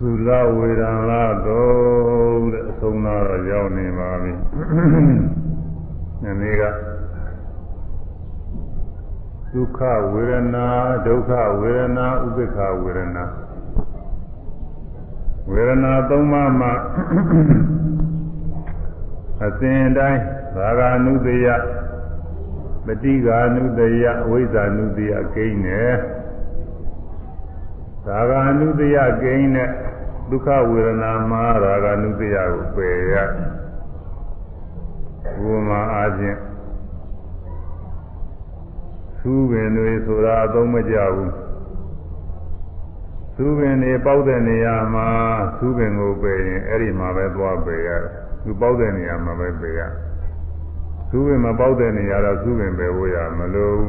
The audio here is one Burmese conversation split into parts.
သုလဝေဒံလာတော့တဲ့အဆုံးသားတော့ရောက်နေပါပြီ။ဒီနေ့ကဒုက္ခဝေဒနာဒုက္ခဝေဒနာဥပိ္ပခဝေဒနာဝေဒနာသုံးပါးမှာအစဉ်တိုင်းသာဂ ानु တယပฏิဃာနုတယအဝိဇ္ဇာနုတယကိန်းနဲ့သာဂ ानु တယကိန်းနဲ့ ဒုက္ခဝေဒနာမှာရာဂ ानु တယကိုပယ်ရဘုမာအားဖြင့်သူပင်တွေဆိုတာအသုံးမကျဘူးသူပင်တွေပေါက်တဲ့နေရာမှာသူပင်ကိုပယ်ရင်အဲ့ဒီမှာပဲသွားပယ်ရတယ်သူပေါက်တဲ့နေရာမှာပဲပယ်ရသူပင်မပေါက်တဲ့နေရာတော့သူပင်ပယ်ဖို့ရမလို့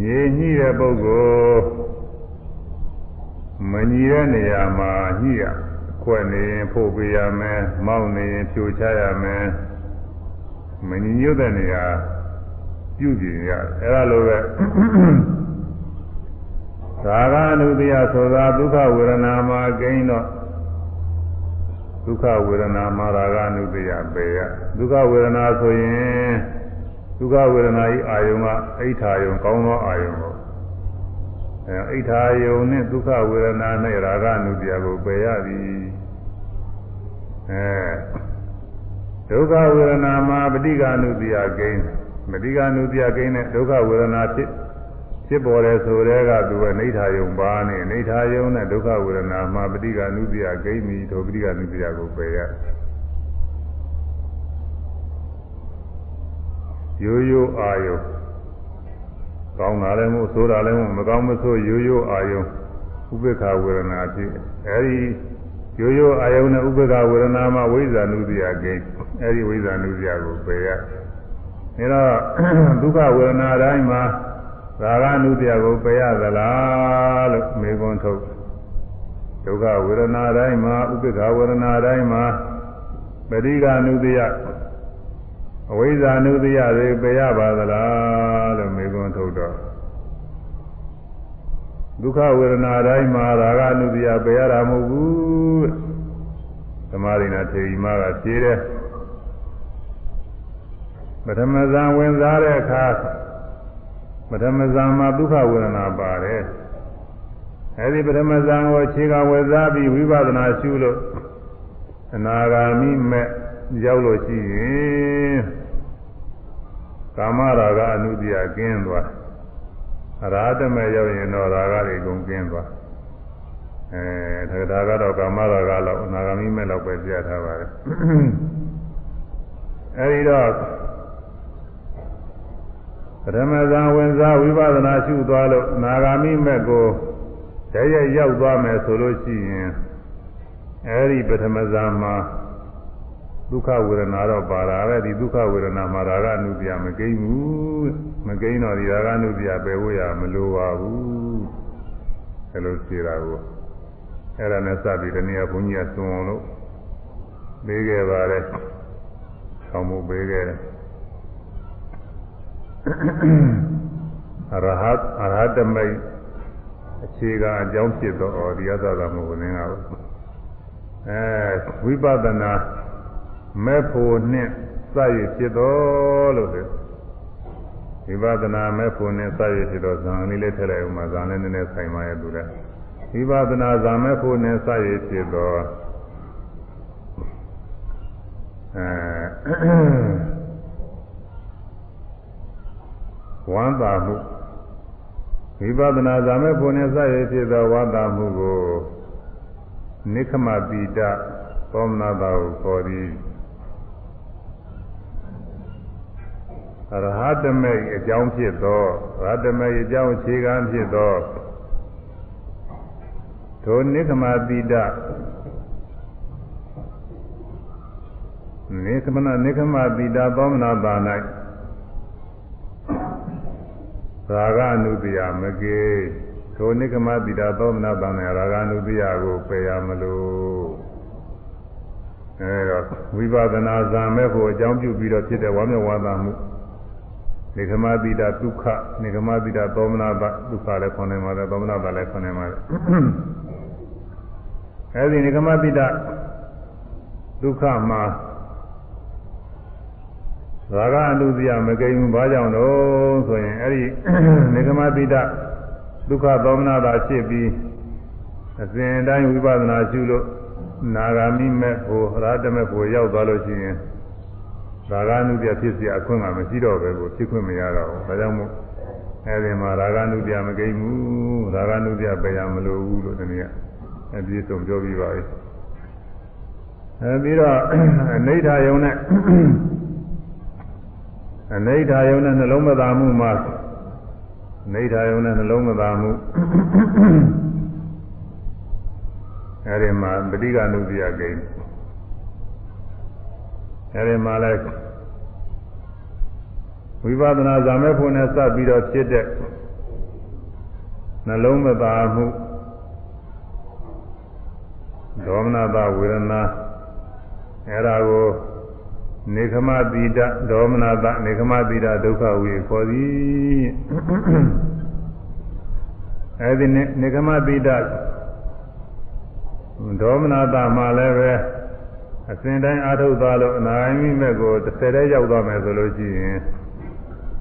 ငြိညှိတဲ့ပုဂ္ဂိုလ် မညီတဲ့နေရာမှာညှိရခွက်နေရင်ဖို့ပေးရမယ်မောက်နေရင်ဖြိုချရမယ်မညီညွတ်တဲ့နေရာပြုပြင်ရအဲ့ဒါလိုပဲသာဂအနုတ္တယဆိုတာဒုက္ခဝေဒနာမှာကိန်းတော့ဒုက္ခဝေဒနာမှာရာဂအနုတ္တယပေရဒုက္ခဝေဒနာဆိုရင်ဒုက္ခဝေဒနာဤအာယုံကအိဋ္ဌာယုံကောင်းသောအာယုံကို အဲအိဋ္ဌာယုံနဲ့ဒုက္ခဝေဒနာနဲ့ရာဂအနုတ္တယကိုပယ်ရသည်အဲဒုက္ခဝေဒနာမှာပဋိက္ခဏုတ္တိယကိန်းပဋိက္ခဏုတ္တိယကိန်းနဲ့ဒုက္ခဝေဒနာဖြစ်ဖြစ်ပေါ်တယ်ဆိုတဲ့ကသူပဲနေထာယုံပါနဲ့နေထာယုံနဲ့ဒုက္ခဝေဒနာမှာပဋိက္ခဏုတ္တိယကိန်းပြီးဒုပဋိက္ခဏုတ္တိယကိုပယ်ရရိုးရိုးအာယု ကောင်းတာလည်းမဟုတ်ဆိုးတာလည်းမဟုတ်မကောင်းမဆိုးရိုးရိုးအာယုဥပေက္ခဝေဒနာဖြစ်အဲဒီရိုးရိုးအာယုနဲ့ဥပေက္ခဝေဒနာမှာဝိဇ္ဇာနုတ္တိယကိန်းအဲဒီဝိဇ္ဇာနုစရာကိုပယ်ရအဲတော့ဒုက္ခဝေဒနာတိုင်းမှာရာဂနုစရာကိုပယ်ရသလားလို့မေခွန်းထုတ်ဒုက္ခဝေဒနာတိုင်းမှာဥပိ္ပခဝေဒနာတိုင်းမှာပရိက္ခနုစရာ အဝိဇ္ဇာနုစရာတွေပယ်ရပါသလားလို့မေခွန်းထုတ်တော့ဒုက္ခဝေဒနာတိုင်းမှာရာဂနုစရာပယ်ရတာမဟုတ်ဘူးသမာဓိနာထေရီမကဖြေတယ်ပထမဇန်ဝင်စားတဲ့အခါပထမဇန်မှာဒုက္ခဝေဒနာပါတယ်အဲဒီပထမဇန်ကိုခြေကဝေစားပြီးဝိပဿနာရှုလို့အနာဂါမိမဲ့ ရောက်လို့ရှိရင်ကာမရာဂအနုတ္တိယကင်းသွားအရာတမဲ့ရောက်ရင်တော့ရာဂတွေကုန်ကင်းသွားအဲဒါကတော့ကာမရာဂလောက်အနာဂါမိမဲ့လောက်ပဲပြထားပါတယ်အဲဒီတော့ပထမဇန်ဝင်စားဝိပဿနာရှုသွားလို့နာဂာမိမဲ့ကိုတည်းရရောက်သွားမယ်ဆိုလို့ရှိရင်အဲဒီပထမဇန်မှာ ဒုက္ခဝေဒနာတော့ပါတာပဲဒီဒုက္ခဝေဒနာမှာရာဂအနုပြမကိန်းဘူးမကိန်းတော့ဒီရာဂအနုပြပယ်ဖို့ရမလိုပါဘူးအဲလိုဖြေတာကိုအဲ့ဒါနဲ့စပြီးတနည်းဘုန်းကြီးကသွန်အောင်လို့ပေးခဲ့ပါတယ်ဆောင်းမှုပေးခဲ့တယ်အရဟတ်အရဟတမိတ်အခြေခံအကြောင်းဖြစ်သောဩဒီယသသာမဟုတ်နင်းကအဲဝိပဿနာ မဲ့ဖို့နှင့်စရည်ဖြစ်တော်လို့ဆိုဝိပဿနာမဲ့ဖို့နှင့်စရည်ဖြစ်တော်ဇာန်လေးလေးထည့်လိုက်ဦးမှာဇာန်လေးနည်းနည်းဆိုင်ပါရဲ့သူလည်းဝိပဿနာဇာမဲ့ဖို့နှင့်စရည်ဖြစ်တော်အဲဝမ်းသာမှုဝိပဿနာဇာမေဖို့နဲ့စရဖြစ်သောဝမ်းသာမှုကိုနိခမတိတသောမနာတာကိုခေါ်သည် ရဟတမေအကြောင်းဖြစ်သောရဟတမေအကြောင်းအခြေခံဖြစ်သောထိုနိခမတိတနိခမနနိခမတိတသောမနာတာ၌ရာဂအနုတ္တိယမကေထိုနိကမတိတာသောမနာတံနဲ့ရာဂအနုတ္တိယကိုပယ်ရမလို့အဲတော့ဝိပဿနာဇာမဲ့ဖို့အကြောင်းပြုပြီးတော့ဖြစ်တဲ့ဝါမျက်ဝါသာမှုဝ နေကမတိတဒုက္ခနေကမတိတသောမနာတဒုက္ခလည်းခေါ်နိုင်ပါတယ်သောမနာတလည်းခေါ်နိုင်ပါတယ်အဲဒီနေကမတိတဒုက္ခမှာရာဂအတုဇယမကိန်းဘူးဘာကြောင့်တော့ဆိုရင်အဲဒီနေကမတိတဒုက္ခသောမနာတာဖြစ်ပြီးအစဉ်တိုင်းဝိပဿနာရှုလို့နာဂာမိမဲ့ဖို့ရာတမဲ့ဖို့ရောက်သွားလို့ရှိရင် ရာဂနုပြဖြစ်เสียအခွင့်ကမရှိတော့ပဲကိုဖြစ်ခွင့်မရတော့ဘူးဒါကြောင့်မို့အဲဒီမှာရာဂနုပြမကိန်းဘူးရာဂနုပြပယ်ရမလို့ဘူးလို့ဒီနေ့အပြည့်စုံပြောပြီးပါပြီအဲပြီးတော့အနိဋ္ဌာယုံနဲ့အနိဋ္ဌာယုံနဲ့နှလုံးမသာမှုမှာအနိဋ္ဌာယုံနဲ့နှလုံးမသာမှုအဲဒီမှာပဋိက္ခဏုပြကိန်း အဲဒီမှာလဲဝိပဿနာဇာမေဖို့နဲ့စပ်ပြီးတော့ဖြစ်တဲ့နှလုံးမသာမှုဒေါမနတာဝေဒနာအဲဒါကိုနေခမတိတဒေါမနတာနေခမတိတဒုက္ခဝေခေါ်သည်အဲဒီနေခမတိတဒေါမနတာမှာလည်းပဲ အစဉ်တိုင်းအာထုတ်သွားလို့အနာဂိမဲ့ကိုတစ်ဆယ်တည်းရောက်သွားမယ်ဆိုလို့ရှိရင်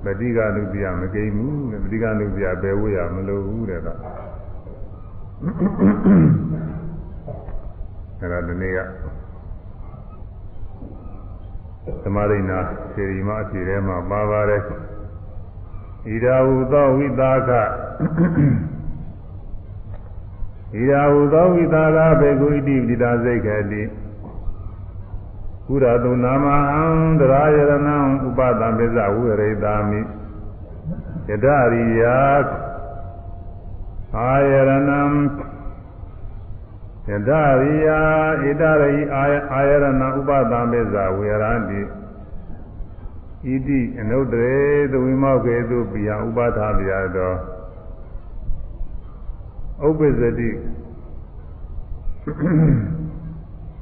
ပဋိက္ခဏုပြမကိမ့်ဘူးပဋိက္ခဏုပြဘယ်ဝေးရမလို့ဘူးတဲ့ကအဲ့ဒါဒီနေ့ကသမရိနာစေရီမအစီထဲမှာပါပါတယ်ဣဒာဟုသောဝိသကဣဒာဟုသောဝိသကဘေကုဣတိပိတာစိတ်ခေတိ ကုရတုနာမဟံတရာယရဏံဥပသံပိဇဝိရိတာမိယတရိယာအာယရဏံယတရိယာဣတရိအာယရဏဥပသံပိဇဝိရန္တိဣတိအနုတ္တရေသဝိမောကေတုပိယဥပသာပြာတောဥပ္ပဇတိ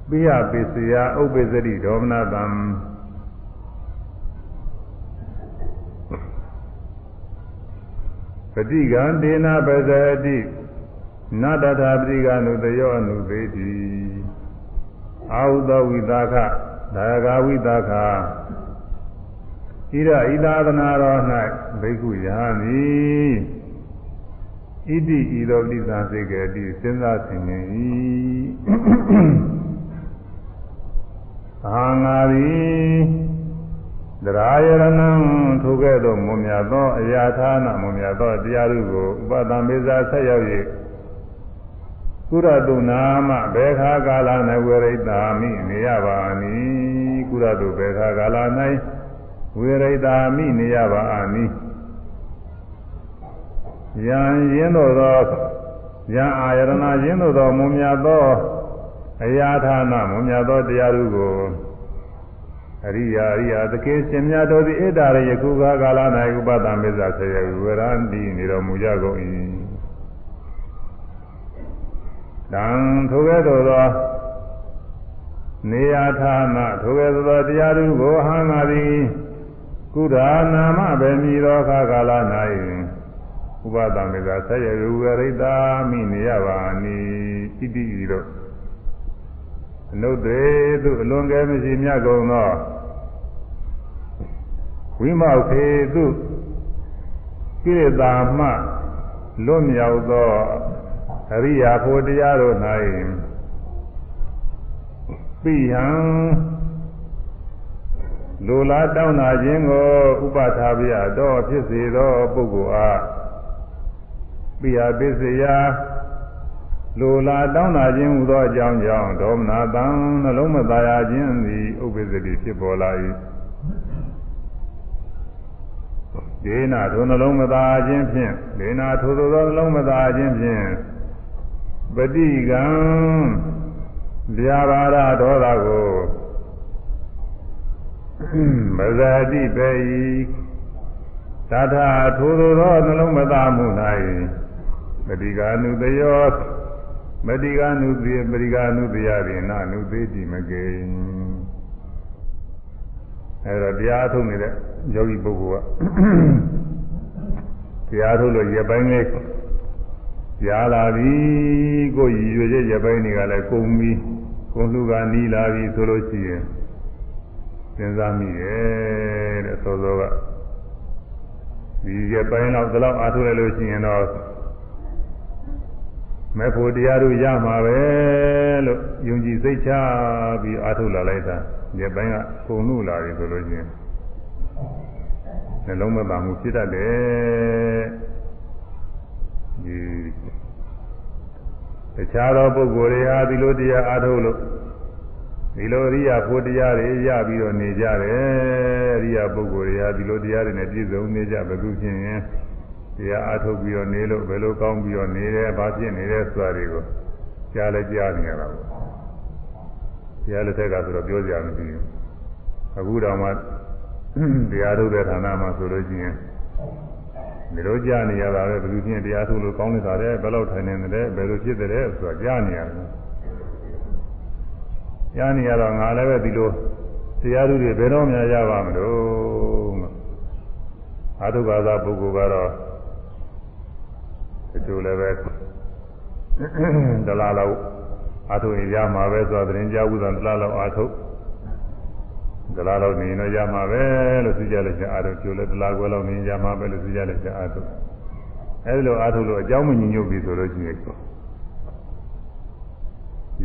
ပိယပိစယဥပ္ပဇတိဒေါမနတံပฏิကံဒေနပဇတိနတထာပฏิကနုတယောအနုသေတိအာဟုသောဝိသခဒါဂဝိသခဣရဣသာသနာတော်၌ဘိက္ခုယဟမိဣတိဤသောပဋိသင်္စေကေတိစဉ်းစားဆင်ခြင်၏ အာငါသည်သရာယရဏံထိုကဲ့သို့မွန်မြတ်သောအရာဌာနမွန်မြတ်သောတရားတို့ကိုဥပဒံမေဇာဆက်ရောက်၍ကုရတုနာမဘေခာကာလ၌ဝေရိတာမိနေရပါမည်ကုရတုဘေခာကာလ၌ဝေရိတာမိနေရပါမည်ယံရင်းတို့သောယံအာယရဏရင်းတို့သောမွန်မြတ်သော အရာဌာနမွန်မြတ်သောတရားတို့ကိုအရိယာအရိယာသကေရှင်မြတ်တို့သည်ဣဒ္ဓရယခုကာကာလ၌ဥပဒမေဇာဆေယဝရန္တိနေတော်မူကြကုန်၏တံထိုကဲ့သို့သောနေရာဌာနထိုကဲ့သို့သောတရားတို့ကိုဟံငါသည်ကုဓာနာမပဲမြည်သောခါကာလ၌ဥပဒမေဇာဆေယဝရိတာမိနေရပါနိဣတိဤတို့ အနုသေးသူအလွန်ကဲမရှိမြတ်ကုန်သောဝိမောက်ခေသူကိရိတာမှလွတ်မြောက်သောအရိယာဖို့တရားတို့၌ပိယံလူလားတောင်းတာခြင်းကိုဥပထာပြတော့ဖြစ်စေသောပုဂ္ဂိုလ်အားပိယပစ္စယ လိုလားတောင်းတာခြင်းဟူသောအကြောင်းကြောင့်ဒေါမနာတံနှလုံးမသားရခြင်းသည်ဥပ္ပစ္စတိဖြစ်ပေါ်လာ၏ဒေနာထိုနှလုံးမသားခြင်းဖြင့်ဒေနာထိုသောနှလုံးမသားခြင်းဖြင့်ပฏิကံဗျာပါဒဒေါသကိုမဇာတိပေ၏သတ္ထထိုသောနှလုံးမသားမှု၌ပฏิကာနုတယော မတိကနုသေပရိကနုသေယရိနာနုသေတိမကေအဲဒါတရားထုတ်နေတဲ့ယောဂီပုဂ္ဂိုလ်ကတရားထုတ်လို့ရပိုင်းလေးကြားလာပြီကိုရည်ရွယ်ချက်ရပိုင်းတွေကလည်းကုန်ပြီးကုန်လူကနီးလာပြီဆိုလို့ရှိရင်စဉ်းစားမိရဲ့တဲ့သောသောကဒီရပိုင်းတော့ဒီလောက်အားထုတ်ရလို့ရှိရင်တော့ မဲ့ဖို့တရားတို့ရမှာပဲလို့ယုံကြည်စိတ်ချပြီးအားထုတ်လာလိုက်တာရပိုင်းကကုန်လို့လာပြီဆိုလို့ရှိရင်နှလုံးမသာမှုဖြစ်တတ်တယ်ဒီတခြားသောပုဂ္ဂိုလ်တွေဟာဒီလိုတရားအားထုတ်လို့ဒီလိုအရိယာဖို့တရားတွေရပြီးတော့နေကြတယ်အရိယာပုဂ္ဂိုလ်တွေဟာဒီလိုတရားတွေနဲ့ပြည့်စုံနေကြဘယ်သူဖြစ်ရင် တရားအားထုတ်ပြီးတော့နေလို့ဘယ်လိုကောင်းပြီးတော့နေတယ်ဘာဖြစ်နေတယ်ဆိုတာတွေကိုကြားလဲကြားနေရတာပေါ့တရားလက်ထက်ကဆိုတော့ပြောကြမပြီးဘူးအခုတော့မှတရားထုတ်တဲ့ဌာနမှာဆိုလို့ရှိရင်ဒီလိုကြားနေရတာပဲဘယ်သူဖြစ်တရားထုတ်လို့ကောင်းနေတာလဲဘယ်လောက်ထိုင်နေတယ်ဘယ်လိုဖြစ်တယ်ဆိုတာကြားနေရတယ်ကြားနေရတော့ငါလည်းပဲဒီလိုတရားသူတွေဘယ်တော့မှရပါမလို့အာထုဘာသာပုဂ္ဂိုလ်ကတော့ ဒီလိုလည်းပဲဒလာလောက်အာထုရင်ရမှာပဲဆိုတော့သတင်းကြားဥဒ္ဒံဒလာလောက်အာထုဒလာလောက်နေရင်တော့ရမှာပဲလို့သိကြလိုက်ကြအာထုကျိုးလည်းဒလာခွဲလောက်နေရင်ရမှာပဲလို့သိကြလိုက်ကြအာထုအဲဒီလိုအာထုလို့အကြောင်းမညီညွတ်ပြီဆိုလို့ရှိရင်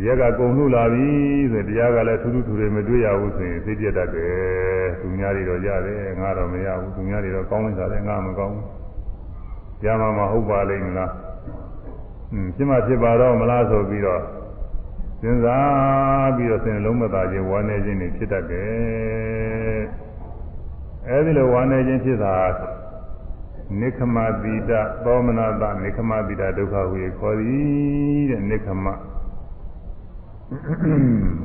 ရက်ကကုံလှလာပြီဆိုတရားကလည်းထူးထူးထူတွေမတွေ့ရဘူးဆိုရင်သိပြတတ်တယ်သူများတွေတော့ရတယ်ငါတော့မရဘူးသူများတွေတော့ကောင်းနေတာလည်းငါမကောင်းဘူး ရမှာမဟုတ်ပါလိမ့်မလားอืมဖြစ်မှဖြစ်ပါတော့မလားဆိုပြီးတော့စဉ်းစားပြီးတော့စဉ်လုံးမသာခြင်းဝမ်းနေခြင်းတွေဖြစ်တတ်တယ်အဲဒီလိုဝမ်းနေခြင်းဖြစ်တာနိခမတိတသောမနတနိခမတိတဒုက္ခဝေခေါ်သည်တဲ့နိခမ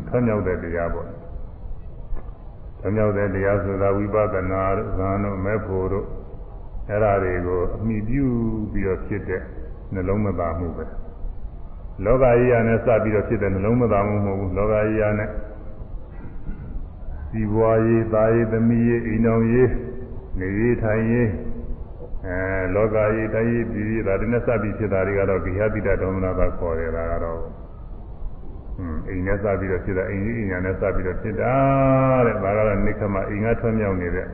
ထွံ့မြောက်တဲ့တရားပေါ့ထွံ့မြောက်တဲ့တရားဆိုတာဝိပဿနာတို့ဇာန်တို့မဲ့ဖို့တို့ အဲ့ဓာတွေကိုအမိပြုပြီးတော့ဖြစ်တဲ့နှလုံးမသာမှုပဲလောကကြီးရနဲ့စပြီးတော့ဖြစ်တဲ့နှလုံးမသာမှုမဟုတ်ဘူးလောကကြီးရနဲ့စီပွားရေးသားရေးသမီးရေးအိမ်တော်ရေးနေရေးထိုင်ရေးအဲလောကကြီးတိုင်းရေးပြည်ရေးဒါတွေနဲ့စပြီးဖြစ်တာတွေကတော့ဂိဟတိတဒေါမနတာခေါ်ရတာကတော့အိမ်နဲ့စပြီးတော့ဖြစ်တာအိမ်ကြီးအိမ်ညာနဲ့စပြီးတော့ဖြစ်တာတဲ့ဒါကတော့နိခမအိမ်ကထွံ့မြောက်နေတဲ့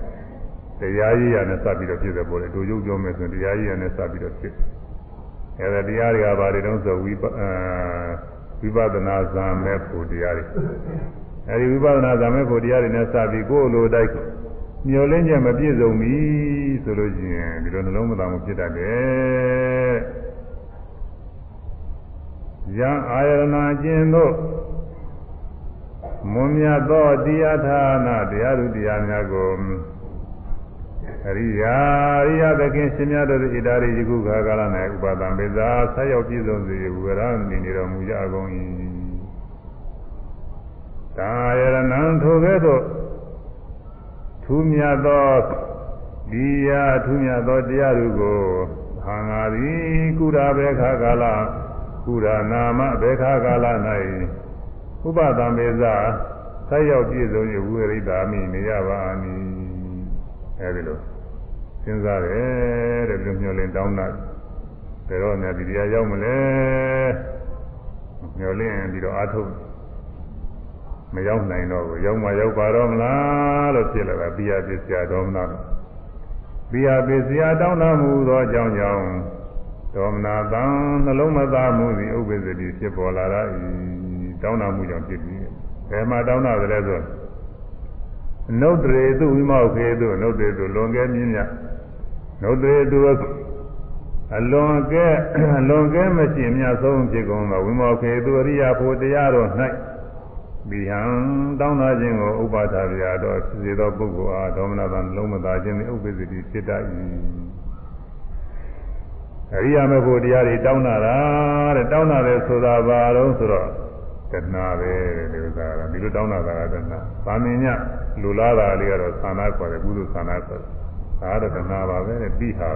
တရားကြီးရနဲ့စပြီးတော့ဖြစ်တယ်ပေါ့လေတို့ရုပ်ပြောမယ်ဆိုရင်တရားကြီးရနဲ့စပြီးတော့ဖြစ်အဲဒါတရားတွေကဘာတွေတုံးဆိုဝိပဝိပဿနာဇာမဲ့ဖို့တရားတွေအဲဒီဝိပဿနာဇာမဲ့ဖို့တရားတွေနဲ့စပြီးကိုယ်လိုတိုက်မျောလင်းချက်မပြည့်စုံပြီဆိုလို့ရှိရင်ဒီလိုနှလုံးမသားမှုဖြစ်တတ်တယ်ယံအာယရဏကျင်တို့မွန်မြတ်သောတရားဌာနတရားသူတရားများကို အရိယာအရိယသခင်ရှင်များတို့ဣတာရိယခုခါကာလ၌ဥပါဒံပေသာဆက်ရောက်ပြည့်စုံစေဝရဏိနေတော်မူကြကုန်၏ဒါယရဏံထိုကဲ့သို့ထူးမြတ်သောဒီယာထူးမြတ်သောတရားတို့ကိုဟာငါသည်ကုရာဘေခါကာလကုရာနာမဘေခါကာလ၌ဥပဒံပေသာဆက်ရောက်ပြည့်စုံ၍ဝိရိဒာမိနေရပါမည်အဲဒီလို စဉ်းစားတယ်တဲ့လူမျိုးလင်းတောင်းတာဘယ်တော့မှဒီတရားရောက်မလဲမျိုးလင်းပြီးတော့အာထုတ်မရောက်နိုင်တော့ဘူးရောက်မှရောက်ပါတော့မလားလို့ဖြစ်လာတာပိယပစ္စယဒေါမနပိယပစ္စယတောင်းတမှုသောအကြောင်းကြောင့်ဒေါမနာတံနှလုံးမသားမှုသည်ဥပ္ပဇ္ဇတိဖြစ်ပေါ်လာတာဤတောင်းတမှုကြောင့်ဖြစ်ပြီးဘယ်မှာတောင်းတာလဲဆို နုဒ္ဒေသူဝိမောခေသူနုဒ္ဒေသူလွန်ကဲမြင့်မြတ်နုဒ္ဒေသူအလွန်ကဲအလွန်ကဲမရှင်မြတ်ဆုံးဖြစ်ကုန်သောဝိမောခေသူအရိယဖို့တရားတော်၌ဘိဟံတောင်းတာခြင်းကိုဥပါဒဗျာတော့ဖြစ်စေသောပုဂ္ဂိုလ်အားဒေါမနတံလုံးမသာခြင်းသည်ဥပ္ပဇ္ဇတိဖြစ်တတ်၏အရိယာမဖို့တရားတွေတောင်းတာတဲ့တောင်းတာလေဆိုတာဘာလို့ဆိုတော့ တဏှာပဲဒီဥစ္စာကဒီလိုတောင်းတာကတဏှာသာမင်ညလူလာတာလေးကတော့သာနာခေါ်တယ်ကုသိုလ်သာနာခေါ်တယ်ဒါကတော့တဏှာပါပဲတဲ့ပြီးဟာ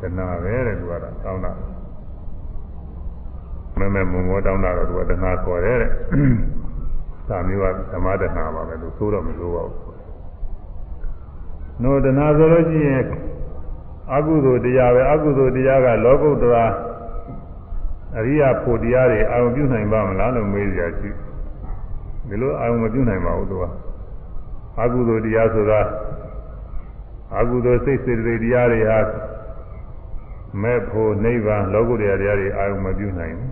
တဏှာပဲတဲ့သူကတော့တောင်းတာမမဲမုံမောတောင်းတာတော့သူကတဏှာခေါ်တယ်တဲ့သာမျိုးကဓမ္မတဏှာပါပဲလို့သိုးတော့မသိုးပါဘူးနို့တဏှာဆိုလို့ရှိရင်အကုသိုလ်တရားပဲအကုသိုလ်တရားကလောကုတ္တရာ အရိယာဖို့တရားတွေအာရုံပြုနိုင်ပါမလားလို့မေးကြရှိဒီလိုအာရုံမပြုနိုင်ပါဘူးသူကအကုသိုလ်တရားဆိုတာအကုသိုလ်စိတ်စေတသိက်တရားတွေဟာမဲ့ဖို့နိဗ္ဗာန်လောကုတ္တရာတရားတွေအာရုံမပြုနိုင်ဘူး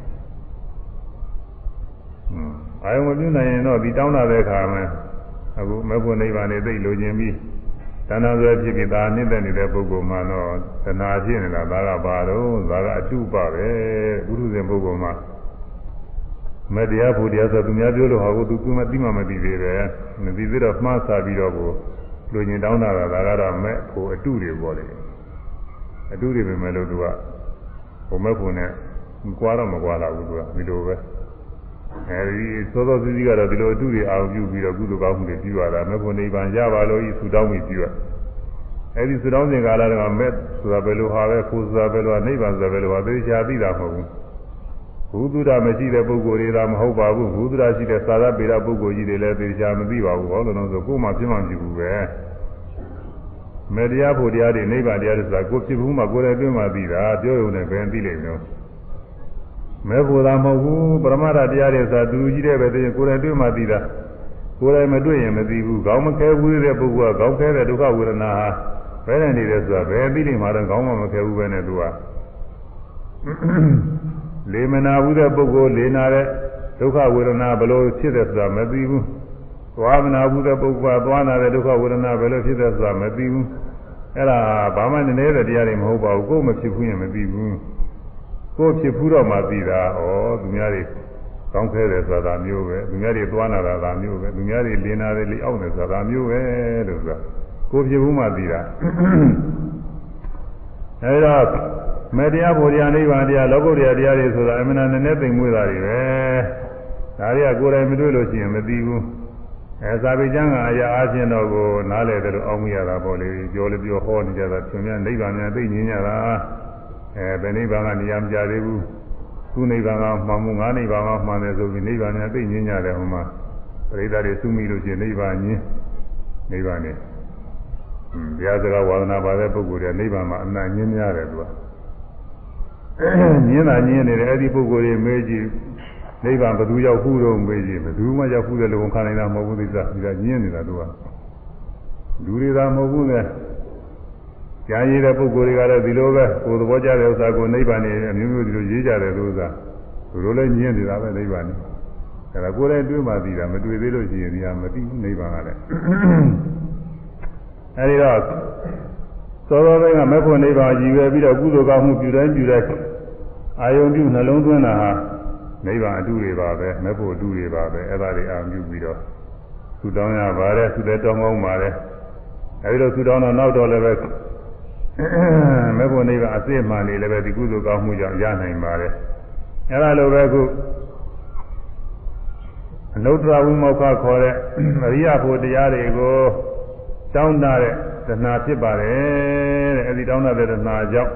။အာရုံမပြုနိုင်ရင်တော့ဒီတောင်းတာတဲ့အခါမှာအခုမဲ့ဖို့နိဗ္ဗာန်တွေသိလိုခြင်းပြီး တဏှာဆွဲဖြစ်ပြီးဒါနှိမ့်သက်နေတဲ့ပုဂ္ဂိုလ်မှတော့တဏှာဖြစ်နေတာဒါကဘာတော့ဒါကအတုပပဲဘုရုဇဉ်ပုဂ္ဂိုလ်မှမတရားဖို့တရားဆိုသူများပြောလို့ဟာကိုသူကမသိမှမသိသေးပဲမသိသေးတော့မှားစားပြီးတော့ကိုလူညင်တောင်းတာကဒါကတော့မဲ့ဖို့အတုတွေပေါ်တယ်အတုတွေပဲမဲ့လို့သူကဘုံမဲ့ဖို့နဲ့ကွာတော့မကွာလာဘူးသူကဒီလိုပဲ အဲဒီသောသောစည်းစည်းကတော့ဒီလိုအတုတွေအာရုံပြုပြီးတော့ကုသိုလ်ကောင်းမှုတွေပြုရတာမဲ့ဖို့နိဗ္ဗာန်ရပါလို့ဤဆူတောင်းပြီးပြုရအဲဒီဆူတောင်းစဉ်ကာလကမဲ့ဆိုတာဘယ်လိုဟာပဲကိုဆိုတာဘယ်လိုဟာနိဗ္ဗာန်ဆိုတာဘယ်လိုဟာသိချာသိတာမဟုတ်ဘူးဘုသူဒ္ဓမရှိတဲ့ပုဂ္ဂိုလ်တွေသာမဟုတ်ပါဘူးဘုသူဒ္ဓရှိတဲ့သာသပေရပုဂ္ဂိုလ်ကြီးတွေလည်းသိချာမသိပါဘူးဟောလို့တော့ဆိုကိုယ်မှပြင်းမှဖြစ်ဘူးပဲမေတရားဖို့တရားတွေနိဗ္ဗာန်တရားတွေဆိုတာကိုယ်ဖြစ်ဘူးမှကိုယ်လည်းပြင်းမှသိတာပြောရုံနဲ့ဘယ်သိလိမ့်မလို့ မဲဖို့သာမဟုတ်ဘူးပရမတ္ထတရားတွေဆိုတာသူကြီးတဲ့ပဲသိရင်ကိုယ်လည်းတွေ့မှသိတာကိုယ်လည်းမတွေ့ရင်မသိဘူးခေါင်းမခဲဘူးတဲ့ပုဂ္ဂိုလ်ကခေါင်းခဲတဲ့ဒုက္ခဝေဒနာဟာဘယ်နဲ့နေတယ်ဆိုတာဘယ်သိလိမ့်မှာတော့ခေါင်းမမခဲဘူးပဲနဲ့သူကလေမနာဘူးတဲ့ပုဂ္ဂိုလ်လေနာတဲ့ဒုက္ခဝေဒနာဘယ်လိုဖြစ်တယ်ဆိုတာမသိဘူးသွားမနာဘူးတဲ့ပုဂ္ဂိုလ်ကသွားနာတဲ့ဒုက္ခဝေဒနာဘယ်လိုဖြစ်တယ်ဆိုတာမသိဘူးအဲ့ဒါဘာမှနည်းနည်းတဲ့တရားတွေမဟုတ်ပါဘူးကိုယ်မဖြစ်ဘူးရင်မသိဘူး ကိုယ်ဖြစ်ဘူးတော့မှသိတာဩသူများတွေကောင်းခဲတယ်ဆိုတာမျိုးပဲသူများတွေသွားနာတာဒါမျိုးပဲသူများတွေလင်းနာတယ်လေအောက်တယ်ဆိုတာမျိုးပဲလို့ဆိုတာကိုယ်ဖြစ်ဘူးမှသိတာအဲဒါမေတ္တရားဘုရားနိဗ္ဗာန်တရားလောကုတ္တရာတရားတွေဆိုတာအမှန်တန်နဲ့သိမ့်မွေးတာတွေပဲဒါတွေကကိုယ်တိုင်မတွေ့လို့ရှိရင်မသိဘူးအဲသာပေကျမ်းကအရာအချင်းတော့ကိုနားလည်တယ်လို့အောင်းမိရတာပေါ့လေပြောလို့ပြောဟောနေကြတာသင်များနိဗ္ဗာန်များသိညင်ကြတာ အဲဘယ်နိဗ္ဗာန်ကနေရာမကြသေးဘူးသူနိဗ္ဗာန်ကမှန်မှုငါနိဗ္ဗာန်ကမှန်တယ်ဆိုပြီးနိဗ္ဗာန်များသိညင်ကြတယ်ဟိုမှာပရိသတ်တွေစုမိလို့ရှိရင်နိဗ္ဗာန်ညင်းနိဗ္ဗာန်နဲ့ဘုရားစကားဝါဒနာပါတဲ့ပုဂ္ဂိုလ်တွေနိဗ္ဗာန်မှာအနံ့ညင်းများတယ်သူကညင်းတာညင်းနေတယ်အဲ့ဒီပုဂ္ဂိုလ်တွေမေးကြည့်နိဗ္ဗာန်ဘယ်သူရောက်ခုတော့မေးကြည့်ဘယ်သူမှရောက်ခုတဲ့လူဝန်ခံနိုင်တာမဟုတ်ဘူးသိစားဒီကညင်းနေတာသူကလူတွေသာမဟုတ်ဘူးလေ ကြားရည်တဲ့ပုဂ္ဂိုလ်တွေကလည်းဒီလိုပဲကိုယ်သဘောကျတဲ့ဥစ္စာကိုနိဗ္ဗာန်နဲ့အမျိုးမျိုးဒီလိုရေးကြတယ်လို့ဥစ္စာသူတို့လည်းညင်းနေတာပဲနိဗ္ဗာန်နဲ့အဲဒါကိုယ်လည်းတွေးမှသိတာမတွေ့သေးလို့ရှိရင်ဒီဟာမသိဘူးနိဗ္ဗာန်ကလည်းအဲဒီတော့သောသောပိုင်းကမဲ့ဖို့နိဗ္ဗာန်ရည်ရွယ်ပြီးတော့ကုသိုလ်ကောင်းမှုပြုတိုင်းပြုတိုင်းအာယုံပြုနှလုံးသွင်းတာဟာနိဗ္ဗာန်အတုတွေပါပဲမဲ့ဖို့အတုတွေပါပဲအဲ့ဒါတွေအာရုံပြုပြီးတော့သုတောင်းရပါတယ်သုတဲ့တောင်းကောင်းပါတယ်အဲဒီလိုသုတောင်းတော့နောက်တော့လည်းပဲ မဲ့ဖို့နိဗ္ဗာန်အစစ်မှန်နေလည်းပဲဒီကုသိုလ်ကောင်းမှုကြောင့်ရနိုင်ပါတယ်အဲ့ဒါလိုပဲခုအနုတ္တရဝိမောက္ခခေါ်တဲ့အရိယဖို့တရားတွေကိုတောင်းတတဲ့တဏှာဖြစ်ပါတယ်တဲ့အဲဒီတောင်းတတဲ့တဏှာကြောင့်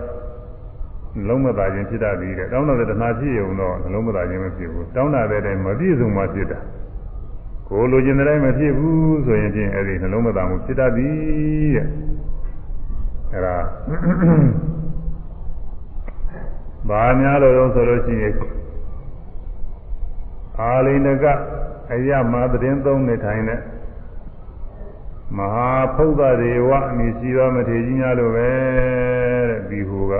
နှလုံးမသာခြင်းဖြစ်တတ်ပြီးတဲ့တောင်းတတဲ့တဏှာဖြစ်ရုံတော့နှလုံးမသာခြင်းမဖြစ်ဘူးတောင်းတတဲ့တိုင်မပြည့်စုံမှဖြစ်တာကိုလိုချင်တဲ့တိုင်းမဖြစ်ဘူးဆိုရင်ဖြင့်အဲဒီနှလုံးမသာမှုဖြစ်တတ်သည်တဲ့ အဲဒါဘာများလို့တော့ဆိုလို့ရှိရင်အာလိန်ကအယမသတင်းသုံးနေထိုင်တဲ့မဟာဖုဒ္ဒရေဝအမည်ရှိသောမထေရကြီးများလိုပဲတဲ့ဒီဟူက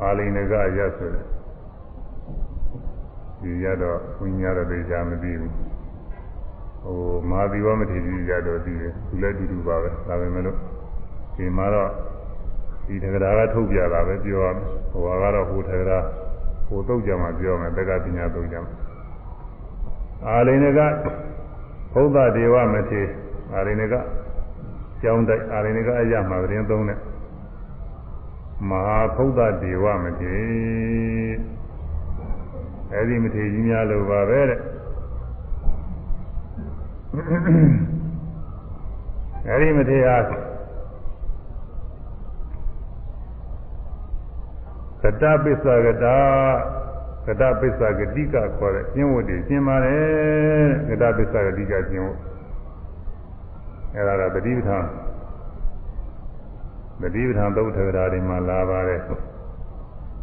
အာလိန်ကရဆိုတယ်ဒီရတော့ဘုညာတော့သိချာမသိဘူးဟိုမဟာဒီဝမထေရကြီးရတော့သိတယ်သူလည်းတူတူပါပဲဒါပေမဲ့လို့ ဒီမှာတော့ဒီတက္ကရာကထုတ်ပြတာပဲပြောရမယ်ဟိုကတော့ဟိုတက္ကရာဟိုတုတ်ကြမှာပြောမယ်တက္ကပညာတုတ်ကြမှာအာလိန်ကဘုဒ္ဓဒေဝမထေရအာရိဏကကျောင်းတိုက်အာရိဏကအရမှာသတင်းသုံးတဲ့မဟာဖုဒ္ဒဒေဝမထေအဲဒီမထေကြီးများလိုပါပဲတဲ့အဲဒီမထေဟာ ကတပစ္ဆကတာကတပစ္ဆကတိကခေါ်တဲ့ကျင့်ဝတ်တွေကျင့်ပါတယ်ကတပစ္ဆကတိကကျင့်ဝတ်အဲ့ဒါတော့တတိပဌာန်သတိပဋ္ဌာန်သုတ်ထကရာတွေမှာလာပါတယ်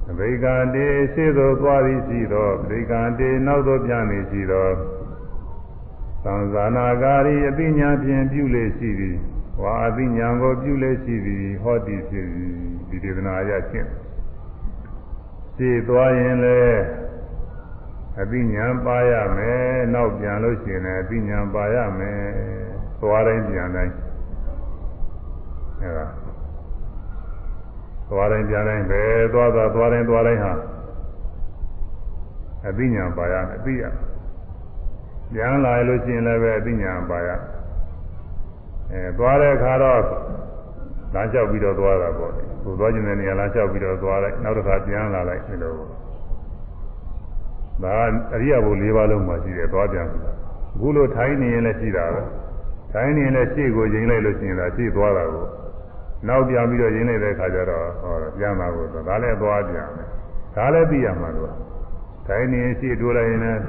အဘိကတေရှိသောသွားသည်ရှိသောအဘိကတေနောက်သောပြန်သည်ရှိသောသံဇာနာကာရီအသိဉာဏ်ဖြင့်ပြုလေရှိသည်ဝါအသိဉာဏ်ကိုပြုလေရှိသည်ဟောတိဖြစ်သည်ဒီဒေသနာအရချင်း ရှင်းသွားရင်လည်းအသိဉာဏ်ပါရမယ်နောက်ပြန်လို့ရှိရင်လည်းအသိဉာဏ်ပါရမယ်သွားတိုင်းပြန်တိုင်းအဲဒါသွားတိုင်းပြန်တိုင်းပဲသွားသွားသွားတိုင်းသွားတိုင်းဟာအသိဉာဏ်ပါရမယ်အသိရပြန်လာလို့ရှိရင်လည်းပဲအသိဉာဏ်ပါရအဲသွားတဲ့အခါတော့လမ်းလျှောက်ပြီးတော့သွားတာပေါ့ ကိုသွားခြင်းတဲ့နေရာလမ်းလျှောက်ပြီးတော့သွားလိုက်နောက်တစ်ခါပြန်လာလိုက်ဒီလိုဒါအရိယဘု၄ပါးလုံးမှာရှိတယ်သွားပြန်ဆိုတာအခုလိုထိုင်းနေရင်လည်းရှိတာပဲထိုင်းနေရင်လည်းရှေ့ကိုရင်လိုက်လို့ရှိရင်ဒါရှေ့သွားတာကိုနောက်ပြန်ပြီးတော့ရင်းနေတဲ့အခါကျတော့ဟောပြန်လာဖို့ဒါလည်းသွားပြန်တယ်ဒါလည်းသိရမှာလို့တိုင်းနေရှေ့တိုးလိုက်ရင်လည်း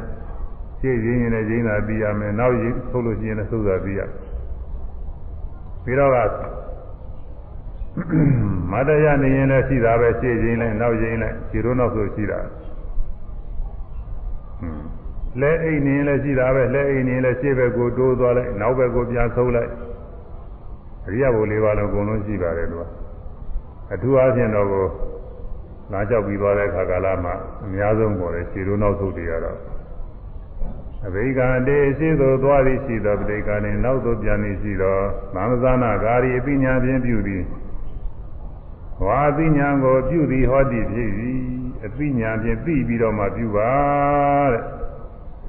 ရှေ့ရင်းရင်လည်းရင်းတာသိရမယ်နောက်ရင်းထုတ်လို့ရှိရင်လည်းသုသာသိရပြီးတော့က မတရားနေရင်လည်းရှိတာပဲရှေ့ရင်းလည်းနောက်ရင်းလည်းခြေတို့နောက်ဆိုရှိတာလဲအိတ်နေရင်လည်းရှိတာပဲလဲအိတ်နေရင်လည်းရှေ့ဘက်ကိုတိုးသွားလိုက်နောက်ဘက်ကိုပြန်ဆုပ်လိုက်အရိယဘုလေးပါလုံးအကုန်လုံးရှိပါတယ်သူကအထူးအားဖြင့်တော့ကိုလာကြောက်ပြီးသွားတဲ့ခါကာလမှာအများဆုံးပေါ်တယ်ခြေတို့နောက်ဆုပ်တွေကတော့အဘိကံတေရှိသို့သွားသည်ရှိသောပဋိက္ခဏေနောက်သို့ပြန်သည်ရှိသောသံသနာဂါရီအပိညာဖြင့်ပြုသည် ဝါအပိညာကိုပြုသည်ဟောသည်ဖြစ်၏အပိညာဖြင့်ပြီးပြီးတော့မှပြုပါတဲ့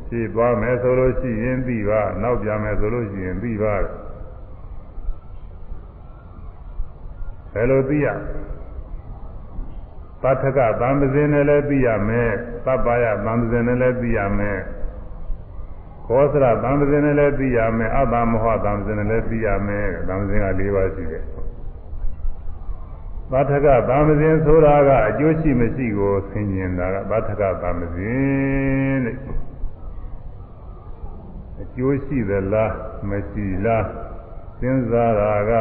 ရှိသွားမယ်ဆိုလို့ရှိရင်ပြီးပါနောက်ပြန်မယ်ဆိုလို့ရှိရင်ပြီးပါတဲ့ဘယ်လိုသိရသတ္ထကသံပဇင်းနဲ့လည်းသိရမယ်သဗ္ဗယသံပဇင်းနဲ့လည်းသိရမယ်ခောစရသံပဇင်းနဲ့လည်းသိရမယ်အတ္တမောဟသံပဇင်းနဲ့လည်းသိရမယ်သံပဇင်းက၄ပါးရှိတယ် သတ္ထကသံပဇင်းဆိုတာကအကျိုးရှိမရှိကိုဆင်ခြင်တာကသတ္ထကသံပဇင်းတဲ့အကျိုးရှိသလားမရှိလားစဉ်းစားတာက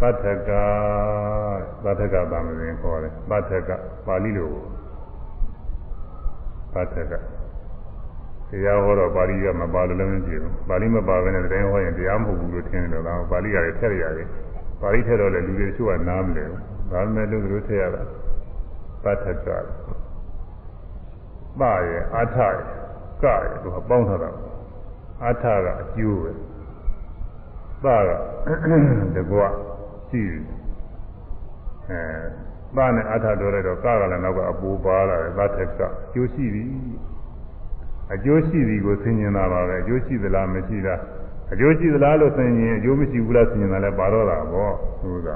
ပဋ္ဌကပဋ္ဌကဗာမဇင်ခေါ်တယ်ပဋ္ဌကပါဠိလိုပဋ္ဌကတရားဟောတော့ပါဠိကမပါလို့လည်းမကြည့်ဘူးပါဠိမပါဘဲနဲ့တရားဟောရင်တရားမဟုတ်ဘူးလို့ထင်တယ်တော့ပါဠိရတယ်ထည့်ရတယ် ပါဠိထည့်တော့လည်းလူတွေချို့ကနားမလဲဘူးဒါပေမဲ့လူတွေထည့်ရတာပဋ္ဌကပါရဲ့အာထရဲ့ကရဲ့သူကပေါင်းထားတာအာထကအကျိုးပဲပါကတကွရှိအဲပါနဲ့အထာတော်လိုက်တော့ကာကလည်းနောက်ကအပူပါလာတယ်သတ်ထက်ကအကျိုးရှိပြီအကျိုးရှိပြီကိုသိဉင်တာပါပဲအကျိုးရှိသလားမရှိလား အကျိုးရှိသလားလို့သိဉင်အကျိုးမရှိဘူးလားသိဉင်တာလည်းပါတော့တာပေါ့သူက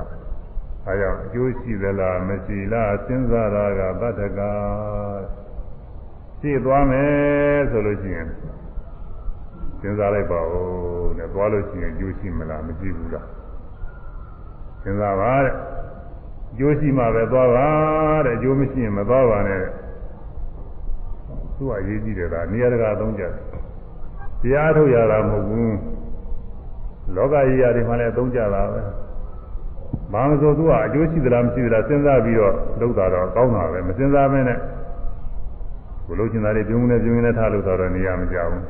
အဲကြောင့်အကျိုးရှိသလားမရှိလားစဉ်းစားတာကသတ္တကရှိသွားမယ်ဆိုလို့ရှိရင်စဉ်းစားလိုက်ပါဦးတဲ့သွားလို့ရှိရင်အကျိုးရှိမလားမရှိဘူးလားစဉ်းစားပါတဲ့ကျိုးရှိမှပဲသွားပါတဲ့ကျိုးမရှိရင်မသွားပါနဲ့သူကအရေးကြီးတယ်ဒါနေရာတကာအသုံးကြတယ်တရားထုတ်ရတာမဟုတ်ဘူး လောကကြီးရာတွေမှလည်းအသုံးကြတာပဲဘာမဆိုသူကအကျိုးရှိသလားမရှိသလားစဉ်းစားပြီးတော့လုပ်တာတော့ကောင်းတာပဲမစဉ်းစားမနဲ့ကိုလို့ချင်တာတွေပြုံးနေပြုံးနေထားလို့တော့နေရာမကြဘူး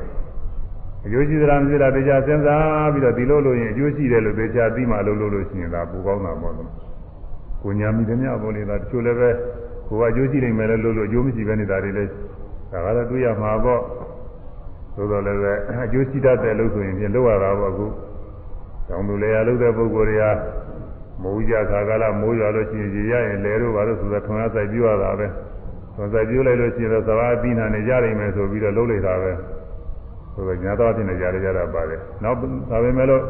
အကျိုးရှိသလားမရှိလားတရားစဉ်းစားပြီးတော့ဒီလိုလို့ရင်အကျိုးရှိတယ်လို့တရားသိမှလို့လို့လို့ရှိရင်ဒါပူကောင်းတာပေါ့ကိုညာမိသမျှပေါ်နေတာတချို့လည်းပဲကိုကအကျိုးရှိနိုင်မယ်လို့လို့လို့အကျိုးမရှိဘဲနေတာတွေလည်းဒါကတော့တွေ့ရမှာပေါ့သို့တော်လည်းပဲအကျိုးရှိတတ်တယ်လို့ဆိုရင်ပြင်လောက်ရတာပေါ့အခု တောင်သူလေရလုပ်တဲ့ပုဂ္ဂိုလ်တွေကမိုးကြခါကာလမိုးရွာလို့ရှိရင်ရေရရင်လဲတော့ဘာလို့ဆိုတော့ထွန်ရဆိုင်ပြရတာပဲထွန်ဆိုင်ပြလိုက်လို့ရှိရင်တော့သဘာဝပြီးနာနေကြနိုင်မယ်ဆိုပြီးတော့လုပ်လိုက်တာပဲဆိုတော့ညာတော်ဖြစ်နေကြရကြတာပါတယ်နောက်ဒါပေမဲ့လို့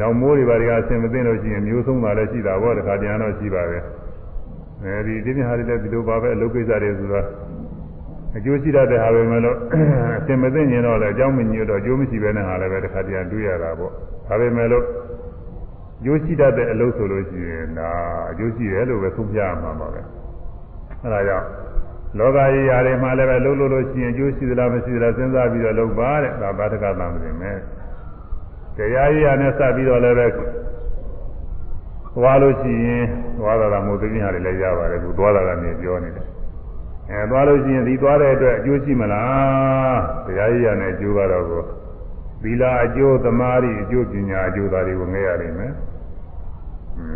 နောက်မိုးတွေဘာတွေအဆင်မသိလို့ရှိရင်မျိုးဆုံးတာလည်းရှိတာပေါ့တခါပြန်တော့ရှိပါပဲအဲဒီဒီမြဟာတွေလည်းဒီလိုပါပဲအလုပ်ကိစ္စတွေဆိုတော့ အကျိုးရှိတတ်တဲ့ဟာပဲမလို့အဆင်မသိရင်တော့လည်းအကြောင်းမညို့တော့အကျိုးမရှိပဲနဲ့ဟာလည်းပဲတခါပြန်တွေးရတာပေါ့ဒါပေမဲ့လို့အကျိုးရှိတတ်တဲ့အလုပ်ဆိုလို့ရှိရင်ဒါအကျိုးရှိတယ်လို့ပဲသုံးပြရမှာပါပဲအဲဒါကြောင့်လောကကြီးရာတွေမှာလည်းပဲလှုပ်လို့လို့ရှိရင်အကျိုးရှိသလားမရှိသလားစဉ်းစားပြီးတော့လုပ်ပါတဲ့ဒါဘာတကသံပြင်မယ်တရားကြီးရာနဲ့စပ်ပြီးတော့လည်းပဲသွားလို့ရှိရင်သွားတာကမို့သိညာတွေလည်းရပါတယ်သူသွားတာကနေပြောနေတယ် အဲသွားလို့ရှိရင်ဒီသွားတဲ့အတွက်အကျိုးရှိမလားတရားရည်ရနဲ့အကျိုးကတော့ကိုသီလအကျိုးသမာဓိအကျိုးပညာအကျိုးသားတွေကိုငဲရနိုင်မယ်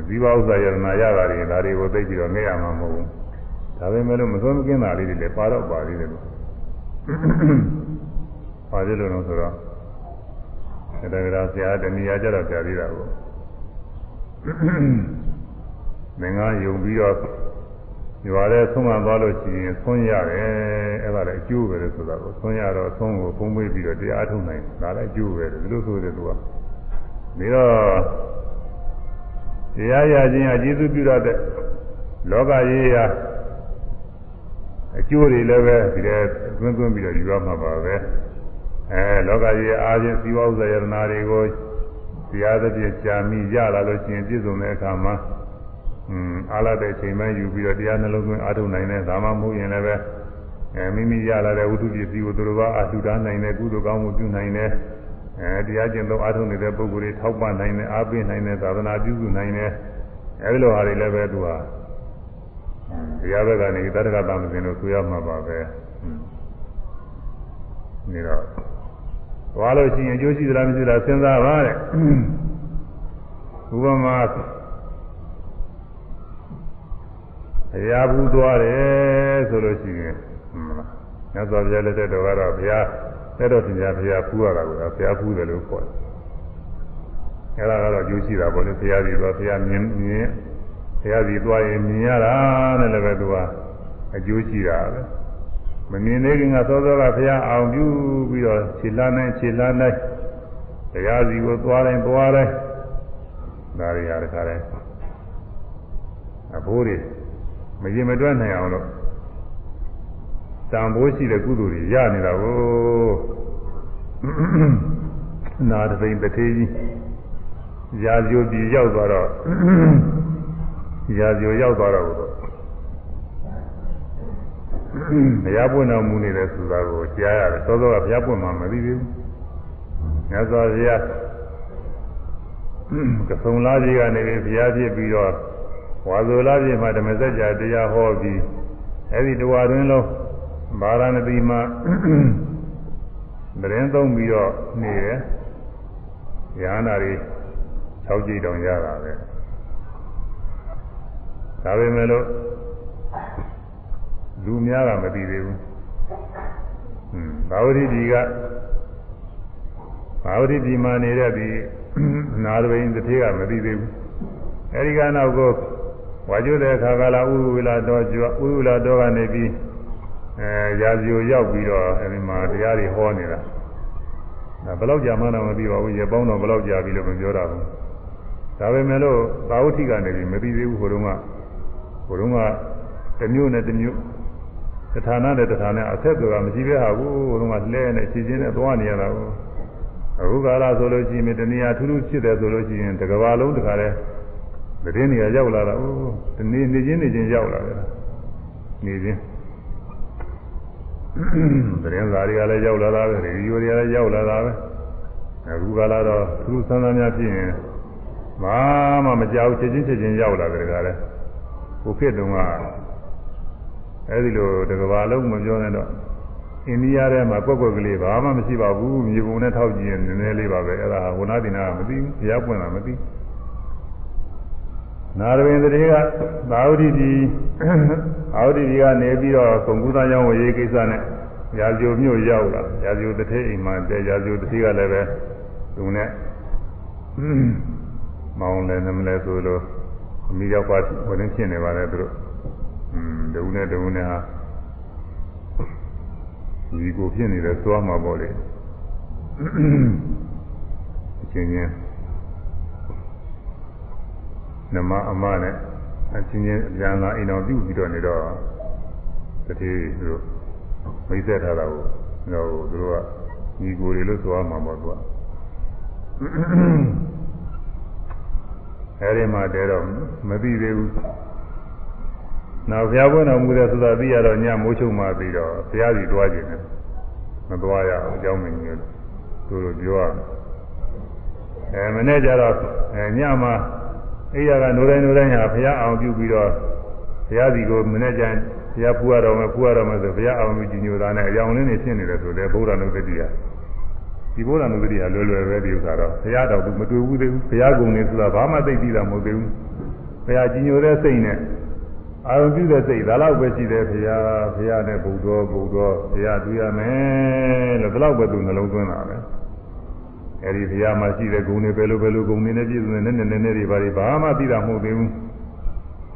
ဇီဝဥစ္စာယရနာရတာတွေဒါတွေကိုသိပြီးတော့ငဲရမှာမဟုတ်ဘူးဒါပေမဲ့လို့မဆုံးမကင်းတာလေးတွေလည်းပါတော့ပါသေးတယ်လို့ပါသေးလို့တော့ဆိုတော့ဒါကြရာဆရာတဏှာကြတော့ဆရာသေးတာကိုမင်္ဂယုံပြီးတော့ ရွာတဲ့ဆုံးမသွားလို့ရှိရင်ဆုံးရတယ်အဲ့ဒါလည်းအကျိုးပဲလို့ဆိုတာကိုဆုံးရတော့ဆုံးကိုဖုံးပေးပြီးတော့တရားထုတ်နိုင်ဒါလည်းအကျိုးပဲလို့ဒီလိုဆိုတဲ့သူကဒါတော့တရားရခြင်းအကျေစုပြုရတဲ့လောကရေးရာအကျိုးတွေလည်းပဲဒီထဲသွင်းသွင်းပြီးတော့ယူရမှာပါပဲအဲလောကကြီးအားဖြင့်သီဝဥစ္စာယတနာတွေကိုတရားသဖြင့်ကြာမိရလာလို့ရှိရင်ပြည့်စုံတဲ့အခါမှာอืม အားလာတဲ့ချိန်မှယူပြီးတော့တရားနှလုံးသွင်းအားထုတ်နိုင်တဲ့ဒါမှမဟုတ်ရင်လည်းပဲအဲမိမိရလာတဲ့ဝိသုပစ္စည်းကိုသူတို့ကအထူတာနိုင်တဲ့ကုသိုလ်ကောင်းမှုပြုနိုင်တဲ့အဲတရားကျင့်သုံးအားထုတ်နေတဲ့ပုဂ္ဂိုလ်တွေထောက်ပံ့နိုင်တဲ့အားပေးနိုင်တဲ့သာသနာပြုစုနိုင်တဲ့အဲဒီလိုဟာတွေလည်းပဲသူဟာတရားဘက်ကနေတတ္တကသမစဉ်လို့ဆိုရမှာပါပဲနေတော့သွားလို့ရှိရင်အကျိုးရှိသလားမရှိသလားစဉ်းစားပါတဲ့ဥပမာ ဘုရားဘူးသွားတယ်ဆိုလို့ရှိရင်ဟုတ်လားမြတ်စွာဘုရားလက်ထက်တော်ကတော့ဘုရားတဲ့တော်တင်ကြဘုရားဖူးရတာကိုဘုရားဖူးတယ်လို့ခေါ်တယ်အဲ့ဒါကတော့အကျိုးရှိတာပေါ့လေဘုရားကြီးတော့ဘုရားမြင်မြင်ဘုရားကြီးသွားရင်မြင်ရတာနဲ့လည်းပဲသူကအကျိုးရှိတာပဲမမြင်သေးခင်ကသောသောကဘုရားအောင်ပြုပြီးတော့ခြေလှမ်းနိုင်ခြေလှမ်းနိုင်တရားစီကိုသွားတိုင်းသွားတိုင်းဒါတွေဟာတခါတိုင်းအဖိုးတွေ မရင်မတွက်နိုင်အောင်လို့တံပိုးရှိတဲ့ကုသိုလ်တွေရနေတာကိုနာတသိမ့်တစ်သေးကြီးရာဇိုပြည်ရောက်သွားတော့ရာဇိုရောက်သွားတော့ဘုရားပွင့်တော်မူနေတယ်ဆိုတာကိုကြားရတယ်သောသောကဘုရားပွင့်မှမသိသေးဘူးမြတ်စွာဘုရားကဆုံလာကြီးကနေပြီးဘုရားဖြစ်ပြီးတော့ ဝါဇိုလာကြီးမှာဓမ္မစကြာတရားဟောပြီးအဲဒီတဝါတွင်လုံးဗာရာဏသီမှာတရင်သုံးပြီးတော့နေတယ်ရဟန္တာတွေ6ကြိမ်တောင်ရတာပဲဒါပေမဲ့လို့လူများကမသိသေးဘူးဟွန်းဘာဝတိဒီကဘာဝတိဒီမှာနေတဲ့ဒီနာရဝိန်တစ်ထေးကမသိသေးဘူးအဲဒီကနောက်ကို ဝါကျွတဲ့အခါကလာဥဝိလာတော်ကျွဥဝိလာတော်ကနေပြီးအဲရာဇီကိုရောက်ပြီးတော့အဲဒီမှာတရားတွေဟောနေတာဒါဘယ်လောက်ကြာမှတော့မသိပါဘူးရေပေါင်းတော့ဘယ်လောက်ကြာပြီလို့မပြောတာဘူးဒါပေမဲ့လို့သာဝတိကနေပြီးမသိသေးဘူးဟိုတုန်းကဟိုတုန်းကတစ်မျိုးနဲ့တစ်မျိုးတဌာနနဲ့တဌာနအဆက်ဆိုတာမရှိပဲဟာဘူးဟိုတုန်းကလဲနဲ့ခြေချင်းနဲ့သွားနေရတာဘူးအခုကာလဆိုလို့ရှိရင်တဏှာထူးထူးဖြစ်တယ်ဆိုလို့ရှိရင်တစ်ကဘာလုံးတစ်ခါလဲ သတင်းတွေကရောက်လာတာအိုးဒီနေ့နေချင်းနေချင်းရောက်လာတယ်နေချင်းသတင်းစာတွေကလည်းရောက်လာတာပဲရေဒီယိုတွေကလည်းရောက်လာတာပဲအခုကလာတော့သူဆန်းဆန်းများဖြစ်ရင်ဘာမှမကြောက်ချက်ချင်းချက်ချင်းရောက်လာတယ်ကလည်းကိုဖြစ်တုန်းကအဲဒီလိုတကဘာလုံးမပြောနဲ့တော့အိန္ဒိယထဲမှာကွက်ကွက်ကလေးဘာမှမရှိပါဘူးမြေပုံနဲ့ထောက်ကြည့်ရင်နည်းနည်းလေးပါပဲအဲ့ဒါဝနာတိနာကမသိဘူးဘုရားပွင့်တာမသိ နာရဝင်းတည်းကသာဝတိဒီအာဝတိဒီကနေပြီးတော့ကုံကူသားကျောင်းဝေရေးကိစ္စနဲ့ရာဇိုမြို့ရောက်လာရာဇိုတစ်ထည့်အိမ်မှာတဲရာဇိုတစ်ထည့်ကလည်းပဲသူနဲ့မောင်းလည်းနမလဲဆိုလို့အမိရောက်ပါဝင်နေဖြစ်နေပါလေသူတို့อืมဒုနဲ့ဒုနဲ့ဟာဒီကိုဖြစ်နေတယ်သွားမှာပေါ့လေအချင်းချင်း နမအမနဲ့အချင်းချင်းအပြန်လာအိမ်တော်ပြုပြီးတော့နေတော့တတိသူတို့မိတ်ဆက်ထားတာကိုဟိုသူတို့ကညီကိုတွေလို့ဆိုရမှာပေါ့သူကအဲဒီမှာတဲတော့မသိသေးဘူးနောက်ဘုရားဘုန်းတော်မူတဲ့ဆိုတာသိရတော့ညမိုးချုပ်မှပြီးတော့ဘုရားစီတွားခြင်းနဲ့မသွားရအောင်အကြောင်းမင်းကြီးတို့တို့ပြောရအဲမနေ့ကျတော့အဲညမှာ အိယာကနိုးတိုင်းနိုးတိုင်းဟာဘုရားအောင်ပြုပြီးတော့ဘုရားစီကိုမနေ့ကျန်ဘုရားဖူရတော်မယ်ဖူရတော်မယ်ဆိုဘုရားအောင်ပြုကြီးညိုတာနဲ့အယောင်လင်းနေဖြစ်နေတယ်ဆိုတဲ့ဘုရားနုဒတိယဒီဘုရားနုဒတိယလွယ်လွယ်ပဲဒီဥစ္စာတော့ဘုရားတော်သူမတွေ့ဘူးသေးဘူးဘုရားကုံနေဆိုတာဘာမှသိပြီးတာမဟုတ်သေးဘူးဘုရားကြီးညိုတဲ့စိတ်နဲ့အာရုံပြုတဲ့စိတ်ဒါတော့ပဲရှိတယ်ဘုရားဘုရားနဲ့ဘုဒ္ဓဘုဒ္ဓဘုရားတွေ့ရမယ်လို့ဒါတော့ပဲသူနှလုံးသွင်းတာပဲ အဲဒီဘုရားမှာရှိတဲ့ဂုဏ်တွေဘယ်လိုဘယ်လိုဂုဏ်တွေနဲ့ပြည့်စုံနေနည်းနည်းနည်းတွေဘာတွေဘာမှသိတာမဟုတ်သေးဘူး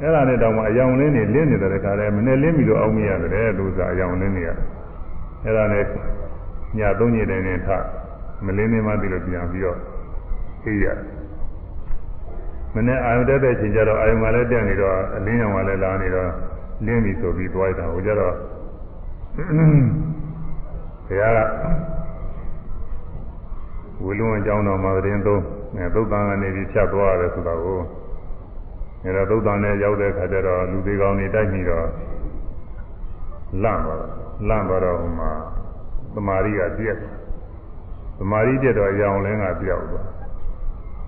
အဲ့ဒါနဲ့တောင်မှအယောင်လင်းနေလင်းနေတဲ့ခါလဲမနဲ့လင်းပြီးတော့အောင်းမရတယ်လို့ဆိုအယောင်လင်းနေရတယ်အဲ့ဒါနဲ့ညသုံးညတိုင်းနဲ့ထမလင်းနေမှသိလို့ပြန်ပြီးတော့သိရမနဲ့အာယုတက်တဲ့ချိန်ကျတော့အာယုကလည်းတက်နေတော့အလင်းရောင်ကလည်းလာနေတော့လင်းပြီဆိုပြီးသွားတာဟိုကျတော့ဘုရားက ဝေလွန်အကြောင်းတော်မှာသတင်းသုံးအဲသုတ်တန်ကနေပြီးဖြတ်သွားရတယ်ဆိုတာကိုအဲတော့သုတ်တန်နဲ့ရောက်တဲ့ခါကျတော့လူသေးကောင်းတွေတိုက်မိတော့လန့်သွားတော့လန့်သွားတော့ဟိုမှာသမာဓိကပြည့်သမာဓိပြည့်တော့အယောင်လင်းကပြောက်သွား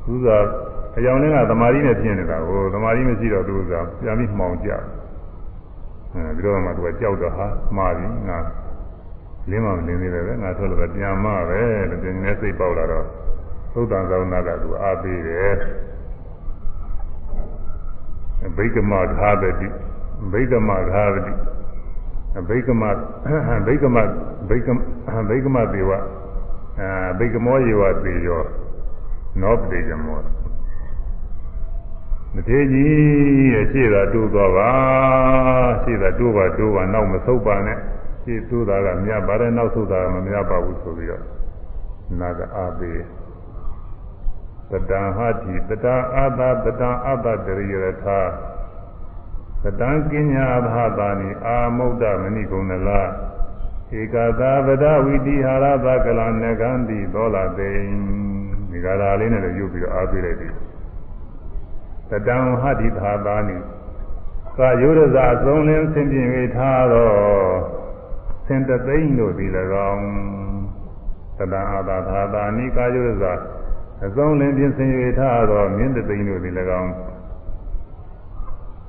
သူကအယောင်လင်းကသမာဓိနဲ့ပြင်းနေတာကိုသမာဓိမရှိတော့သူကပြန်ပြီးမှောင်ကြအဲဒီတော့မှသူကကြောက်တော့ဟာမှားပြီငါ လင်းမမလင်းသေးတယ်ပဲငါထွက်လို့ပဲပြန်မပဲလို့ပြင်းနေစိတ်ပေါက်လာတော့သုတ်တန်သောနာကသူအားပေးတယ်ဘိကမသာပတိဘိကမသာပတိဘိကမဘိကမဘိကမဘိကမဒေဝအဲဘိကမောယေဝသေယောနောပတိကမောမထေကြီးရဲ့ရှေ့သာတိုးသွားပါရှေ့သာတိုးပါတိုးပါနောက်မဆုပ်ပါနဲ့ ရှေ့တိုးတာကမြတ်ပါတယ်နောက်ဆုပ်တာကမမြတ်ပါဘူးဆိုပြီးတော့နာကအားပေးတတံဟတိတတအာသတတံအတ္တတရိယထာတတံကိညာဘာသာနိအာမုဒ္ဒမဏိကုဏလဧကသာဗဒဝိတိဟာရသကလနကံတိသောလာသိဒီကရာလေးနဲ့လည်းယူပြီးတော့အားပေးလိုက်ပြီတတံဟတိသာသာနိသာယုရဇအဆုံးလင်းဆင်ပြင်၍ထားတော့ ဆင်တသိမ့်တို့သည်၎င်းတတံအာသာသာသာနိကာယုရဇအဆုံးလင်းပြင်ဆင်၍ထားတော့မြင်းတသိမ့်တို့သည်၎င်း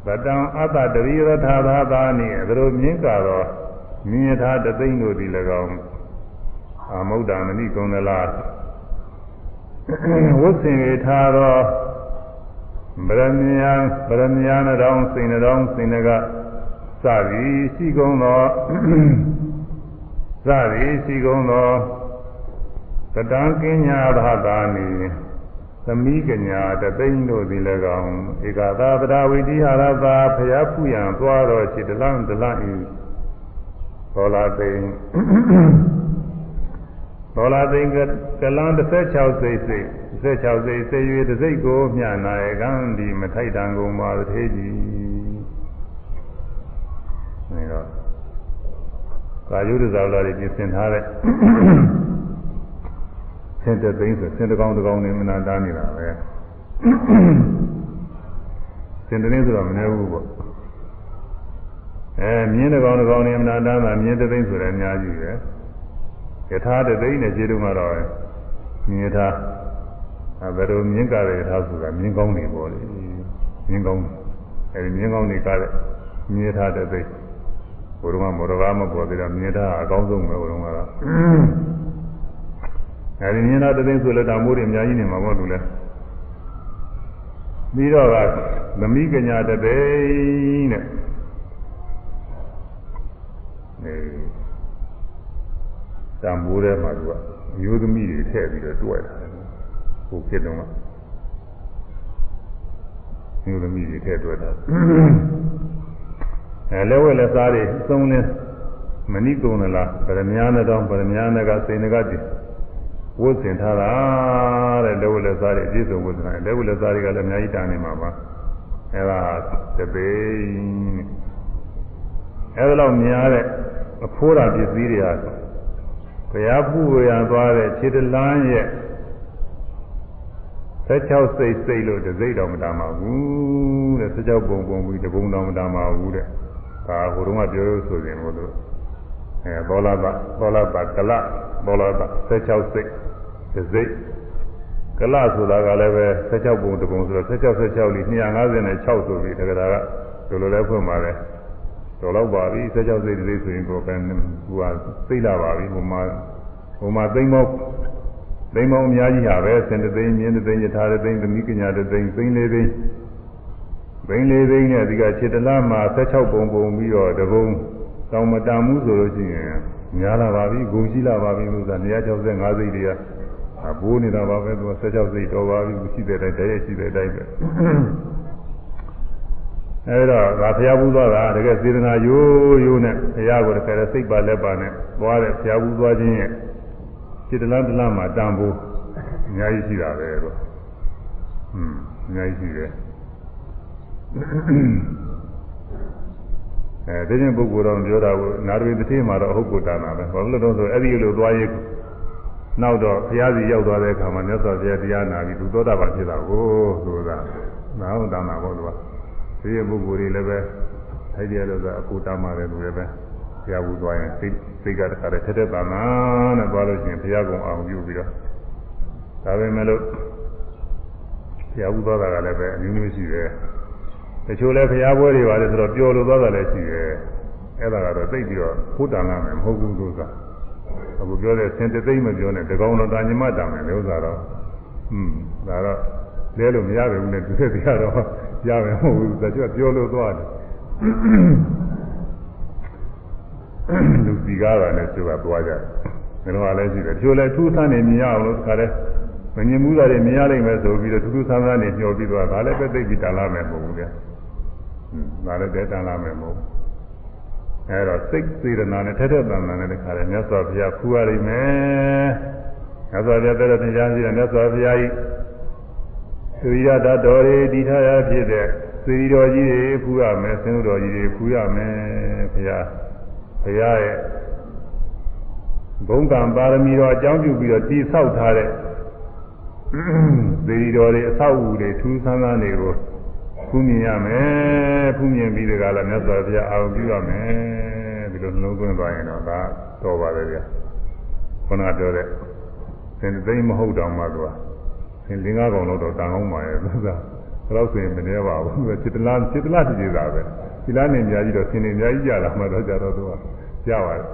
တတံအတ္တတရိယထာသာသာနိအသလိုမြင်းကတော့မြင်းယထာတသိမ့်တို့သည်၎င်းအာမုဒ္ဒမဏိကုံဒလာဝတ်ဆင်၍ထားတော့ဗရမယဗရမယနတောင်စိန်တောင်စိန်ကစသည်ရှိကုန်သော စသည်ရှိကုန်သောတတံကင်းညာဘာသာနိသမီးကညာတသိန်းတို့သည်လည်းကောင်းဧကသာပဒဝိတိဟာရသာဖျားဖူးရန်သွားတော်ရှိတလန့်တလန့်ဤသောလာသိန်းသောလာသိန်းကလန်း16စိတ်စိတ်16စိတ်စေ၍တစိတ်ကိုမျှနာရကံဒီမထိုက်တန်ကုန်ပါသေးကြီးနေတော့ ကာယုဒဇာဝလာတွေပြင်ဆင်ထားတဲ့ဆင်းတဲ့သိန်းဆိုဆင်းတကောင်းတကောင်းနေမနာတားနေတာပဲဆင်းတဲ့သိန်းဆိုတော့မနေဘူးပေါ့အဲမြင်းတကောင်းတကောင်းနေမနာတားတာမြင်းတဲ့သိန်းဆိုလည်းအများကြီးပဲယထာတဲ့သိန်းနဲ့ခြေတုံးကတော့မြင်းထားအဲဘယ်လိုမြင်းကားတဲ့ယထာဆိုတာမြင်းကောင်းနေပေါ့လေမြင်းကောင်းအဲဒီမြင်းကောင်းနေကားတဲ့မြင်းထားတဲ့သိန်း ဘုရားမောရဘာမပေါ်သေးတာမြင်းထားအကောင်းဆုံးပဲဘုရားကတော့အဲဒီမြင်တာတသိန်းဆိုလည်းဒါမိုးတွေအများကြီးနေမှာပေါ့သူလဲပြီးတော့ကသမီးကညာတသိန်းနဲ့အဲတံမိုးထဲမှာသူကအမျိုးသမီးတွေထည့်ပြီးတော့တွဲတာဟိုဖြစ်တော့ကမျိုးသမီးတွေထည့်တွဲတာ အဲလဲဝဲလက်စားတွေသုံးနေမဏိကုံလားဗရမညာနဲ့တော့ဗရမညာနဲ့ကစိန်ကတည်းဝတ်ဆင်ထားတာတဲ့လက်ဝတ်လက်စားတွေအပြည့်စုံဝတ်ဆင်ထားတယ်လက်ဝတ်လက်စားတွေကလည်းအများကြီးတာနေမှာပါအဲဒါတပိန်းအဲဒါတော့များတဲ့အဖိုးတာပစ္စည်းတွေဟာဘုရားဖူဝေရသွားတဲ့ခြေတလန်းရဲ့16စိတ်စိတ်လို့တစိတ်တော်မတာမှာဘူးတဲ့16ပုံပုံပြီးတပုံတော်မတာမှာဘူးတဲ့ ဒါဟိုတုန်းကပြောလို့ဆိုရင်ဘုလို့အဲဘောလာပဘောလာပကလဘောလာပ16စိတ်တစ်စိတ်ကလဆိုတာကလည်းပဲ16ပုံတစ်ပုံဆိုတော့16 16လီ256ဆိုပြီးတက္ကရာကလိုလိုလဲဖွင့်ပါတယ်တော်တော့ပါပြီ16စိတ်တိဆိုရင်ကိုပဲဟိုဟာသိလာပါပြီဟိုမှာဟိုမှာသိမ့်မောသိမ့်မောအများကြီးဟာပဲစင်တသိန်းမြင်းတသိန်းယထာတသိန်းသမီးကညာတသိန်းသိန်းလေးသိန်း သိန်းလေးသိန်းနဲ့ဒီကခြေတလားမှာ16ပုံပုံပြီးတော့တပုံတောင်မတန်မှုဆိုလို့ရှိရင်များလာပါပြီဂုံရှိလာပါပြီလို့ဆိုတာ165စိတ်တွေကအဘိုးနေတာပါပဲသူ16စိတ်တော်ပါပြီရှိတဲ့တိုင်းတည်းရှိတဲ့တိုင်းပဲအဲဒါကဘုရားဘူးသွားတာတကယ်စေတနာယိုးယိုးနဲ့ဘုရားကိုတကယ်စိတ်ပါလက်ပါနဲ့သွားတယ်ဘုရားဘူးသွားခြင်းရဲ့စိတလန်းတလန်းမှာတန်ဖို့အများကြီးရှိတာပဲတော့อืมအများကြီးရှိတယ် အဲဒီချင်းပုဂ္ဂိုလ်တော်ပြောတာကိုနာရီတစ်ထင်းမှာတော့ဟုတ်ကိုတာနာပဲဘာလို့လဲတော့ဆိုအဲ့ဒီလိုသွားရေးနောက်တော့ဘုရားစီရောက်သွားတဲ့အခါမှာမြတ်စွာဘုရားတရားနာပြီးသူသောတာပန်ဖြစ်တာကိုဆိုတာနာဟုတ်တာနာပေါ့သူကဒီရဲ့ပုဂ္ဂိုလ်တွေလည်းပဲထိုက်တယ်လို့ဆိုအခုတာမှာတယ်သူလည်းပဲဘုရားဘူးသွားရင်စိတ်စိတ်ကတခါတည်းထက်ထက်တာနာနဲ့သွားလို့ရှိရင်ဘုရားကုံအောင်ပြုပြီးတော့ဒါပဲမဲ့လို့ဘုရားဘူးသွားတာကလည်းပဲအမျိုးမျိုးရှိတယ် တချို့လည်းဘုရားပွဲတွေပါလေဆိုတော့ပျော်လို့သွားတာလည်းရှိတယ်အဲ့ဒါကတော့သိပြီးတော့ဖုတန်လာမယ်မဟုတ်ဘူးလို့ဆိုတာအခုပြောတဲ့စင်တသိမ့်မပြောနဲ့တကောင်တော်တာညမတာမယ်လို့ဆိုတော့อืมဒါတော့လဲလို့မရပါဘူးနဲ့သူသက်တရားတော့ရမယ်မဟုတ်ဘူးဒါကျပြောလို့သွားတယ်လူစီကားတာနဲ့သူကသွားကြတယ်ဒါတော့လည်းရှိတယ်ကျိုးလဲထူးဆန်းနေမြင်ရအောင်လို့တခါလဲမမြင်မှုသားတွေမြင်ရလိမ့်မယ်ဆိုပြီးတော့ထူးထူးဆန်းဆန်းနေညှော်ပြီးသွားဒါလည်းပဲသိပြီးတန်လာမယ်မဟုတ်ဘူးလေ ဒါလည်းတဲတန်လာမယ်မဟုတ်ဘူးအဲတော့စိတ်စေတနာနဲ့ထက်ထက်တန်တန်နဲ့တခါလဲမြတ်စွာဘုရားဖူရလိမ့်မယ်မြတ်စွာဘုရားတဲ့တဲ့တရားရှိတယ်မြတ်စွာဘုရားဤသီရတတော်တွေတည်ထားရဖြစ်တဲ့သီရီတော်ကြီးတွေဖူရမယ်ဆင်းတော်ကြီးတွေဖူရမယ်ဘုရားဘုရားရဲ့ဘုံကံပါရမီတော်အကြောင်းပြုပြီးတော့တည်ဆောက်ထားတဲ့သီရီတော်တွေအဆောက်အဦတွေထူးဆန်းဆန်းတွေကို ဖူးမြင်ရမယ်ဖူးမြင်ပြီးတကလည်းမြတ်စွာဘုရားအာရုံပြုရမယ်ဒီလိုနှလုံးသွင်းသွားရင်တော့ဒါတော်ပါတယ်ဗျာခုနကပြောတဲ့သင်သိမ့်မဟုတ်တော့မှသူကသင်လင်းကားကောင်တော့တန်ကောင်းပါရဲ့သူကဘယ်တော့ဆိုရင်မနေပါဘူးသူကจิตလားจิตလားကြည့်ကြတာပဲဒီလားနေအများကြီးတော့သင်နေအများကြီးကြတာမှတော့ကြတော့သူကကြားပါတယ်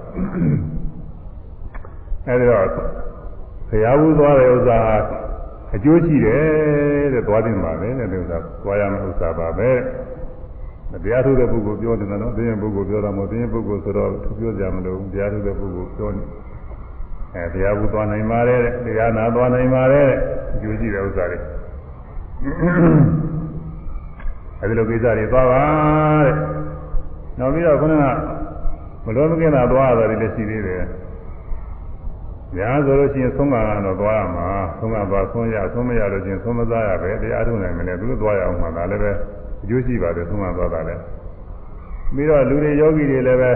အဲဒီတော့ဘုရားဘူးသွားတဲ့ဥစ္စာ အကျိုးရှိတယ်တဲ့သွားတင်ပါလေတဲ့ဒီဥစ္စာသွားရမယ့်ဥစ္စာပါပဲတရားထုတဲ့ပုဂ္ဂိုလ်ပြောတယ်နော်တင်းရင်ပုဂ္ဂိုလ်ပြောတာမဟုတ်တင်းရင်ပုဂ္ဂိုလ်ဆိုတော့သူပြောကြမလို့တရားထုတဲ့ပုဂ္ဂိုလ်ပြောနေအဲတရားဘူးသွားနိုင်ပါတယ်တဲ့တရားနာသွားနိုင်ပါတယ်တဲ့အကျိုးရှိတဲ့ဥစ္စာတွေအဲဒီလိုကိစ္စတွေသွားပါတဲ့နောက်ပြီးတော့ခုနကမလွန်မကင်းတာသွားရတယ်လည်းရှိသေးတယ် ညာဆိုလို့ရှိရင်သုံးပါးကတော့သွားရမှာသုံးပါးသွားဆုံးရဆုံးမရလို့ချင်းဆုံးမသားရပဲတရားထုနိုင်မလဲသူတို့သွားရအောင်မှာဒါလည်းပဲအကျိုးရှိပါတယ်သုံးပါးသွားတာလည်းပြီးတော့လူတွေယောဂီတွေလည်းပဲ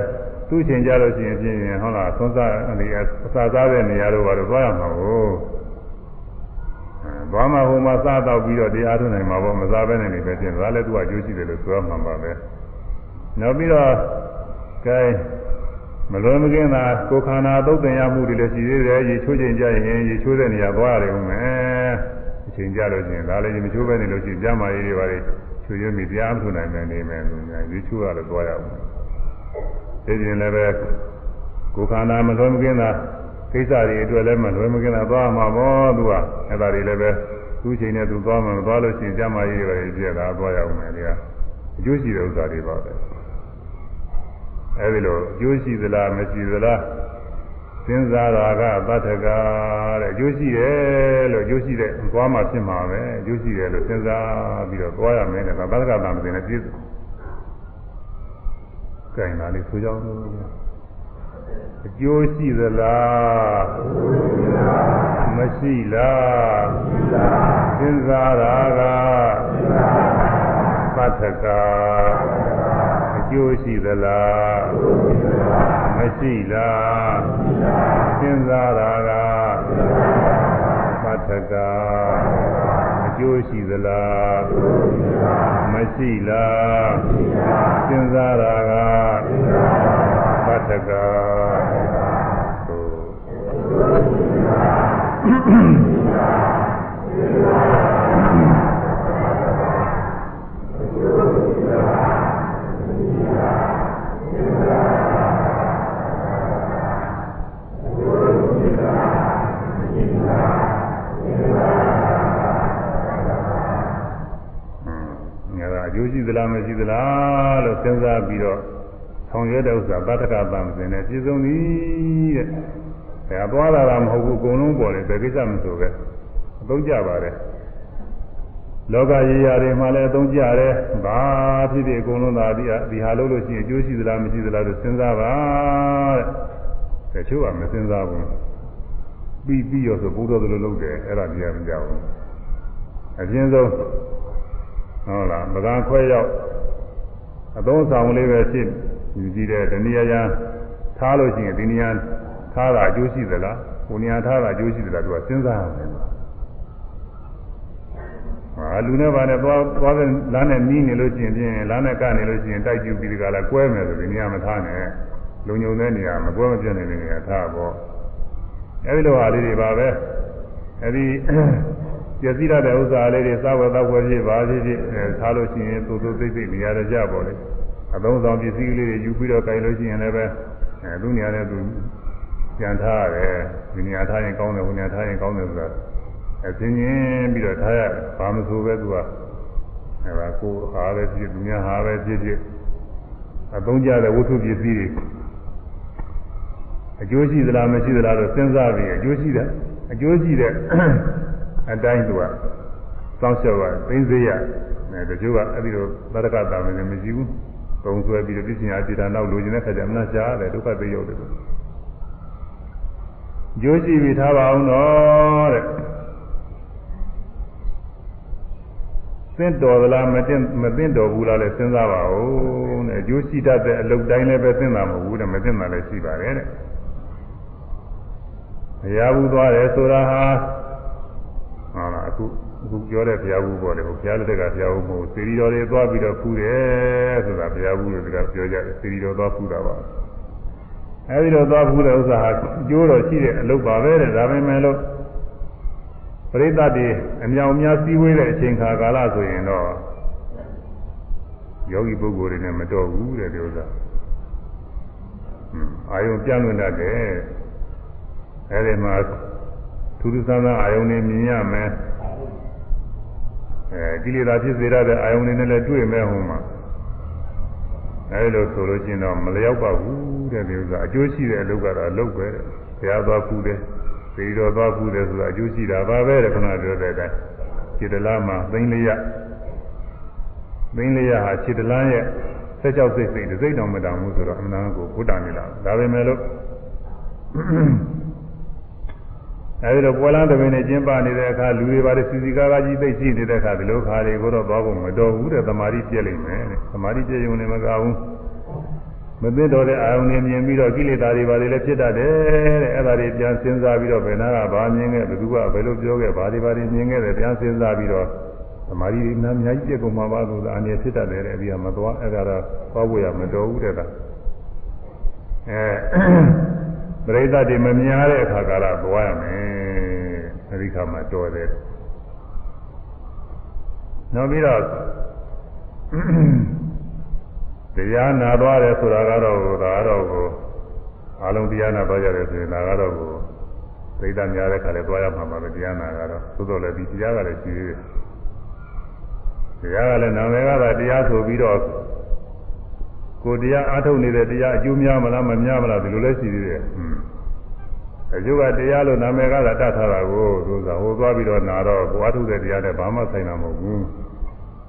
သူ့ချိန်ကြလို့ရှိရင်ဖြင့်ဟုတ်လားသုံးစားအနေအစာစားတဲ့နေရာတို့ဘာလို့သွားရမှာကိုသွားမှဟိုမှာစားတော့ပြီးတော့တရားထုနိုင်မှာပေါ့မစားဘဲနဲ့နေပဲပြင်ဒါလည်းသူကအကျိုးရှိတယ်လို့ဆိုရမှာပါပဲနောက်ပြီးတော့ကဲ မလွန်မကင်းတာကိုခန္ဓာသုတ်တင်ရမှုတွေလည်းရှိသေးတယ်ရေချိုးချိန်ကြရင်ရေချိုးတဲ့နေရာသွားရတယ်ဦးမယ်အချိန်ကြလို့ချင်းဒါလည်းရေမချိုးပဲနေလို့ရှိရင်ကြမ်းမာရေးတွေပါလေချွေရမိတရားမထုနိုင်မယ်နေမယ်လို့ညာရေချိုးရလို့သွားရအောင်ဒီပြင်လည်းပဲကိုခန္ဓာမလွန်မကင်းတာကိစ္စတွေအတွက်လည်းမလွန်မကင်းတာသွားမှာပေါ့သူကအဲ့ဒါတွေလည်းပဲသူ့ချိန်နဲ့သူသွားမှာမသွားလို့ရှိရင်ကြမ်းမာရေးတွေပါလေပြည့်တာသွားရအောင်မယ်ဒီကအကျိုးရှိတဲ့ဥစ္စာတွေပါပဲ အဲဒီလိုအကျိုးရှိသလားမရှိသလားစဉ်းစားတာကသတ္တကတဲ့အကျိုးရှိတယ်လို့အကျိုးရှိတဲ့သွားမှဖြစ်မှာပဲအကျိုးရှိတယ်လို့စဉ်းစားပြီးတော့သွားရမယ်တဲ့သတ္တကတာမသိနဲ့ပြည့်စုံကြင်လာလေးဆိုကြအောင်အကျိုးရှိသလားမရှိလားစဉ်းစားတာကသတ္တကအ ကျိုးရှိသလားမရှိလားစဉ်းစားတာကမထကအကျိုးရှိသလားမရှိလားစဉ်းစားတာကမထကဟုတ်ိုးရှိသလားမရှိသလားလို့စဉ်းစားပြီးတော့ဆောင်ရွက်တဲ့ဥစ္စာပဋ္ဌကပံစဉ်နဲ့ပြည့်စုံသည်တဲ့။ဒါသွားလာတာမဟုတ်ဘူးအကုန်လုံးပေါ်တယ်ဘယ်ကိစ္စမဆိုပဲအသုံးကြပါတယ်။ လောကကြီးရာတွေမှာလည်းအသုံးကြတယ်ဘာဖြစ်ဖြစ်အကုန်လုံးသာဒီဒီဟာလို့လို့ရှိရင်အကျိုးရှိသလားမရှိသလားလို့စဉ်းစားပါတဲ့တချို့ကမစဉ်းစားဘူးပြီးပြီးရောဆိုဘုရားသလိုလုပ်တယ်အဲ့ဒါတရားမကြောက်ဘူးအကျဉ်းဆုံးဟုတ်လားပကံခွဲရောက်အသုံးဆောင်လေးပဲဖြစ်ယူကြည့်တဲ့တဏှာရန်ထားလို့ရှိရင်ဒီနေရာထားတာအကျိုးရှိသလားဟိုနေရာထားတာအကျိုးရှိသလားသူကစဉ်းစားရတယ် ဟာလူနဲ့ဗာနဲ့သွားသွားတဲ့လမ်းနဲ့နီးနေလို့ရှိရင်ဖြင့်လမ်းနဲ့ကနေလို့ရှိရင်တိုက်ကျူပြီးဒီကလာကွဲမယ်ဆိုဒီနေရာမထားနဲ့လုံုံတဲ့နေရာမကွဲမပြတ်နေတဲ့နေရာထားပေါ့အဲဒီလိုဟာလေးတွေပါပဲအဲဒီပျက်စီးရတဲ့ဥစ္စာလေးတွေစားဝယ်တော့ဝယ်ဖြစ်ပါဖြစ်ဖြစ်ထားလို့ရှိရင်သို့သို့သိသိနေရာကြပေါ့လေအသုံးဆောင်ပစ္စည်းလေးတွေယူပြီးတော့ကြိုင်လို့ရှိရင်လည်းပဲအဲသူနေရာနဲ့သူပြန်ထားရတယ်ဒီနေရာထားရင်ကောင်းတယ်ဟိုနေရာထားရင်ကောင်းတယ်ဆိုတာ အချင်းချင်းပြီးတော့ထားရဘာမဆိုပဲသူကအဲဒါကိုဟာပဲဖြစ်သူများဟာပဲဖြစ်ဖြစ်အသုံးကြတဲ့ဝတ္ထုပစ္စည်းတွေအကျိုးရှိသလားမရှိသလားတော့စဉ်းစားပြီးအကျိုးရှိတယ်အကျိုးရှိတဲ့အတိုင်းသူကစောင့်ရှောက်ရသိသိရအဲတချို့ကအဲ့ဒီလိုသရကတာမင်းလည်းမရှိဘူးပုံဆွဲပြီးတော့ပြည့်စင်အားတည်တာနောက်လိုချင်တဲ့ခါကျအမနာရှားတယ်ဒုက္ခသိရောက်တယ်ကျိုးရှိပြီးထားပါအောင်တော့တဲ့ သင့်တော်သလားမသင့်မသင့်တော်ဘူးလားလဲစဉ်းစားပါဦးတဲ့အကျိုးရှိတတ်တဲ့အလုပ်တိုင်းလည်းပဲသင့်တာမဟုတ်ဘူးတဲ့မသင့်တာလည်းရှိပါတယ်တဲ့ဘုရားဘူးသွားတယ်ဆိုတာဟာဟုတ်လားအခုအခုပြောတဲ့ဘုရားဘူးပေါ်တယ်ဘုရားလက်ထက်ကဘုရားဘူးမဟုတ်စေရီတော်တွေသွားပြီးတော့ဖူးတယ်ဆိုတာဘုရားဘူးလို့တကပြောကြတယ်စေရီတော်သွားဖူးတာပါအဲဒီတော့သွားဖူးတဲ့ဥစ္စာဟာကျိုးတော်ရှိတဲ့အလုပ်ပါပဲတဲ့ဒါပေမဲ့လို့ ပရိသတ်တွေအမြောင်များစည်းဝေးတဲ့အချိန်ခါကာလဆိုရင်တော့ယောဂီပုဂ္ဂိုလ်တွေနဲ့မတော်ဘူးတဲ့ဒီဥစ္စာအာယုံပြန့်လွင့်တတ်တယ်အဲဒီမှာထူးထူးဆန်းဆန်းအာယုံတွေမြင်ရမယ်အဲကိလေသာဖြစ်စေရတဲ့အာယုံတွေနဲ့လည်းတွေ့မယ်ဟိုမှာအဲဒီလိုဆိုလို့ချင်းတော့မလျောက်ပါဘူးတဲ့ဒီဥစ္စာအကျိုးရှိတဲ့အလုပ်ကတော့အလုပ်ပဲတဲ့ဘုရားသွားဖူးတယ် သေတော်သွားဖူးတယ်ဆိုတာအကျိုးရှိတာပါပဲတဲ့ခဏပြောတဲ့အတိုင်းခြေတလားမှာသိန်းလေးရသိန်းလေးရဟာခြေတလားရဲ့ဆက်ကြောက်စိတ်စိတ်စိတ်တော်မတောင်ဘူးဆိုတော့အမှန်တန်ကိုဘုဒ္ဓနေလာဒါပေမဲ့လို့အဲဒီတော့ပွဲလန်းတပင်နဲ့ကျင်းပနေတဲ့အခါလူတွေပါတယ်စီစီကားကားကြီးသိရှိနေတဲ့အခါဒီလိုခါတွေကိုတော့သွားဖို့မတော်ဘူးတဲ့သမာဓိပြည့်လိမ့်မယ်တဲ့သမာဓိပြည့်ရုံနဲ့မကဘူး မသိတော်တဲ့အာယုန်နဲ့မြင်ပြီးတော့ကိလေသာတွေပါလေလည်းဖြစ်တတ်တယ်တဲ့အဲ့ဒါတွေပြန်စဉ်းစားပြီးတော့ဘယ်နာကဘာမြင်ခဲ့ဘယ်သူကဘယ်လိုပြောခဲ့ဘာတွေဘာတွေမြင်ခဲ့တယ်ပြန်စဉ်းစားပြီးတော့သမာဓိနာအများကြီးပြည့်ကုန်မှာပါလို့အနေဖြစ်တတ်တယ်တဲ့အပြီးကမသွားအဲ့ဒါတော့သွားဖို့ရမတော်ဘူးတဲ့ကအဲပရိသတ်တွေမမြင်ရတဲ့အခါကာလသွားရမယ်အဲဒီခါမှာတော်တယ်နောက်ပြီးတော့ တရားနာသွားတယ်ဆိုတာကတော့ဒါကတော့ကိုအလုံးတရားနာသွားကြတယ်ဆိုရင်ဒါကတော့ကိုပရိသတ်များတဲ့ခါလဲသွားရမှာပါပဲတရားနာကတော့သို့တော်လည်းဒီတရားကလည်းရှိသေးတယ်တရားကလည်းနာမည်ကသာတရားဆိုပြီးတော့ကိုတရားအားထုတ်နေတဲ့တရားအကျိုးများမလားမများမလားဒီလိုလဲရှိသေးတယ်။အကျိုးကတရားလို့နာမည်ကသာတတ်ထားတာကိုသူကဟိုသွားပြီးတော့နာတော့ကိုအားထုတ်တဲ့တရားနဲ့ဘာမှဆိုင်တာမဟုတ်ဘူး။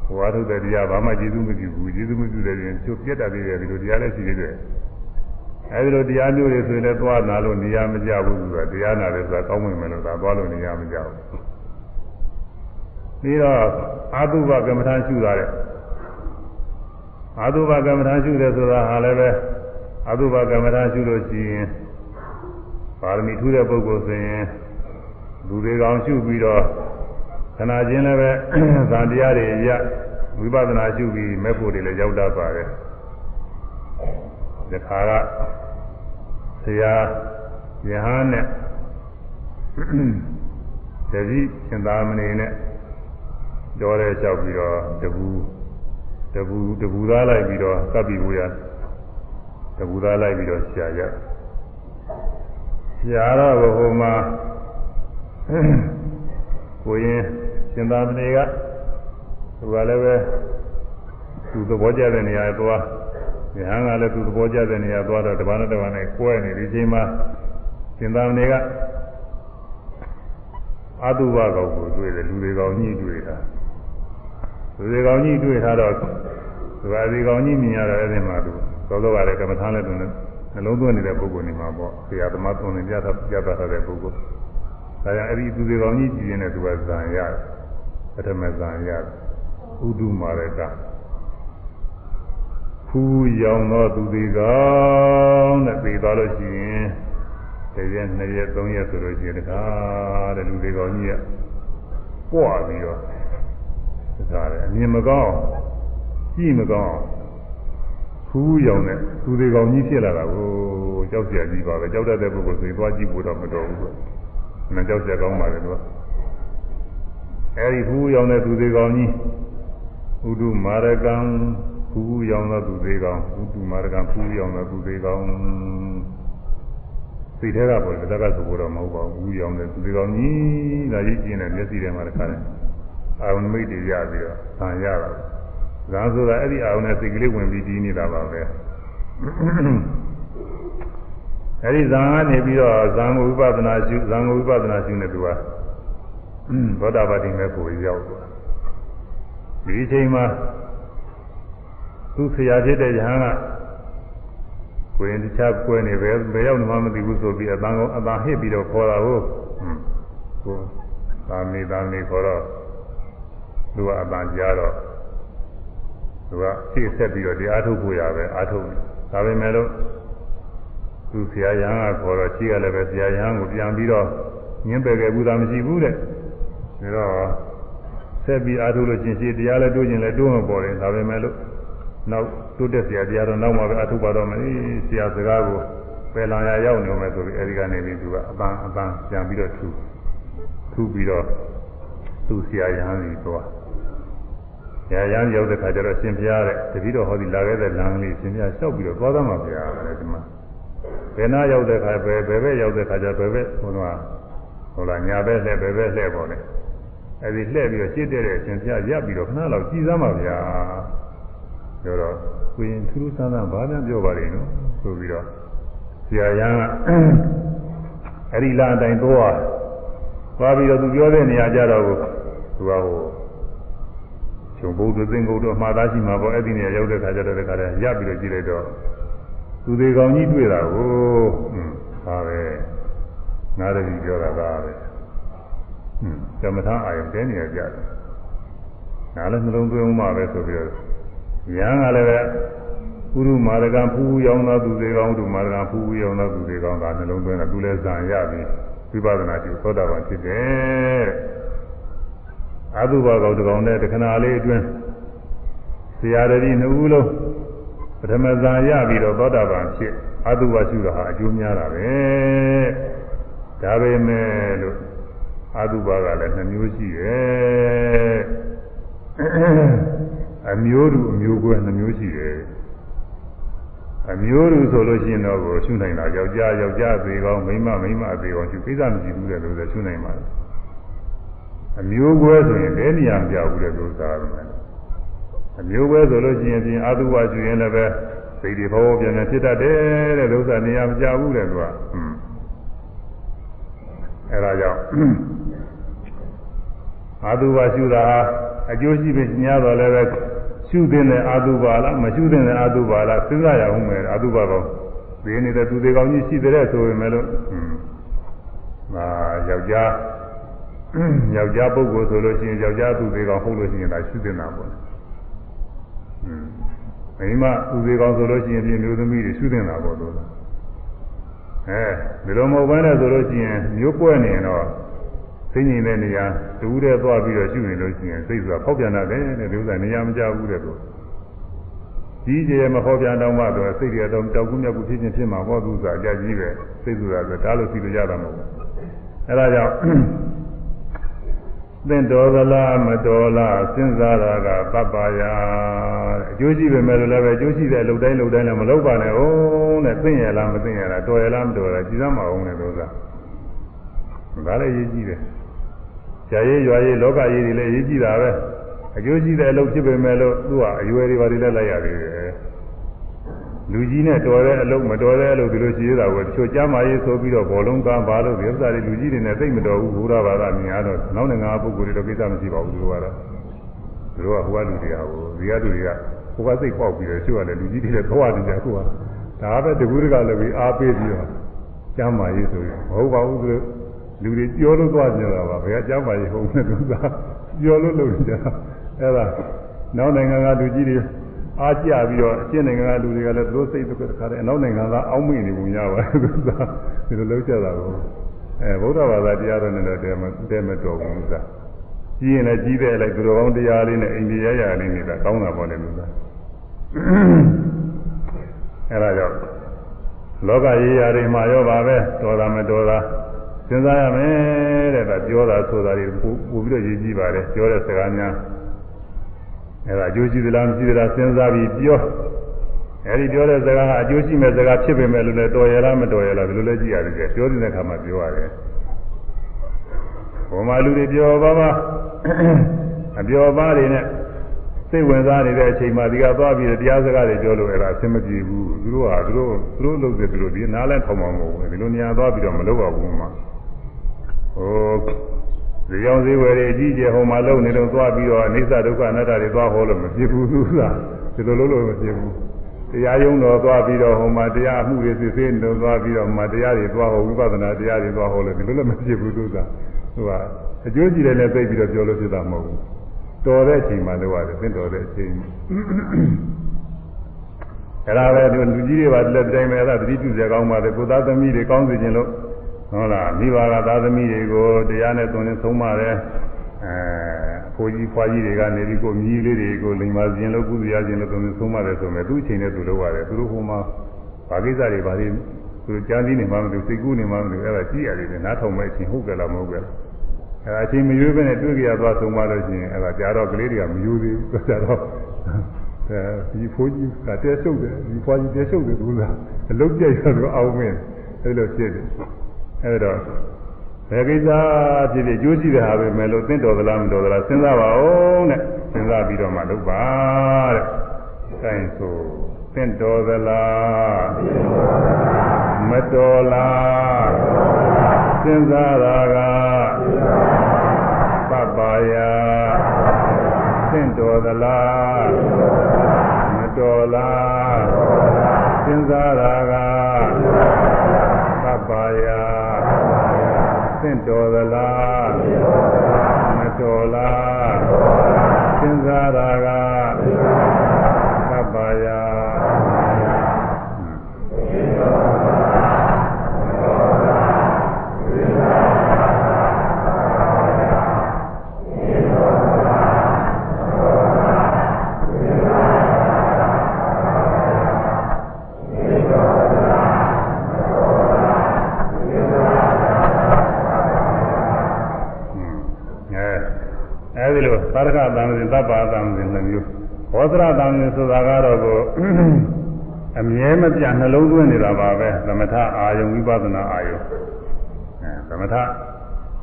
ကိုအားထုတ်တဲ့တရားဘာမှကျေးဇူးမပြုဘူး။ကျေးဇူးမပြုတဲ့ရင်ကျိုးပြတ်တတ်သေးတယ်ဒီလိုတရားလည်းရှိသေးတယ်။အဲဒီလိုတရားမျိုးတွေဆိုရင်လည်းသွားနာလို့နေရာမကျဘူးဆိုတာတရားနာတယ်ဆိုတာကောင်းဝင်မယ်လို့သာသွားလို့နေရာမကျဘူး။ပြီးတော့အာတုဘကမ္မထာရှုတာတဲ့အာသုဘကမ္မထာရှုတယ်ဆိုတာဟာလည်းပဲအာသုဘကမ္မထာရှုလို့ရှိရင်ပါရမီထူးတဲ့ပုဂ္ဂိုလ်ဆိုရင်လူတွေကောင်ရှုပြီးတော့ ခဏချင်းလည်းပဲဇာတရားတွေရဝိပဿနာရှုပြီးမဲ့ဖို့တွေလည်းရောက်တတ်ပါတယ်ဒီခါကဆရာယဟန်နဲ့တတိရှင်သာမဏေနဲ့ကြောတဲ့လျှောက်ပြီးတော့တပူတပူတပူသားလိုက်ပြီးတော့ကပ်ပြီးဘူးရတပူသားလိုက်ပြီးတော့ရှာရရှာတော့ဟိုမှာကိုရင် ရှင်သာမဏေကသူကလည်းပဲသူသဘောကျတဲ့နေရာသွားဉာဏ်ကလည်းသူသဘောကျတဲ့နေရာသွားတော့တပါးနဲ့တပါးနဲ့ကွဲနေဒီချိန်မှာရှင်သာမဏေကအတုဘကောင်ကိုတွေ့တယ်လူတွေကောင်ညှိတွေ့တာလူတွေကောင်ညှိတွေ့ထားတော့သူကဒီကောင်ညှိမြင်ရတော့အဲ့ဒီမှာသူသောသောကလည်းကမ္မထာလည်းသူနှလုံးသွင်းနေတဲ့ပုဂ္ဂိုလ်နေမှာပေါ့ဆရာသမားသွန်သင်ပြတာပြတာထားတဲ့ပုဂ္ဂိုလ်ဒါကြောင့်အဲ့ဒီသူတွေကောင်ညှိကြည့်ရင်လည်းသူကဇံရတယ် ပထမဇံရတယ်ဥဒုမာရကဖူးရောင်သောသူတွေကောင်းတဲ့ပြေသွားလို့ရှိရင်တစ်ရက်နှစ်ရက်သုံးရက်ဆိုလို့ရှိရင်တခါတဲ့လူတွေကောင်းကြီးကပွားပြီးတော့တခါတယ်အမြင်မကောင်းကြည့်မကောင်းဖူးရောင်တဲ့သူတွေကောင်းကြီးဖြစ်လာတာကိုကြောက်ကြကြီးပါပဲကြောက်တတ်တဲ့ပုဂ္ဂိုလ်ဆိုရင်သွားကြည့်ဖို့တော့မတော်ဘူးကွ။မကြောက်ကြကောင်းပါလေသူက အဲဒီဖူးရောင်တဲ့သူတွေကောင်းကြီးဥဒုမာရကံဖူးရောင်သောသူသေးကောင်းဥတုမာရကဖူးရောင်သောသူသေးကောင်းစိတ်ထဲကပေါ်တယ်တက္ကဆိုတော့မဟုတ်ပါဘူးဖူးရောင်တဲ့သူသေးကောင်းကြီးဒါကြီးကျင်းတဲ့မျက်စိထဲမှာတခါတယ်အာရုံမိတ်တွေရပြီးတော့ဆံရတာဇာဆိုတာအဲ့ဒီအာရုံနဲ့စိတ်ကလေးဝင်ပြီးတည်နေတာပါပဲအဲ့ဒီဇာကနေပြီးတော့ဇာကိုဝိပဿနာရှုဇာကိုဝိပဿနာရှုနေသူက သောတာပတိမဲ့ကိုရောက်သွားဒီအချိန်မှာသူဆရာဖြစ်တဲ့ယဟန်ကကိုရင်တခြားကွဲနေပဲဘယ်ရောက်မှမသိဘူးဆိုပြီးအတန်ကောင်အတန်ဟစ်ပြီးတော့ခေါ်တာဟုတ်ကိုသာမေသာမေခေါ်တော့သူကအတန်ကြားတော့သူကရှေ့ဆက်ပြီးတော့ဒီအာထုတ်ဖို့ရပဲအာထုတ်ဒါပေမဲ့လို့သူဆရာယဟန်ကခေါ်တော့ရှေ့ကလည်းပဲဆရာယဟန်ကိုပြန်ပြီးတော့ညင်းပယ်ခဲ့ဘူးသာမရှိဘူးတဲ့ ဒါတော့ဆက်ပြီးအာထုတ်လို့ချင်းရှေ့တရားလည်းတိုးခြင်းလည်းတိုးမပေါ်တယ်ဒါပေမဲ့လို့နောက်တိုးတက်ဆရာတရားတော့နောက်မှပဲအထုပါတော့မယ်ဆရာစကားကိုပယ်လာရရောက်နေမယ်ဆိုပြီးအဲဒီကနေပြီးသူကအပန်းအပန်းပြန်ပြီးတော့ထူထူပြီးတော့သူ့ဆရာရဟန်းကြီးသွားဆရာရဟန်းရောက်တဲ့ခါကျတော့ရှင်ဘုရားတဲ့တတိတော်ဟောဒီလာခဲ့တဲ့လမ်းလေးရှင်ဘုရားလျှောက်ပြီးတော့သွားသားမှာဘုရားတဲ့ဒီမှာဘယ်နာရောက်တဲ့ခါပဲဘယ်ဘက်ရောက်တဲ့ခါကျဘယ်ဘက်ဟိုတော့ဟိုလာညာဘက်လှည့်ဘယ်ဘက်လှည့်ပေါ်တယ် အဲဒီလှည့်ပြီးတော့ရှင်းတဲ့ရှင်ဘုရားရပ်ပြီးတော့ခဏလောက်ကြည်စမ်းပါဗျာပြောတော့ကိုရင်ထူးထူးဆန်းဆန်းဘာမှပြောပါလိမ့်နော်ဆိုပြီးတော့ဆရာရန်ကအဲ့ဒီလာအတိုင်းသွားသွားပြီးတော့သူပြောတဲ့နေရာကြတော့သူကဟိုခြုံဘုဒ္ဓသင်္ကုတ်တော့မှားသားရှိမှာပေါ့အဲ့ဒီနေရာရောက်တဲ့ခါကျတော့တခါတည်းရပ်ပြီးတော့ကြည့်လိုက်တော့သူသေးကောင်ကြီးတွေ့တာကိုဟွန်းဒါပဲနားရည်ပြောတာကပဲ ဟွန်းဇမထအာယုန်တဲနေရကြတယ်နားလည်းနှလုံးသွင်းမှပဲဆိုပြီးတော့ယံကလည်းပဲပုရုမာရကဖူးရောင်းသောသူတွေကောင်းသူမာရကဖူးရောင်းသောသူတွေကောင်းဒါနှလုံးသွင်းတာသူလည်းဇံရပြီဝိပဿနာကျသောတာပန်ဖြစ်တယ်အတုပါကောင်တကောင်နဲ့တခဏလေးအတွင်းဆရာတတိနှစ်ဦးလုံးပထမဇံရပြီးတော့သောတာပန်ဖြစ်အတုပါရှုတာဟာအကျိုးများတာပဲဒါပေမဲ့လို့ အတုပါကလည်းနှမျိုးရှိတယ်အမျိုးတူအမျိုးကွဲနှမျိုးရှိတယ်အမျိုးတူဆိုလို့ရှိရင်တော့ကိုရှုနိုင်တာယောက်ျားယောက်ျားသေးကောင်းမိန်းမမိန်းမသေးကောင်းရှုကိစ္စမရှိဘူးတဲ့လို့ဆိုရှုနိုင်ပါတယ်အမျိုးကွဲဆိုရင်ဘယ်နေရာမပြောက်ဘူးတဲ့လို့သာတယ်အမျိုးကွဲဆိုလို့ရှိရင်ပြင်အာသုဘရှုရင်လည်းပဲစိတ်တွေဘောပြန်ပြန်ဖြစ်တတ်တယ်တဲ့လို့သာနေရာမပြောက်ဘူးတဲ့သူကอืม အဲဒါကြောင့်အာသုဘရှုတာဟာအကျိုးရှိပဲညားတော်လည်းပဲရှုတဲ့အာသုဘာလားမရှုတဲ့အာသုဘာလားစဉ်းစားရအောင်မယ်အာသုဘာကောဒီနေတဲ့သူတွေကောင်းကြီးရှိတဲ့ဆိုပေမဲ့လို့ဟွန်းမာယောက်ျားယောက်ျားပုဂ္ဂိုလ်ဆိုလို့ရှိရင်ယောက်ျားသူတွေကောင်းဟုတ်လို့ရှိရင်ဒါရှုတဲ့နာပေါ့ဟွန်းမိမသူတွေကောင်းဆိုလို့ရှိရင်ဒီမျိုးသမီးတွေရှုတဲ့နာပေါ့လို့ အဲဒီလိုမဟုတ်ဘဲနဲ့ဆိုလို့ရှိရင်မျိုးပွဲနေရင်တော့သိငြိမ်တဲ့နေရာတူးတဲ့သွားပြီးတော့ရှုနေလို့ရှိရင်စိတ်ဆိုတာဖောက်ပြန်တတ်တယ်တဲ့ဒီဥစ္စာနေရာမကျဘူးတဲ့သူကြီးကျယ်မဖောက်ပြန်တော့မှတော့စိတ်တွေတော့တောက်ကူးမြတ်ကူဖြစ်ချင်းဖြစ်မှာပေါ့သူစားအကြကြီးပဲစိတ်ဆိုတာကတားလို့စီလို့ရတာမဟုတ်ဘူးအဲဒါကြောင့် သင်တော်သလားမတော်လားစဉ်းစားတာကပပ္ပါယအကျိုးရှိပေမဲ့လည်းပဲအကျိုးရှိတဲ့လှုပ်တိုင်းလှုပ်တိုင်းလည်းမလုပ်ပါနဲ့ဟုတ်တဲ့သိရလားမသိရလားတော်ရလားမတော်ရလားကြည်စမ်းမအောင်တဲ့လို့သာဒါလည်းရေးကြည့်တယ်။ကြာရေးရွာရေးလောကရေးတွေလည်းရေးကြည့်တာပဲအကျိုးရှိတဲ့အလုပ်ဖြစ်ပေမဲ့လို့သူကအရွယ်တွေပါတွေလည်းလိုက်ရသေးတယ် လူကြီးနဲ့တော်တဲ့အလုပ်မတော်တဲ့အလုပ်ဒီလိုရှိရတာကိုတချို့ကြားမရေးဆိုပြီးတော့ဘောလုံးကဘာလို့ဒီဥစ္စာတွေလူကြီးတွေနဲ့သိမတော်ဘူးဘုရားဘာသာမြင်ရတော့နောက်နိုင်ငံပုဂ္ဂိုလ်တွေတော့ကိစ္စမရှိပါဘူးသူတို့ကတော့သူတို့ကဟိုကလူတွေကဟိုဒီကလူတွေကဟိုကစိတ်ပေါက်ပြီးတော့တချို့ကလည်းလူကြီးတွေနဲ့သွားနေကြအခုကဒါပဲတကူတကလည်းပြီးအားပေးပြီးတော့ကြားမရေးဆိုရင်မဟုတ်ပါဘူးသူတို့လူတွေပြောလို့သွားကြတာပါဘယ်ကကြားမရေးဟုတ်လဲသူကပြောလို့လုပ်နေကြအဲ့ဒါနောက်နိုင်ငံကလူကြီးတွေ အားကြပြီးတော့အရှင်းနိုင်ငံကလူတွေကလည်းသူတို့စိတ်တစ်ခါတခါတည်းအနောက်နိုင်ငံကအောင်းမိနေပုံရပါတယ်သူကဒီလိုလုပ်ကြတာကိုအဲဗုဒ္ဓဘာသာတရားတော်နဲ့တော့တဲမတဲမတော်ဘူးသာကြီးရင်လည်းကြီးတဲ့လိုက်သူတော်ကောင်းတရားလေးနဲ့အိန္ဒိယရရလေးနေတာကောင်းတာပေါ့လေလူသားအဲဒါကြောင့်လောကရေးရာတွေမှာရောပါပဲတော်တာမတော်တာစဉ်းစားရမယ်တဲ့ဒါပြောတာဆိုတာတွေပို့ပြီးတော့ရေးကြည့်ပါတယ်ပြောတဲ့စကားများ အဲဒါအကျိုးရှိသလားမရှိသလားစဉ်းစားပြီးပြောအဲဒီပြောတဲ့စကားကအကျိုးရှိမဲ့စကားဖြစ်ပေမဲ့လို့လည်းတော်ရလားမတော်ရလားဒီလိုလဲကြည့်ရတယ်ပြောတဲ့အခါမှာပြောရတယ်ဘုံမာလူတွေပြောပါပါအပြောပါတွေနဲ့စိတ်ဝင်စားနေတဲ့အချိန်မှာဒီကသွားပြီးတရားစကားတွေပြောလို့အဲ့ဒါအဆင်မပြေဘူးသူတို့ဟာသူတို့သူတို့လုပ်တယ်သူတို့ဒီနားလဲထောင်မှာမဟုတ်ဘူးဒီလိုနေရာသွားပြီးတော့မလုပ်ပါဘူးမှာဟို ဇေယောင်ဇေဝယ်တွေအကြီးကျယ်ဟိုမှာလုံနေတော့သွားပြီးတော့အိစ္ဆဒုက္ခအနတ္တတွေသွားဟောလို့မဖြစ်ဘူးသူကဒီလိုလုပ်လို့မဖြစ်ဘူးတရားယုံတော်သွားပြီးတော့ဟိုမှာတရားအမှုတွေစစ်ဆေးနေတော့သွားပြီးတော့မှတရားတွေသွားဟောဝိပဿနာတရားတွေသွားဟောလို့ဒီလိုလည်းမဖြစ်ဘူးသူကသူကအကျိုးကြည့်တယ်လည်းသိပြီးတော့ပြောလို့ဖြစ်တာမဟုတ်ဘူးတော်တဲ့အချိန်မှလုပ်ရတယ်သင်တော်တဲ့အချိန်အဲ့ဒါပဲလူကြီးတွေပါလက်တိုင်းပဲအဲ့ဒါသတိပြုစေကောင်းပါတယ်ကိုသားသမီးတွေကောင်းစေခြင်းလို့ ဟုတ်လားမိဘကသားသမီးတွေကိုတရားနဲ့သွန်သင်ဆုံးမတယ်အဲအဖိုးကြီးဖွားကြီးတွေကနေပြီးကိုမြည်လေးတွေကိုလိမ်ပါခြင်းလို့ကုသရခြင်းလို့သွန်သင်ဆုံးမတယ်ဆိုမယ်သူ့အချိန်နဲ့သူလုပ်ရတယ်သူတို့ဟိုမှာဘာကိစ္စတွေဘာတွေသူကြားသိနေမှမသိစိတ်ကူးနေမှမသိအဲ့ဒါကြည့်ရတယ်နားထောင်မဲ့အချိန်ဟုတ်ကြလားမဟုတ်ကြလားအဲ့ဒါအချိန်မရွေးပဲနဲ့တွေ့ကြရသွားဆုံးမလို့ရှိရင်အဲ့ဒါကြာတော့ကလေးတွေကမယူသေးဘူးကြာတော့အဲဒီဖိုးကြီးကတဲရှုပ်တယ်ဒီဖွားကြီးတဲရှုပ်တယ်သူကအလုတ်ပြည့်ရတော့အောင်းမင်းအဲ့လိုဖြစ်တယ် အဲ့တော့ဘယ်ကိစ္စဖြစ်ဖြစ်ကြိုးကြည့်တဲ့ဟာပဲမယ်လို့သင်တော်သလားမတော်သလားစဉ်းစားပါဦးတဲ့စဉ်းစားပြီးတော့မှလုပ်ပါတဲ့။အဲဒါဆိုသင်တော်သလားမတော်လားစဉ်းစားတာကပပ္ပါယသင်တော်သလားမတော်လားစဉ်းစားတာက သင်တော်သလားမတော်လားစဉ်းစားတာကပပ္ပါယသာရကသံဃင်သဗ္ဗသံဃင်နှမျိုး ဘောဓရသံဃင်ဆိုတာကတော့ကိုအမြဲမပြတ်နှလုံးသွင်းနေတာပါပဲသမထအာယုံဝိပဿနာအာယုံအဲသမထ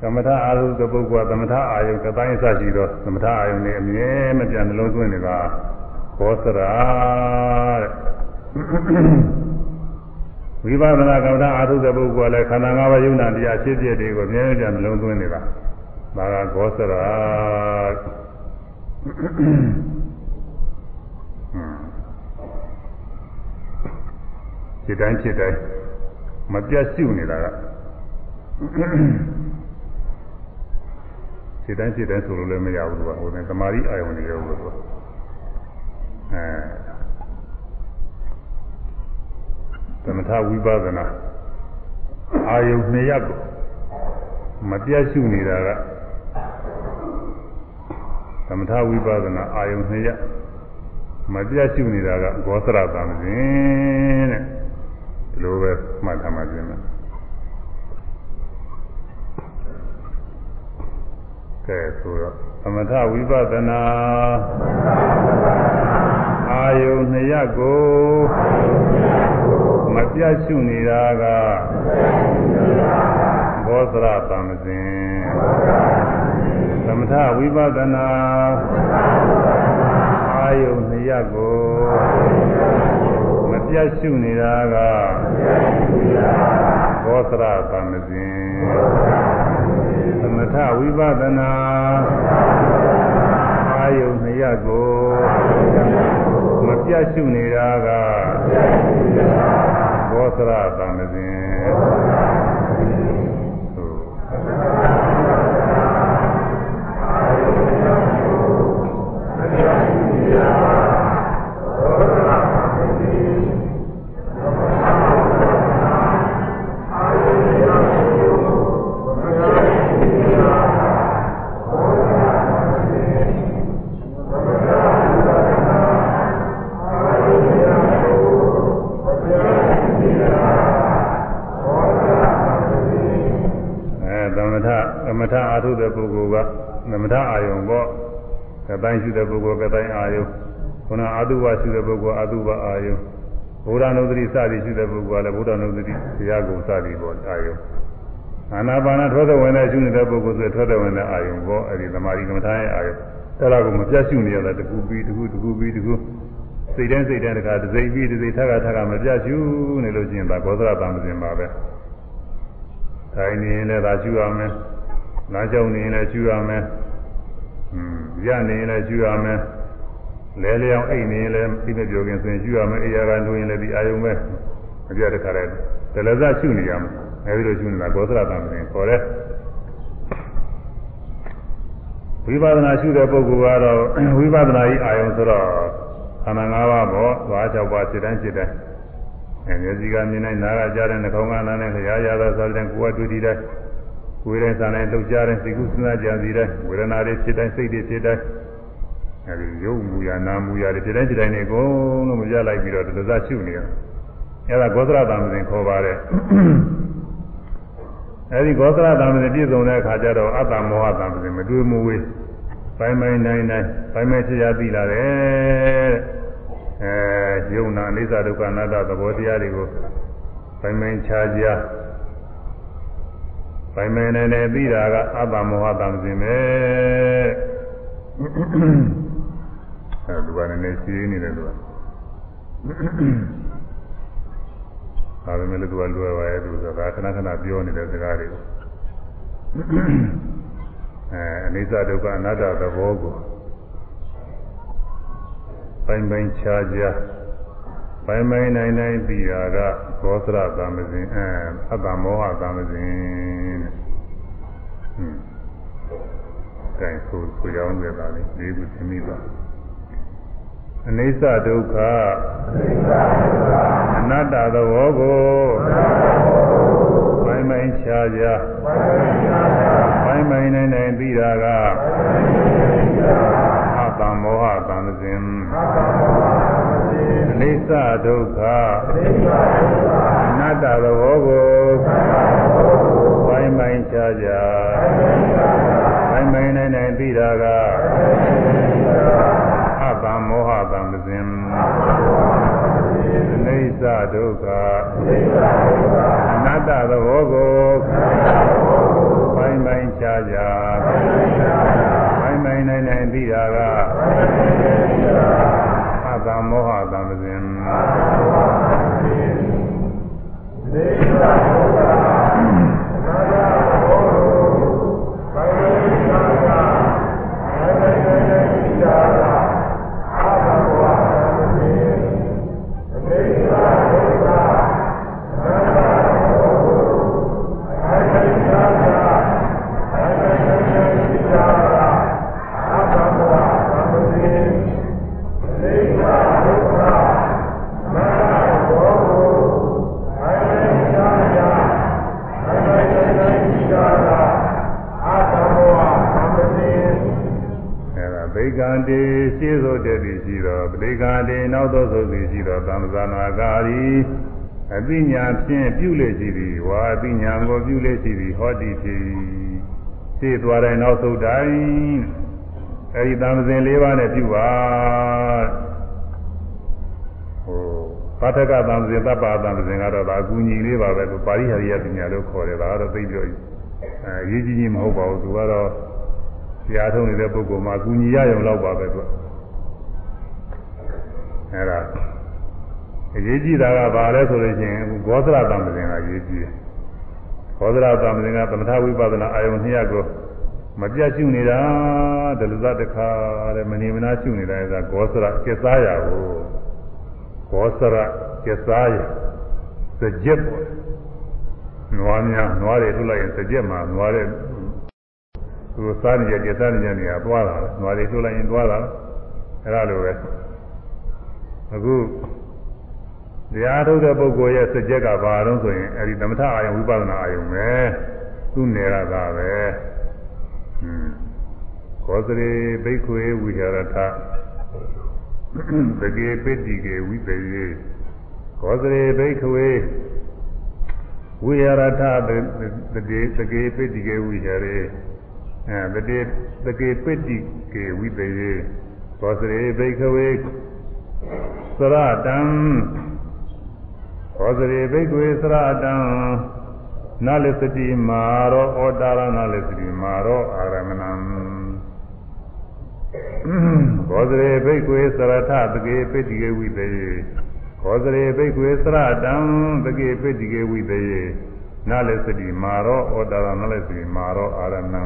သမထအာရုံသပုဂ္ဂိုလ်သမထအာယုံကတိုင်းအစရှိတော့သမထအာယုံနဲ့အမြဲမပြတ်နှလုံးသွင်းနေတာဘောဓရာတဲ့ဝိပဿနာကမ္မဋ္ဌအာထုတဲ့ပုဂ္ဂိုလ်ကလည်းခန္ဓာ၅ပါးယုံနာတရားဖြစ်ဖြစ်တွေကိုအမြဲတမ်းနှလုံးသွင်းနေတာဒါကဂောစရာ ဖြစ်တိုင်းဖြစ်တိုင်းမပြတ်ရှုနေတာကဖြစ်တိုင်းဖြစ်တိုင်းဆိုလို့လည်းမရဘူးသူကဟိုတဲ့သမာဓိအာယုန်တွေရောလို့သူအဲသမထဝိပဿနာအာယုန်နှစ်ရပ်ကိုမပြတ်ရှုနေတာကသမထဝိပဿနာအာယုန်နှစ်ရမပြတ်ရှုနေတာကဂောသရသံစဉ်တဲ့ ဒီလိုပဲမှတ်ထားမှပြင်မယ်ကဲဆိုတော့သမထဝိပဿနာအာယုန်နှစ်ရကိုမပြတ်ရှုနေတာကဘောသရသံစဉ်သမထဝိပဿနာအာယုန်နှစ်ရပ်ကိုမ ပြတ်ရှုနေတာကဘောသရသံဃင်သမထဝိပဿနာအာယုန်နှစ်ရပ်ကိုမပြတ်ရှုနေတာကဘောသရသံဃင် ပုဂ္ဂိုလ်ကသမထအာယုံပေါ့ကတိုင်းရှိတဲ့ပုဂ္ဂိုလ်ကတိုင်းအာယုံခုနအာတုဘရှိတဲ့ပုဂ္ဂိုလ်အာတုဘအာယုံဘုရားနုဒတိစသည်ရှိတဲ့ပုဂ္ဂိုလ်ကလည်းဘုရားနုဒတိတရားကုံစသည်ပေါ့အာယုံအာနာပါနထွတ်တဲ့ဝင်တဲ့ရှုနေတဲ့ပုဂ္ဂိုလ်ဆိုထွတ်တဲ့ဝင်တဲ့အာယုံပေါ့အဲဒီသမာဓိကမ္မထာရဲ့အာယုံအဲ့ဒါကိုမပြတ်ရှုနေရတာတကူပြီးတကူတကူပြီးတကူစိတ်တိုင်းစိတ်တိုင်းတခါတစ်စိတ်ပြီးတစ်စိတ်ထပ်ခါထပ်ခါမပြတ်ရှုနေလို့ချင်းဒါဘောဓရတံပင်ပါပဲထိုင်နေရင်လည်းဒါရှုရမယ် လမ်းကြောင်းနေရင်လည်းကျူရမယ်။อืมရနေရင်လည်းကျူရမယ်။လဲလျောင်းအိတ်နေရင်လည်းပြီးမပြောခင်ဆိုရင်ကျူရမယ်။အိယာကနှိုးရင်လည်းဒီအာယုံပဲမပြတ်တခါတည်းဒလဇရှုနေရမယ်။အဲဒီလိုရှုနေတာဘောဓရတံပင်ခေါ်တဲ့ဝိပဿနာရှုတဲ့ပုဂ္ဂိုလ်ကတော့ဝိပဿနာဤအာယုံဆိုတော့ခန္ဓာ၅ပါးပေါ့။သွား၆ပါးစိတ်တိုင်းစိတ်တိုင်းအဲမျက်စိကမြင်နိုင်နားကကြားတဲ့နှာခေါင်းကနားနဲ့ခရာရသာဆိုတဲ့ကိုယ်ကတွေ့ထိတဲ့ ဝေဒနာစာနဲ့လှုပ်ရှားတဲ့စိတ်ကူးစဉ်းစားကြံစီတဲ့ဝေဒနာတွေဖြစ်တိုင်းစိတ်တွေဖြစ်တိုင်းအဲဒီရုပ်မူရနာမူရတွေဖြစ်တိုင်းဖြစ်တိုင်းနေအကုန်လုံးမပြလိုက်ပြီးတော့ဒသရှုနေရအဲဒါဂောသရတံပင်ခေါ်ပါတယ်အဲဒီဂောသရတံပင်ပြည့်စုံတဲ့အခါကျတော့အတ္တမောဟတံပင်မတွေ့မဝေးပိုင်းပိုင်းနိုင်နိုင်ပိုင်းပိုင်းဖြစ်ရသိလာတယ်အဲယုံနာအိစ္ဆဒုက္ခအနတ္တသဘောတရားတွေကိုပိုင်းပိုင်းခြားခြား ပိုင်မယ်နေနေသိတာကအတ္တမောဟတံစင်ပဲအဲသူကလည်းနေရှင်းနေတယ်သူကဒါပေမဲ့လည်းသူကလွယ်ပါရဲ့သူကခဏခဏပြောနေတဲ့စကားတွေကိုအဲအနိစ္စဒုက္ခအနတ္တသဘောကိုပိုင်ပိုင်ခြားခြားပိုင်ပိုင်နိုင်နိုင်ပြီးတာက ဘောသရသံမဇင်အဲအတ္တမောဟသံမဇင်တဲ့ဟွန်းကဲဆိုဆိုရောင်းကြတာလေဒီခုသိမိပါအနိစ္စဒုက္ခအနတ္တသဘောကိုပိုင်ပိုင်ခြားခြားပိုင်ပိုင်နိုင်နိုင်ပြီးတာက နိစ္စဒုက္ခအနတ္တသဘောကိုပိုင်းပိုင်းခြားခြားပိုင်းပိုင်းနိုင်နိုင်သိတာကအတ္တမောဟတံပဇင်အနိစ္စဒုက္ခအနတ္တသဘောကိုပိုင်းပိုင်းခြားခြားပိုင်းပိုင်းနိုင်နိုင်သိတာကအတ္တမောဟတံ ပ တေရှင်းသောတည်းသည်ရှိသောပဋိက္ခတေနောက်သောသုသည်ရှိသောသံသနာကာရီအသိဉာဏ်ဖြင့်ပြုလေရှိသည်ဝါအသိဉာဏ်ကိုပြုလေရှိသည်ဟောတိဖြစ်ရှင်းသွားတဲ့နောက်သုတိုင်းအဲဒီသံသင်၄ပါးနဲ့ပြုပါဟိုပါထကသံသင်သဗ္ဗသံသင်ကတော့ဒါအကူညီလေးပါပဲသူပါရိဟရိယပညာလို့ခေါ်တယ်ဒါကတော့သိပြောအဲရေးကြီးကြီးမဟုတ်ပါဘူးသူကတော့ တရားထုံးနေတဲ့ပုဂ္ဂိုလ်မှာအကူညီရရုံလောက်ပါပဲသူအဲ့ဒါအရေးကြီးတာကဘာလဲဆိုလို့ရှိရင်ဂောသရတံပဇင်ကအရေးကြီးတယ်ဂောသရတံပဇင်ကသမထဝိပဿနာအာယုန်နှစ်ရပ်ကိုမပြတ်ရှုနေတာဒလဇတခါတဲ့မနေမနာရှုနေတာကဂောသရကျက်စားရကိုဂောသရကျက်စားရစကြက်ပေါ့နွားများနွားတွေထုတ်လိုက်ရင်စကြက်မှာနွားတဲ့ သူစားနေကြကျက်စားနေကြနေရသွားတာနွားတွေထုတ်လိုက်ရင်သွားတာအဲ့ဒါလိုပဲအခုတရားထုတ်တဲ့ပုဂ္ဂိုလ်ရဲ့စကြက်ကဘာတော့ဆိုရင်အဲဒီသမထအာယုံဝိပဿနာအာယုံပဲသူ့နယ်ရတာပဲอืมကောသရေဘိက္ခွေဝိဟရထသကေပိတိကေဝိပေယေကောသရေဘိက္ခွေဝိဟရထသကေသကေပိတိကေဝိဟရေ အဲသကေသကေပိတိကေဝိပေယေကောသရေဘိက္ခွေသရတံဟောစရိဘိက္ခွေသရတံနာလစ္စတိမာရောဩတာရနာလစ္စတိမာရောအာရမဏံဘောဇရေဘိက္ခွေသရထတကေပိတိကေဝိတေဘောဇရေဘိက္ခွေသရတံတကေပိတိကေဝိတေနာလစ္စတိမာရောဩတာရနာလစ္စတိမာရောအာရမဏံ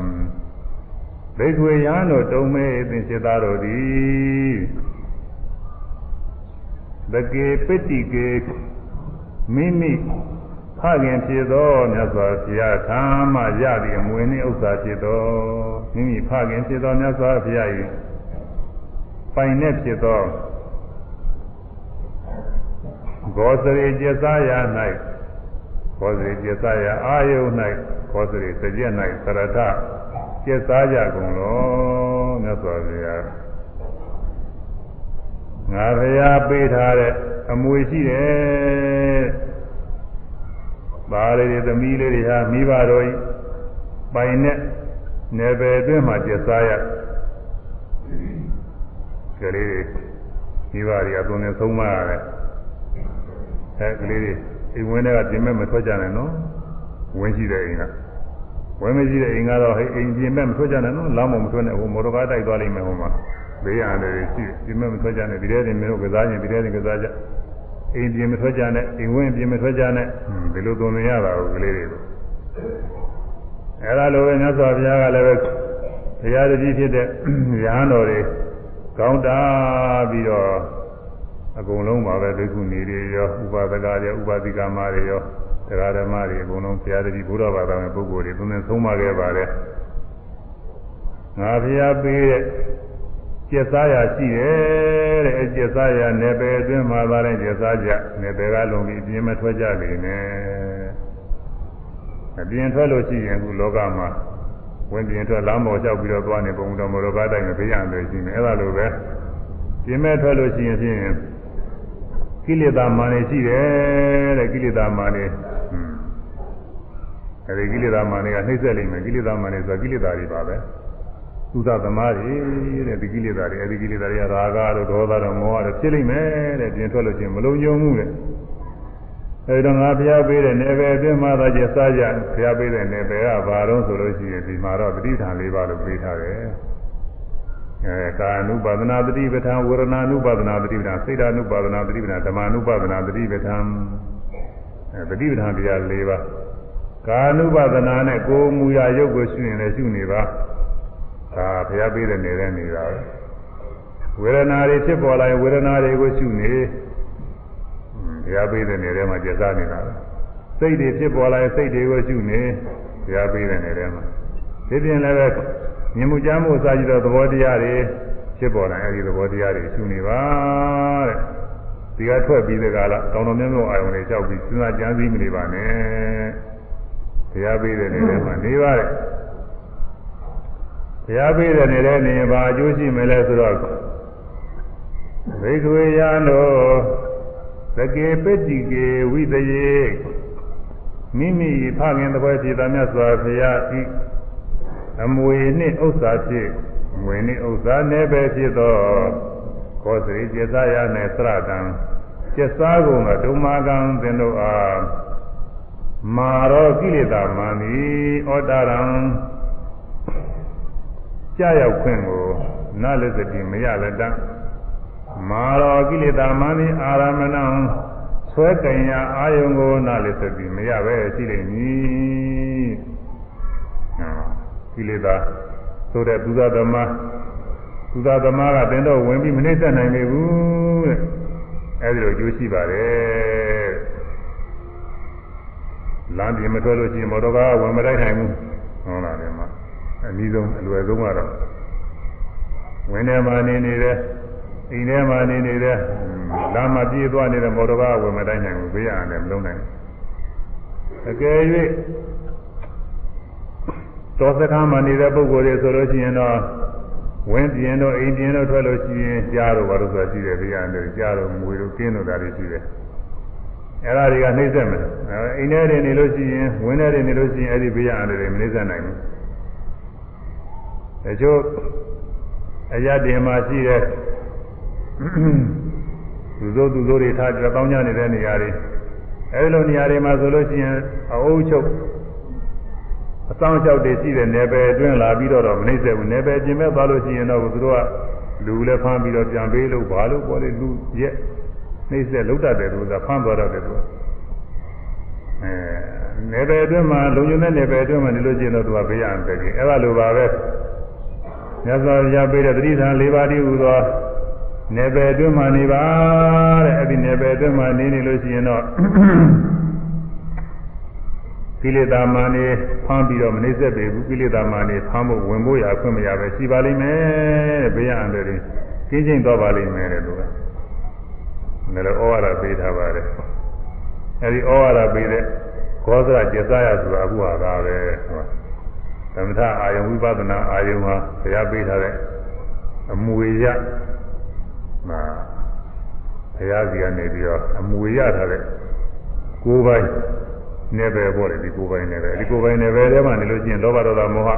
ဘိက္ခွေယံတို့တုံးမဲသင်္စေသားတို့သည်တကေပိတိကေမိမိဖခင်ဖြစ်သောမြတ်စွာဘုရားထာမရသည့်အမွေနှင့်ဥစ္စာဖြစ်သောမိမိဖခင်ဖြစ်သောမြတ်စွာဘုရား၏ပိုင်နဲ့ဖြစ်သောဂောစရိကျသရာ၌ဂောစရိကျသရာအာယု၌ဂောစရိစကြက်၌သရထ ကျက်စားကြကုန်လောမြတ်စွာဘုရားငါဘုရားပေးထားတဲ့အမွေရှိတယ်။ပါလေးတွေသမီးလေးတွေဟာမိဘတော်ဤပိုင်နဲ့နယ်ပယ်အတွင်းမှာကျက်စားရ။ကလေးတွေမိဘတွေအသွင်နဲ့ဆုံးမရတယ်။အဲကလေးတွေအိမ်ဝင်းတွေကပြင်မဲ့မထွက်ကြနဲ့နော်။ဝင်းရှိတဲ့အိမ်က ဝင်းမရှိတဲ့အိမ်ကတော့အိမ်ပြင်မဲ့မထွက်ကြနဲ့နော်။လမ်းမမထွက်နဲ့ဟိုမော်တော်ကားတိုက်သွားလိမ့်မယ်ဟိုမှာ။ဘေးရတယ်ရှိတယ်ပြင်မဲ့မထွက်ကြနဲ့ဒီထဲတင်မျိုးကစားရင်ဒီထဲတင်ကစားကြ။အိမ်ပြင်မထွက်ကြနဲ့အိမ်ဝင်းပြင်မထွက်ကြနဲ့ဒီလိုသွန်နေရတာကိုကလေးတွေကိုအဲဒါလိုပဲမြတ်စွာဘုရားကလည်းပဲဘုရားတကြီးဖြစ်တဲ့ရဟန်းတော်တွေကောင်းတာပြီးတော့အကုန်လုံးပါပဲဒိက္ခုနေတွေရောဥပဒကတွေဥပဒိကမတွေရော တရားဓမ္မတွေအကုန်လုံးဘုရားတကြီးဘုရားဘာသာဝင်ပုဂ္ဂိုလ်တွေသူနဲ့ဆုံးမခဲ့ပါတယ်ငါဘုရားပေးတဲ့ကျက်စားရရှိတယ်တဲ့အကျက်စားရနယ်ပယ်အတွင်းမှာသာတဲ့ကျက်စားကြနယ်ပယ်ကလုံးပြီးအပြင်းမထွက်ကြနေနဲ့အပြင်းထွက်လို့ရှိရင်အခုလောကမှာဝင်ပြင်းထွက်လမ်းပေါ်လျှောက်ပြီးတော့သွားနေပုံတော်မတော်ကားတိုင်းမဖေးရံလို့ရှိနေအဲ့ဒါလိုပဲပြင်းမဲ့ထွက်လို့ရှိရင်ဖြင့်ကိလေသာမာနေရှိတယ်တဲ့ကိလေသာမာနေ အဲဒီကိလေသာမာနေကနှိမ့်ဆက်လိမ့်မယ်ကိလေသာမာနေဆိုတာကိလေသာတွေပါပဲသုသသမားတွေတဲ့ဒီကိလေသာတွေအဲဒီကိလေသာတွေကရာဂတို့ဒေါသတို့မောဟတို့ဖြစ်လိမ့်မယ်တဲ့ပြင်ထွက်လို့ချင်းမလုံးယုံမှုတဲ့အဲဒီတော့ငါဘုရားပေးတဲ့နယ်ပယ်အတွင်းမှာသာကျစားကြဘုရားပေးတဲ့နယ်ပယ်ကဘာတော့ဆိုလို့ရှိရင်ဒီမှာတော့တတိဌာန်၄ပါးလို့ပေးထားတယ်အဲကာနုပါဒနာတတိပဋ္ဌာန်ဝေဒနာနုပါဒနာတတိပဋ္ဌာန်စိတ်ဓာနုပါဒနာတတိပဋ္ဌာန်ဓမ္မနုပါဒနာတတိပဋ္ဌာန်အဲတတိပဋ္ဌာန်တရား၄ပါး ကာနုပါဒနာနဲ့ကိုယ်မူရာရုပ်ကိုရှုရင်လည်းရှုနေပါဒါဘုရားပေးတဲ့နေတဲ့နေတာပဲဝေဒနာတွေဖြစ်ပေါ်လာရင်ဝေဒနာတွေကိုရှုနေဘုရားပေးတဲ့နေတဲ့မှာကျစားနေတာပဲစိတ်တွေဖြစ်ပေါ်လာရင်စိတ်တွေကိုရှုနေဘုရားပေးတဲ့နေတဲ့မှာဒီပြင်လည်းပဲမြင်မှုကြားမှုအစာကြည့်တော့သဘောတရားတွေဖြစ်ပေါ်လာရင်အဲဒီသဘောတရားတွေရှုနေပါတဲ့ဒီကထွက်ပြီးတဲ့ကလာတောင်တော်မြတ်မြတ်အာယုန်တွေကြောက်ပြီးစဉ်းစားကြံစည်မနေပါနဲ့ ဘုရားပေးတဲ့နေတဲ့မှာနေပါတဲ့ရားပေးတဲ့နေတဲ့နေဘာအကျိုးရှိမလဲဆိုတော့ဘိက္ခဝေယံတို့သကေပတ္တိကေဝိတယေမိမိဖခင်တပည့်ဖြစ်သောမြတ်စွာဘုရားဤအမွေနှင့်ဥစ္စာဖြင့်ငွေနှင့်ဥစ္စာနဲ့ပဲဖြစ်သောခောစရိကျေသာယနဲ့သရတံကျက်စားကုန်သောဒုမာကံသင်တို့အား မာရောကိလေသာမန်သည်ဩတာရံကြာရောက်ခွင့်ကိုနလစ္စတိမရလက်တမာရောကိလေသာမနိအာရမဏံဆွဲကင်ရအာယုံကိုနလစ္စတိမရပဲရှိလိမ့်မည်ကိလေသာဆိုတဲ့သူသာသမားသူသာသမားကတင်တော့ဝင်ပြီးမနှိမ့်သက်နိုင်ပေဘူးတဲ့အဲဒီလိုကြိုးရှိပါတယ် လမ်းပြင်မထွက်လို့ရှိရင်မော်တော်ကားဝင်မတိုက်နိုင်ဘူးဟုတ်လားဒီမှာအနည်းဆုံးအလွယ်ဆုံးကတော့ဝင်ထဲမှာနေနေတဲ့အိမ်ထဲမှာနေနေတဲ့လမ်းမှာပြေးသွားနေတဲ့မော်တော်ကားဝင်မတိုက်နိုင်ဘူးဘေးရတယ်မလုံးနိုင်အကယ်၍တော်စခန်းမှာနေတဲ့ပုဂ္ဂိုလ်တွေဆိုလို့ရှိရင်တော့ဝင်းပြင်းတော့အိမ်ပြင်းတော့ထွက်လို့ရှိရင်ကြားတော့ဘာလို့ဆိုတာရှိတယ်ဘေးရတယ်ကြားတော့ငွေတော့ကင်းတော့တာတွေရှိတယ် အဲ့ဒါတွေကနှိမ့်ဆက်မယ်အိမ်ထဲတွေနေလို့ရှိရင်ဝင်းထဲတွေနေလို့ရှိရင်အဲ့ဒီဘေးရတယ်တွေမနှိမ့်ဆက်နိုင်ဘူးတချို့အရတင်မှာရှိတဲ့သူတို့သူတို့တွေထားကြတောင်းကြနေတဲ့နေရာတွေအဲဒီလိုနေရာတွေမှာဆိုလို့ရှိရင်အအုပ်ချုပ်အဆောင်လျှောက်တွေရှိတဲ့နယ်ပယ်အတွင်းလာပြီးတော့မနှိမ့်ဆက်ဘူးနယ်ပယ်ကျင်မဲ့သွားလို့ရှိရင်တော့သူတို့ကလူလည်းဖမ်းပြီးတော့ပြန်ပေးလို့ဘာလို့ပေါ်လေလူရက် နှိမ့်ဆက်လုံးတတ်တယ်လို့ဆိုတာဖမ်းသွားတော့တယ်သူကအဲနယ်ပယ်အတွင်းမှာလုံခြုံတဲ့နယ်ပယ်အတွင်းမှာနေလို့ရှိရင်တော့သူကဘေးရန်တယ်ကြီးအဲ့ဒါလိုပါပဲမြတ်စွာဘုရားပေးတဲ့တတိထံ၄ပါးတည်းဟူသောနေပယ်အတွင်းမှာနေပါတဲ့အဲ့ဒီနေပယ်အတွင်းမှာနေနေလို့ရှိရင်တော့ကိလေသာမာနေဖမ်းပြီးတော့မနှိမ့်ဆက်ပေဘူးကိလေသာမာနေဖမ်းဖို့ဝင်ဖို့ရအခွင့်မရပဲရှိပါလိမ့်မယ်တဲ့ဘေးရန်တယ်ကင်းချင်းတော့ပါလိမ့်မယ်တဲ့သူက လည်းဩဝါဒပေးထားပါတယ်အဲ့ဒီဩဝါဒပေးတဲ့ခောသရကျေစားရဆိုတာအခုဟာသာပဲဟုတ်သမထအာယုံဝိပဿနာအာယုံဟာဘုရားပေးထားတဲ့အမွေရမှာဘုရားစီကနေပြီးတော့အမွေရထားတဲ့ကိုယ်ပိုင်နေပဲပေါ့လေဒီကိုယ်ပိုင်နေပဲဒီကိုယ်ပိုင်နေပဲထဲမှာနေလို့ရှိရင်လောဘဒေါသမောဟ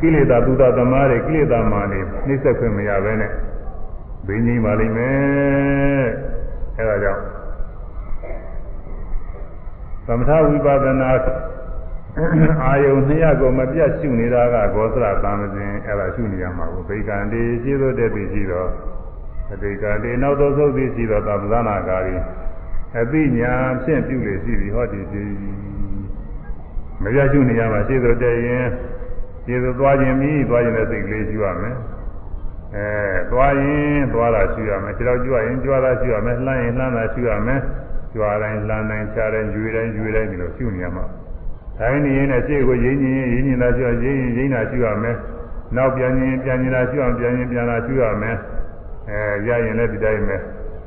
ကိလေသာသူသာသမားတွေကိလေသာမာနေနှိစ္စခွင့်မရဘဲနဲ့ ဘိငိမ့်ပါလိမ့်မယ်အဲဒါကြောင့်သမထဝိပဿနာအာယုံနှစ်ရကိုမပြတ်ရှုနေတာကဂောသရသံသင်အဲ့ဒါရှုနေရမှာကိုဗိကံတေရှိသောတဲ့ပြီရှိတော့အတိကတေနောက်သောသုတ်သည်ရှိသောသဗ္ဗနာကာရီအသိညာဖြင့်ပြုလေရှိသည်ဟောဒီဒီမပြတ်ရှုနေရမှာရှိသောတဲ့ရင်ရှိသောသွားခြင်းမိသွားခြင်းတဲ့စိတ်ကလေးရှုရမယ် အဲသွားရင်သွားတာရှုရမယ်ခြေတော့ကြွရင်ကြွတာရှုရမယ်လှမ်းရင်လှမ်းတာရှုရမယ်ကြွတိုင်းလှမ်းတိုင်းခြားတိုင်းရွေတိုင်းရွေတိုင်းဒီလိုရှုနေရမှာတိုင်းနေရင်လည်းရှေ့ကိုရင်းညင်ရင်းညင်တာရှိရရင်းရင်ရင်းတာရှိရမယ်။နောက်ပြန်ရင်ပြန်ရင်တာရှိအောင်ပြန်ရင်ပြန်တာရှိရမယ်။အဲရရင်လည်းဒီတိုင်းပဲ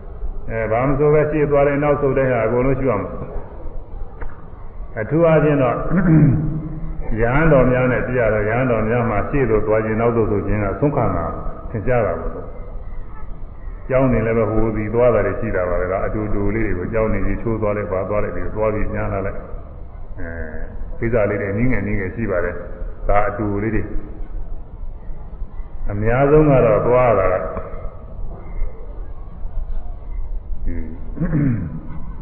။အဲဘာမဆိုပဲရှေ့သွားတယ်နောက်ဆုတ်တဲ့ဟာအကုန်လုံးရှိရမှာ။အထူးအားဖြင့်တော့ရဟန်းတော်များနဲ့ပြရတော့ရဟန်းတော်များမှာရှေ့သို့သွားခြင်းနောက်သို့ဆိုခြင်းကသုံးခါမှာသ င်ကြားတာပေါ့။ကျောင်းနေလည်းပဲဟိုဒီသွားတာတွေရှိတာပါပဲကအတူတူလေးတွေကိုကျောင်းနေကြီးချိုးသွားလိုက်ပါသွားလိုက်ပြီးသွားပြီးညားလာလိုက်အဲကိစ္စလေးတွေနင်းငယ်နင်းငယ်ရှိပါတယ်ဒါအတူလေးတွေအများဆုံးကတော့သွားတာက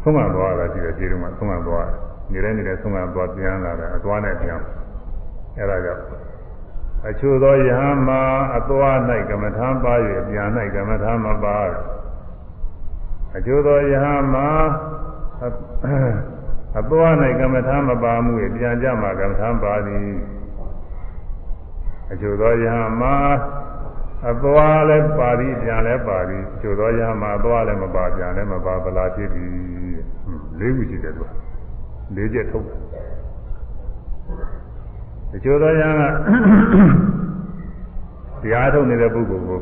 ဆုံးမသွားတာရှိတယ်ခြေတုံးကဆုံးမသွားနေတိုင်းနေတဲ့ဆုံးမသွားပြန်လာတယ်အသွားနဲ့ပြန်အဲဒါကြောင့် အချို့သောယဟန်မှာအသွား၌ကမ္မထာပါ၍ပြန်၌ကမ္မထာမပါအချို့သောယဟန်မှာအသွား၌ကမ္မထာမပါမှုရဲ့ပြန်ကြမှာကမ္မထာပါသည်အကျိုးသောယဟမှာအသွားလည်းပါသည်ပြန်လည်းပါသည်အကျိုးသောယဟမှာအသွားလည်းမပါပြန်လည်းမပါဗလာဖြစ်သည်လေးခုရှိတယ်သူလေးချက်ထုတ် အကျိုးသောယဟကတရားထုတ်နေတဲ့ပုဂ္ဂိုလ်ကို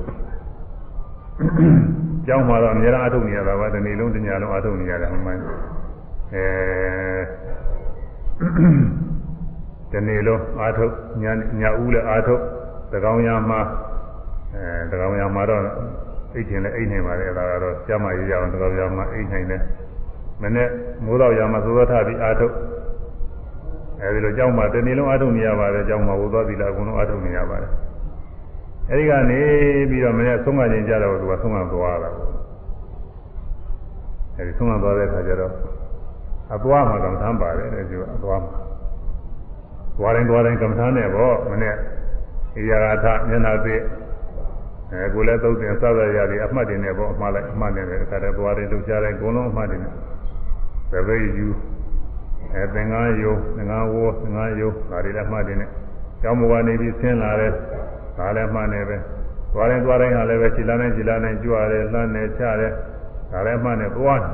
ကျောင်းမှာတော့အများအားထုတ်နေရတာပါဒီနေ့လုံးတညလုံးအားထုတ်နေရတယ်ဟိုမှအဲဒီနေ့လုံးအာထုတ်ညညဦးလည်းအာထုတ်သကောင်ရမှာအဲသကောင်ရမှာတော့အိတ်ထင်လည်းအိတ်နေပါလေအဲဒါကတော့ကျမရေးကြအောင်သကောင်ရမှာအိတ်နိုင်တယ်မနေ့မိုးတော့ရမှာသောသောထပြီးအာထုတ် အဲဒီလိုကြောင်းမှာဒီနေ့လုံးအာထုတ်နေရပါတယ်ကြောင်းမှာဝသောသီလအကုန်လုံးအာထုတ်နေရပါတယ်အဲဒီကနေပြီးတော့မနေ့ဆုံးမခြင်းကြတော့သူကဆုံးမသွားတာပေါ့အဲဒီဆုံးမသွားတဲ့အခါကျတော့အသွားမှာကမ္မထမ်းပါတယ်တဲ့ဒီကအသွားမှာသွားတိုင်းသွားတိုင်းကမ္မထမ်းနဲ့ပေါ့မနေ့ဧရာဂထမျက်နှာသစ်အဲကိုလည်းသုံးတင်စသရရည်အမှတ်တင်နေပေါ့အမှားလိုက်အမှတ်နေတယ်အခါတည်းသွားတယ်လှုပ်ရှားတယ်အကုန်လုံးအမှတ်တင်တယ်သပိတ်ယူ အဲသင်္ကန်းယုံသင်္ကန်းဝေါ်သင်္ကန်းယုံဒါတွေလည်းအမှတ်တင်တယ်ကျောင်းဘဝနေပြီးဆင်းလာတယ်ဒါလည်းအမှတ်နေပဲသွားရင်သွားတိုင်းဟာလည်းပဲခြေလမ်းနဲ့ခြေလမ်းနဲ့ကြွရတယ်လှမ်းနေချတယ်ဒါလည်းအမှတ်နေသွားတယ်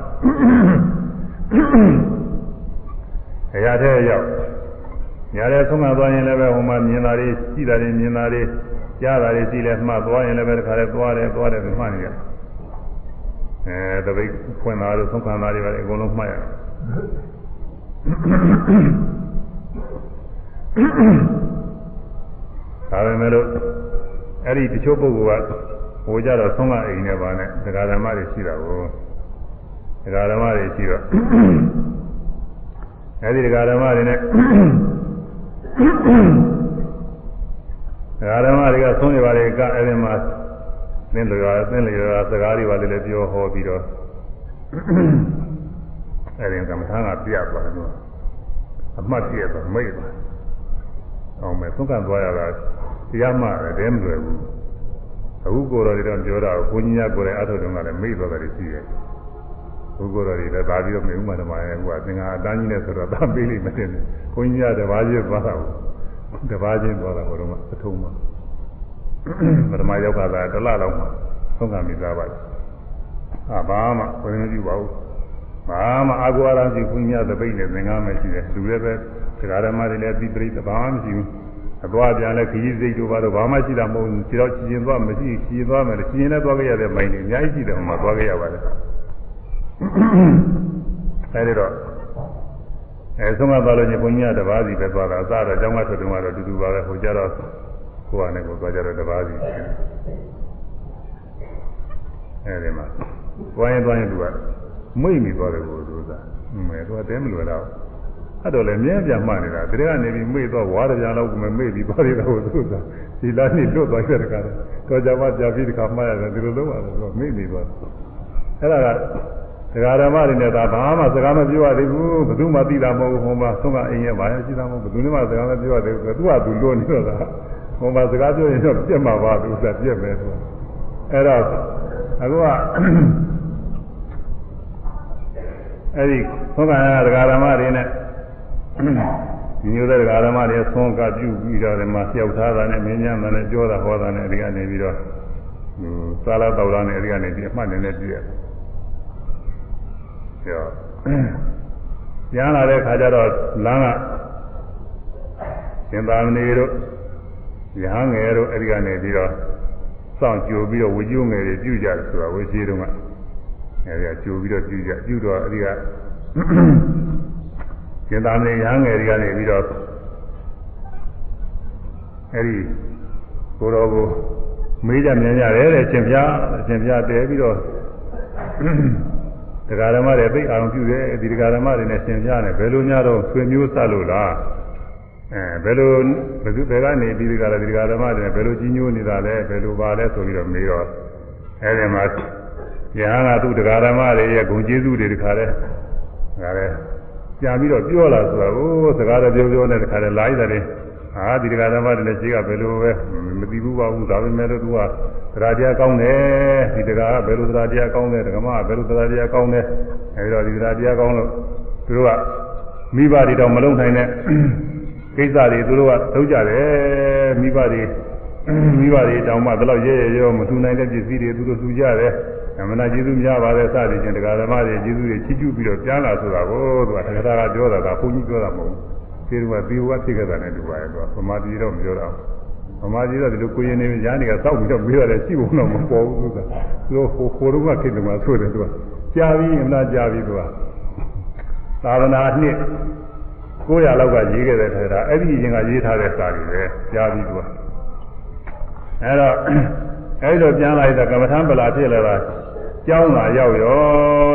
အရာတဲ့ရောက်ညာတဲ့ဆုံးမသွားရင်လည်းပဲဟိုမှာမြင်တာတွေရှိတာတွေမြင်တာတွေကြားတာတွေရှိလဲမှတ်သွားရင်လည်းပဲတခါတည်းသွားတယ်သွားတယ်မှတ်နေရအဲတပိတ်ဖွင့်တာတို့ဆုံးခံတာတွေပဲအကုန်လုံးမှတ်ရတယ် ဒါပေမဲ့လို့အဲ့ဒီတချို့ပုဂ္ဂိုလ်ကဟိုကြတော့ဆုံးမအိမ်နဲ့ပါနဲ့တရားဓမ္မတွေရှိတာကိုတရားဓမ္မတွေရှိတော့အဲ့ဒီတရားဓမ္မတွေနဲ့တရားဓမ္မတွေကဆုံးနေပါလေကအဲ့ဒီမှာသင်လျောသင်လျောစကားတွေပါလေလည်းပြောဟောပြီးတော့ အဲ့ဒီကမ္မထာကပြသွားတယ်လို့အမှတ်ပြတော့မိတ်သွားအောင်မဲ့သုံးကန်သွားရတာတရားမှလည်းတဲမလွယ်ဘူးအခုကိုယ်တော်တွေတော့ပြောတာကိုကြီးညာကိုယ်ရဲ့အထုတုံးကလည်းမိတ်သွားတယ်ရှိတယ်ဘုကိုယ်တော်တွေလည်းဒါပြီးတော့မေဥမာဓမ္မရဲ့ဟိုကသင်္ဃာအတန်းကြီးနဲ့ဆိုတော့ဒါပေးလိမ့်မယ်တဲ့ဘုန်းကြီးကတပါးချင်းသွားတာတပါးချင်းသွားတာဟိုတော့အထုံးမှာပထမယောက်ကသာတစ်လလောက်မှသုံးကမိသားပါတယ်အာဘာမှဘယ်လိုကြည့်ပါဦး ဘာမှအာကိုအရာရှိဘုန်းကြီးသပိတ်နဲ့သင်္ဃာမရှိတယ်လူလည်းပဲတရားဓမ္မတွေလည်းပြီးပြိတ္တဘာမှမရှိဘူးအသွားပြန်လဲခရီးစိတ်တို့ဘာလို့ဘာမှရှိတာမဟုတ်ဘူးခြေတော့ချင်သွားမရှိချင်သွားမယ်ချင်လည်းသွားခဲ့ရတဲ့မိုင်းတွေအများကြီးရှိတယ်ဟိုမှာသွားခဲ့ရပါတယ်အဲဒီတော့အဲဆုံးမသွားလို့ညဘုန်းကြီးကတပါးစီပဲသွားတာအစားတော့ကျောင်းကထွက်တုန်းကတော့တူတူပါပဲဟိုကြတော့ကိုယ်ကနေကိုသွားကြတော့တပါးစီအဲဒီမှာသွားရင်သွားရင်သူက မိတ်မိသွားတယ်ကိုသူကမဲသူကတဲမလွယ်တော့အဲ့တော့လည်းမြဲပြမှနေတာတကယ်ကနေပြီးမိတ်သွားဝါးကြလောက်မမိတ်ပြီးသွားရတာကိုသူကဒီလားနေလွတ်သွားတဲ့တခါတော့ကြမှာကြာပြီးတခါမှရတယ်ဒီလိုလုပ်ရတယ်ဆိုမိတ်နေသွားအဲ့ဒါကတရားဓမ္မတွေနဲ့ဒါဘာမှစကားမပြောရသေးဘူးဘယ်သူမှသိတာမဟုတ်ဘူးဟိုမှာသုံးကအိမ်ရဲ့ဘာရရှိတာမဟုတ်ဘူးဘယ်သူမှစကားမပြောရသေးဘူးသူကသူလွတ်နေတော့တာဟိုမှာစကားပြောရင်တော့ပြက်မှာပါသူကပြက်မယ်သူအဲ့တော့အခုက အဲ့ဒီသုံးကတရားဓမ္မတွေနဲ့ဒီမျိုးတဲ့တရားဓမ္မတွေသုံးကပြုပြီးတော့ဒီမှာလျှောက်ထားတာနဲ့မင်းညာတယ်နဲ့ပြောတာဟောတာနဲ့အဲဒီကနေပြီးတော့ဟိုစာလာတော်တာနဲ့အဲဒီကနေဒီအမှတ်နဲ့နဲ့ပြည့်ရတယ်ပြောပြန်လာတဲ့ခါကျတော့လမ်းကရှင်သာမဏေတို့ရဟန်းငယ်တို့အဲဒီကနေပြီးတော့စောင့်ကြိုပြီးတော့ဝကြိုးငယ်တွေပြုကြတယ်ဆိုတာဝကြီးတုန်းက အဲဒီကကြိုပြီးတော့ပြုကြပြုတော့အဲဒီကရှင်သာမဏေရဟန်းငယ်တွေကနေပြီးတော့အဲဒီကိုတော်ကိုမေးကြမြင်ကြတယ်တဲ့ရှင်ဖျားရှင်ဖျားတဲပြီးတော့တရားဓမ္မတွေသိအောင်ပြုတယ်ဒီတရားဓမ္မတွေနဲ့သင်ပြတယ်ဘယ်လိုများတော့ဆွေမျိုးဆက်လို့လားအဲဘယ်လိုဘယ်သူဘယ်ကနေဒီတရားဒီတရားဓမ္မတွေဘယ်လိုကြီးညိုနေတာလဲဘယ်လိုပါလဲဆိုပြီးတော့မေးတော့အဲဒီမှာ ယဟန်ကသူတရားဓမ္မတွေရဲ့ဂုဏ်ကျေးဇူးတွေတခါလဲဒါလည်းပြန်ပြီးတော့ပြောလာဆိုတာဟိုစကားတော့ပြောပြောနဲ့တခါလဲလာရတဲ့ဟာဒီတရားဓမ္မတွေနဲ့ရှိကဘယ်လိုပဲမသိဘူးပါဘူးဒါပေမဲ့လို့သူကတရားတရားကောင်းတယ်ဒီတရားကဘယ်လိုတရားတရားကောင်းတယ်ဓမ္မကဘယ်လိုတရားတရားကောင်းတယ်အဲဒီတော့ဒီတရားတရားကောင်းလို့သူတို့ကမိဘတွေတော့မလုံနိုင်တဲ့ကိစ္စတွေသူတို့ကလုပ်ကြတယ်မိဘတွေမိဘတွေတောင်မှဘယ်လောက်ရဲရဲရောမထူနိုင်တဲ့ပစ္စည်းတွေသူတို့ထူကြတယ် အမှန်တရားကျေးဇူးများပါတယ်စသည်ချင်းတရားဓမ္မတွေကျေးဇူးတွေချီးကျူးပြီးတော့ပြန်လာဆိုတာကိုသူကတရားကပြောတာကဘုန်းကြီးပြောတာမဟုတ်ဘူးသေရကသေဝဖြစ်ခဲ့တာနဲ့တူပါရဲ့သူကဗမာပြည်တော့မပြောတော့ဗမာပြည်တော့ဒီလိုကိုရင်နေရားနေကစောက်ပြီးတော့ပြီးရတယ်ရှိဖို့တော့မပေါ်ဘူးသူကသူတို့ဟိုဟိုတုန်းကခေတ္တမှာဆိုတယ်သူကကြာပြီအမလားကြာပြီသူကသာသနာနှစ်900လောက်ကရေးခဲ့တဲ့ထဲတာအဲ့ဒီရင်ကရေးထားတဲ့စာတွေပဲကြာပြီသူကအဲ့တော့အဲ့လိုပြန်လာတဲ့ကမ္မထံပလာဖြစ်လာတာ ကျောင်းလာရောက်ရော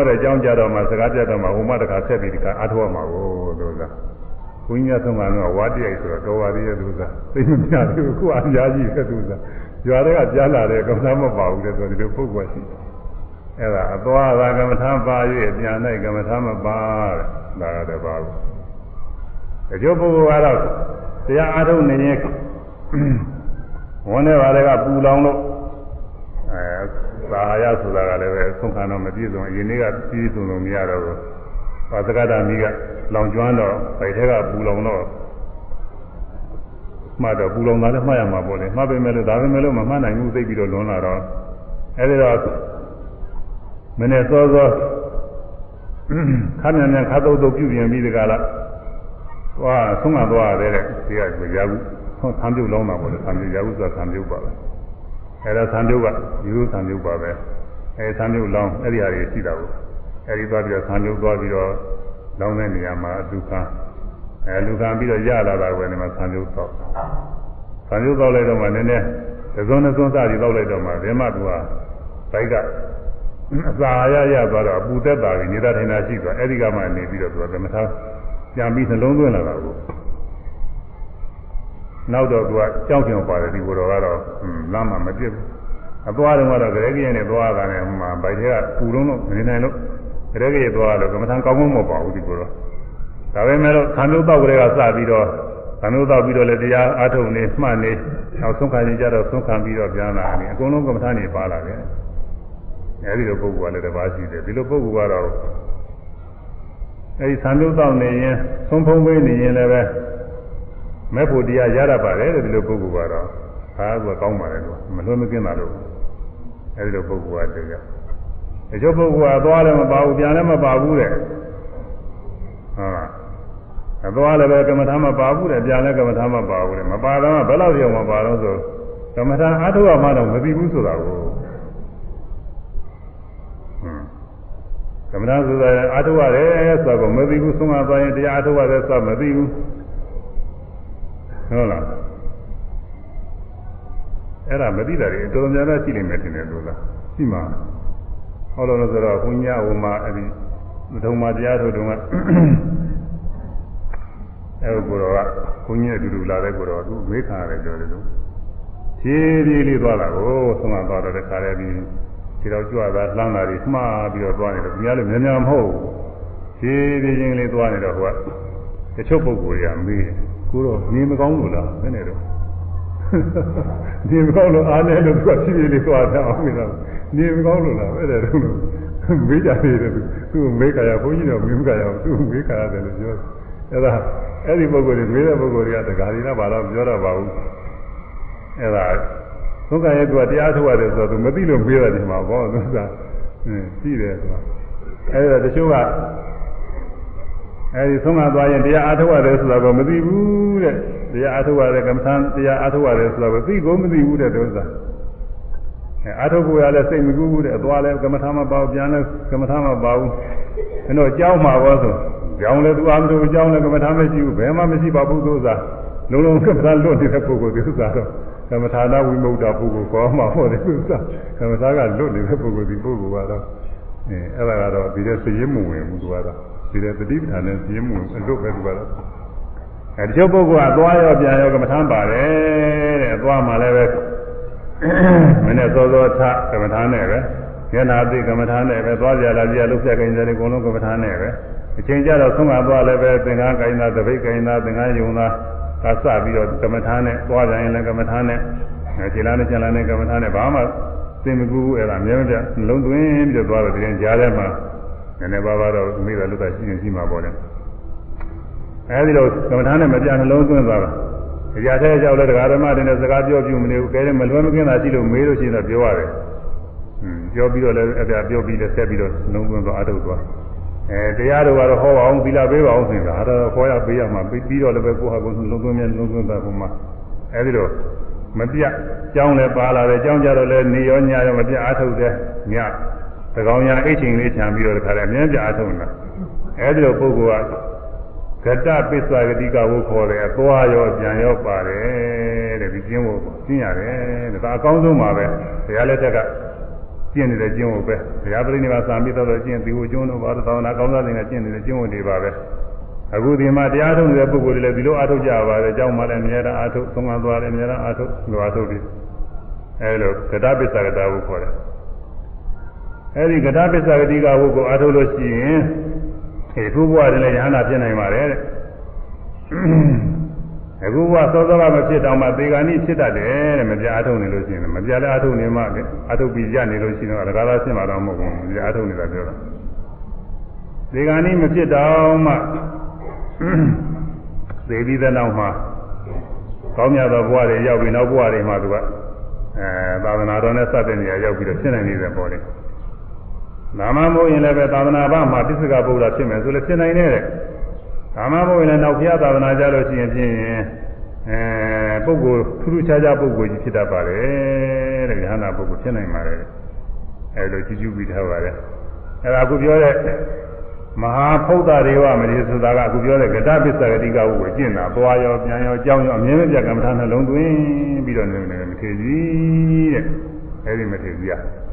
တဲ့ကျောင်းကြတော့မှစကားပြတော့မှဟိုမှတခါဆက်ပြီးဒီကအားထုတ်ရမှာကိုသူကဘုန်းကြီးဆုံးကတော့ဝါတရိုက်ဆိုတော့တော်ပါသေးရဲ့သူကသိမမြတ်ဘူးခုအများကြီးပဲသူကရွာတွေကကြားလာတယ်ကမ္မထမပါဘူးတဲ့ဆိုဒီလိုပုဂ္ဂိုလ်ရှိတယ်အဲ့ဒါအသွားသာကမ္မထပါ၍ပြန်နိုင်ကမ္မထမပါတဲ့ဒါကတော့ပါဘူးတချို့ပုဂ္ဂိုလ်ကတော့တရားအားထုတ်နေရင်ဝန်းထဲပါတဲ့ကပူလောင်လို့ အဲသာဟာရဆိုတာကလည်းပဲဆုံးခံတော့မပြည့်စုံအရင်နေ့ကပြည့်စုံလို့မရတော့ဘူးပါသကတာမိကလောင်ကျွမ်းတော့ဗိုက်ထဲကပူလောင်တော့မှတ်တော့ပူလောင်တာလည်းမှတ်ရမှာပေါ့လေမှတ်ပေမဲ့လို့ဒါပေမဲ့လို့မမှတ်နိုင်ဘူးသိပြီးတော့လွန်လာတော့အဲဒီတော့မနေ့စောစောခါမြန်မြန်ခါတုတ်တုတ်ပြုပြင်ပြီးဒီကလာသွားဆုံးမသွားရတဲ့ဒီကကြာဘူးဆံပြုတ်လောင်းတာပေါ့လေဆံပြုတ်ရာဟုဆိုတာဆံပြုတ်ပါပဲ အဲဒါဆံပြုတ်ကယူဆံပြုတ်ပါပဲအဲဆံပြုတ်လောင်းအဲ့ဒီဟာတွေရှိတာကိုအဲဒီသွားပြီးတော့ဆံပြုတ်သွားပြီးတော့လောင်းတဲ့နေရာမှာလူခံအဲလူခံပြီးတော့ရလာတာပဲဒီမှာဆံပြုတ်တော့ဆံပြုတ်တော့လိုက်တော့မှနည်းနည်းသဇွန်သဇွန်စသည်တော့လိုက်တော့မှဘယ်မှသူကဘိုက်ကအစာရရသွားတော့ပူသက်တာကြီးနေတာထိုင်တာရှိသွားအဲ့ဒီကမှနေပြီးတော့သူကသမထပြန်ပြီးနှလုံးသွင်းလာတာကို နောက်တော့သူကကြောက်ကြံပါတယ်ဒီကိုယ်တော်ကတော့လမ်းမှာမပြစ်ဘူးအသွားတော့ကတော့ဂရေကြီးနဲ့သွားတာနဲ့ဟိုမှာဗိုက်ထဲကပူလုံးလို့နေနိုင်လို့ဂရေကြီးသွားတော့ကမ္မထံကောင်းကောင်းမပါဘူးဒီကိုယ်တော်ဒါပေမဲ့လို့ခံလို့တော့ကလေးကစပြီးတော့ခံလို့တော့ပြီးတော့လည်းတရားအားထုတ်နေမှတ်နေနောက်ဆုံးခံရင်ကြတော့ဆုံးခံပြီးတော့ပြန်လာတယ်အကုန်လုံးကမ္မထံနေပါလာတယ်အဲဒီလိုပုဂ္ဂိုလ်ကလည်းတစ်ပါးရှိတယ်ဒီလိုပုဂ္ဂိုလ်ကတော့အဲဒီသံဃုတော့နေရင်သုံးဖုံးပေးနေရင်လည်းပဲ မဲ့ဖို့တရားရရပါတယ်တဲ့ဒီလိုပုဂ္ဂိုလ်ကတော့ဟာကကောင်းပါတယ်လို့မလွှဲမကင်းတာလို့အဲဒီလိုပုဂ္ဂိုလ်ကတည်းကဒီကျုပ်ပုဂ္ဂိုလ်ကသွားလည်းမပါဘူးပြန်လည်းမပါဘူးတဲ့ဟုတ်အသွားလည်းပဲကမ္မထာမပါဘူးတဲ့ပြန်လည်းကမ္မထာမပါဘူးတဲ့မပါတော့ဘယ်လောက်ကြောင်မပါတော့ဆိုကမ္မထာအားထုတ်ရမှတော့မသိဘူးဆိုတာကိုကမ္မထာဆိုတာအားထုတ်ရတယ်ဆိုတော့မသိဘူးဆုံးမသွားရင်တရားအားထုတ်ရတယ်ဆိုတော့မသိဘူး ဟုတ်လားအဲ့ဒါမသိတာတွေတော်တော်များများရှိနေမယ်ထင်တယ်လို့လားရှိမှာဟောလို့လို့ဆိုတော့ဘုညာဟိုမှာအဲ့ဒီဒုံမာတရားထုတ်တုန်းကအဲ့ကိုတော့ကဘုညာအတူတူလာတဲ့ကိုတော့သူမေးခါရတယ်ပြောတယ်လို့ဖြည်းဖြည်းလေးသွားတာကိုဆုံးမသွားတော့တခါတည်းပြီးဒီတော့ကြွတာလှမ်းတာတွေမှားပြီးတော့သွားနေတယ်ဘုရားလည်းများများမဟုတ်ဘူးဖြည်းဖြည်းချင်းလေးသွားနေတော့ဟိုကတချို့ပုဂ္ဂိုလ်တွေကမေးတယ် ကိုတော့နေမကောင်းလို့လားဘယ်နဲ့တော့နေမကောင်းလို့အားနေလို့သူကဖြည်းဖြည်းလေးသွားတယ်အောင်ပြီလားနေမကောင်းလို့လားဘယ်နဲ့တော့မေးကြနေတယ်သူ့မေးကြရဘုန်းကြီးတော့မေးမကြရဘူးသူ့မေးကြရတယ်လို့ပြောအဲ့ဒါအဲ့ဒီပုဂ္ဂိုလ်တွေမေးတဲ့ပုဂ္ဂိုလ်တွေကတခါဒီနာဘာလို့ပြောတော့ပါဘူးအဲ့ဒါသုခရဲ့သူကတရားထုတ်ရတယ်ဆိုတော့သူမသိလို့မေးတာဒီမှာဘောသူကอืมရှိတယ်ဆိုတာအဲ့ဒါတချို့က အဲဒီဆုံးမသွားရင်တရားအားထုတ်ရတယ်ဆိုတာကမသိဘူးတဲ့တရားအားထုတ်ရတယ်ကမ္မထံတရားအားထုတ်ရတယ်ဆိုတာကသိကိုမသိဘူးတဲ့ဒုစရအဲအားထုတ်ကိုရလဲစိတ်မကူးဘူးတဲ့အသွားလဲကမ္မထံမပါဘူးပြန်လဲကမ္မထံမပါဘူးအဲတော့ကြောင်းမှာဘောဆိုကြောင်းလဲသူအားမထုတ်ကြောင်းလဲကမ္မထံမရှိဘူးဘယ်မှမရှိပါဘူးဒုစရလုံးလုံးကမ္မထံလွတ်နေတဲ့ပုဂ္ဂိုလ်ဒုစရတော့ကမ္မထာနာဝိမု ക്ത ပုဂ္ဂိုလ်ခေါ်မှာဟုတ်တယ်ဒုစရကမ္မထာကလွတ်နေတဲ့ပုဂ္ဂိုလ်ဒီပုဂ္ဂိုလ်ကတော့အဲအဲ့ဒါကတော့ဒီတဲ့စည်ရင်းမဝင်ဘူးသူကတော့ ဒီတဲ့တတိပဌာန်နဲ့ပြင်းမှုအလွတ်ပဲသူကတော့အဲဒီကျုပ်ပုဂ္ဂိုလ်ကသွားရောပြန်ရောကမ္မထမ်းပါတယ်တဲ့အသွားမှလည်းပဲမင်းနဲ့စောစောထကမ္မထမ်းနဲ့ပဲဉာဏသိကမ္မထမ်းနဲ့ပဲသွားကြလာကြလှုပ်ဆက်ကြင်တယ်အကုန်လုံးကမ္မထမ်းနဲ့ပဲအချိန်ကြတော့ဆုံးမသွားလည်းပဲသင်္ကန်းကိုင်းတာတပိတ်ကိုင်းတာသင်္ကန်းယုံတာကစပြီးတော့ကမ္မထမ်းနဲ့သွားကြရင်လည်းကမ္မထမ်းနဲ့ခြေလားနဲ့ခြေလားနဲ့ကမ္မထမ်းနဲ့ဘာမှသင်မကူဘူးအဲ့ဒါမြဲမြဲနှလုံးသွင်းပြီးတော့သွားတော့ဒီရင်ကြားထဲမှာ နည်းနည်းပါးပါးတော့မိသားလူသားရှိရင်ရှိမှာပေါ့လေအဲဒီလိုကမ္မထာနဲ့မပြနှလုံးသွင်းသွားတာတရားထဲကြောက်လဲတရားဓမ္မတွေနဲ့စကားပြောပြမနေဘူးကဲတယ်မလွယ်မကင်းတာရှိလို့မေးလို့ရှိရင်တော့ပြောရတယ်อืมပြောပြီးတော့လည်းအပြပြောပြီးလည်းဆက်ပြီးတော့နှလုံးသွင်းသွားအထုတ်သွားအဲတရားတော်ကတော့ဟောအောင်သီလပေးပါအောင်ဆိုတာအဲ့ဒါခေါ်ရပေးရမှာပြီးတော့လည်းပဲကိုယ့်ဟာကိုယ်နှလုံးသွင်းမြဲနှလုံးသွင်းတာပုံမှာအဲဒီလိုမပြကြောင်းလည်းပါလာတယ်ကြောင်းကြတော့လည်းနေရောညရောမပြအထုတ်တယ်ည သကောင်ညာအိတ်ချိန်လေးခြံပြီးတော့တခါတည်းအမြဲပြအားထုတ်နေတာအဲဒီလိုပုဂ္ဂိုလ်ကဂတပစ္ဆာဂတိကဝုခေါ်တယ်အသွားရောပြန်ရောပါတယ်တဲ့ဒီကျင်းဖို့ကျင်းရတယ်တဲ့ဒါအကောင်းဆုံးပါပဲဘုရားလက်ထက်ကကျင့်နေတဲ့ကျင့်ဖို့ပဲဘုရားပြိဋိဘာသာမိတော့ကျင့်ဒီကိုကျုံးတော့ဘာသာနာကောင်းစားနေတဲ့ကျင့်နေတဲ့ကျင့်ဖို့တွေပါပဲအခုဒီမှာတရားထုတ်နေတဲ့ပုဂ္ဂိုလ်တွေလည်းဒီလိုအားထုတ်ကြပါတယ်အကြောင်းမှလည်းအများအားထုတ်သုံးပါးသွားတယ်အများအားထုတ်လိုအားထုတ်ပြီးအဲလိုဂတပစ္ဆာဂတဝုခေါ်တယ် အဲဒီကထာပစ္စကတိကဝုကိုအားထုတ်လို့ရှိရင်အဲသူ့ဘဝတည်းလည်းယဟနာဖြစ်နိုင်ပါတယ်တဲ့အခုကသောသောကမဖြစ်တော့မှသေဂာနိဖြစ်တတ်တယ်တဲ့မပြအထုတ်နေလို့ရှိရင်မပြလည်းအထုတ်နေမှအထုတ်ပြီးရနေလို့ရှိရင်တော့ဒကာသာဖြစ်မှာတော့မဟုတ်ဘူးမပြအထုတ်နေတာပြောတာသေဂာနိမဖြစ်တော့မှသေပြီးတဲ့နောက်မှာကောင်းမြတ်သောဘဝတွေရောက်ပြီးနောက်ဘဝတွေမှာသူကအဲသာသနာတော်နဲ့စတဲ့နေရာရောက်ပြီးတော့ဖြစ်နိုင်နေတယ်ပေါ့လေ နာမမို့ရင်လည်းပဲသာသနာ့ဘာမှာပစ္စကဗုဒ္ဓဖြစ်မယ်ဆိုလည်းဖြစ်နိုင်တယ်ကာမဘုံလည်းနောက်ဘုရားသာသနာကြလို့ရှိရင်ဖြင့်အဲပုဂ္ဂိုလ်ထူးထူးခြားခြားပုဂ္ဂိုလ်ကြီးဖြစ်တတ်ပါတယ်တဲ့ဉာဏပုဂ္ဂိုလ်ဖြစ်နိုင်ပါတယ်အဲလိုကြည့်ကြည့်ပြီးထားပါတယ်အဲဒါအခုပြောတဲ့မဟာဖုဒ္ဒရေဝမတိဆိုတာကအခုပြောတဲ့ကတ္တပစ္စကတိကဟုကိုကျင့်တာသွားရောပြန်ရောကြောင်းရောအမြဲမပြတ်ကမ္မထာနှလုံးသွင်းပြီးတော့နေနေမထေကြီးတဲ့အဲဒီမထေကြီးက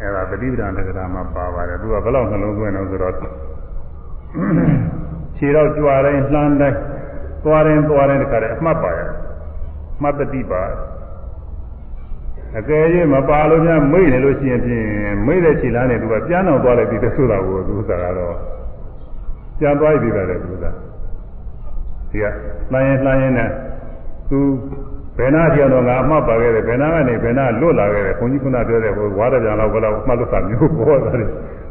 အဲဒါပฏิပဒနာကထာမှာပါပါတယ်သူကဘယ်လောက်နှလုံးသွင်းတော့ဆိုတော့ခြေတော့ကြွားတိုင်းလှမ်းတိုင်းသွားတိုင်းသွားတိုင်းတခါတည်းအမှတ်ပါရမှတ်တတိပါအကယ်၍မပါလို့များမိတ်နေလို့ရှိရင်ဖြင့်မိတ်တဲ့ခြေလမ်းနဲ့သူကပြန်အောင်သွားလိုက်ပြီးတဆိုးတာကိုသူစားကတော့ပြန်သွားပြီပဲလေသူစားဒီကလှမ်းရင်လှမ်းရင်နဲ့သူ ဘယ်နာပြောင်းတော့ငါအမှတ်ပါခဲ့တယ်ဘယ်နာကနေဘယ်နာလွတ်လာခဲ့တယ်ခွန်ကြီးခုနပြောတဲ့ဟိုဝါရပြန်လောက်ဘယ်လောက်အမှတ်လို့တာမျိုးပေါ်တာလေ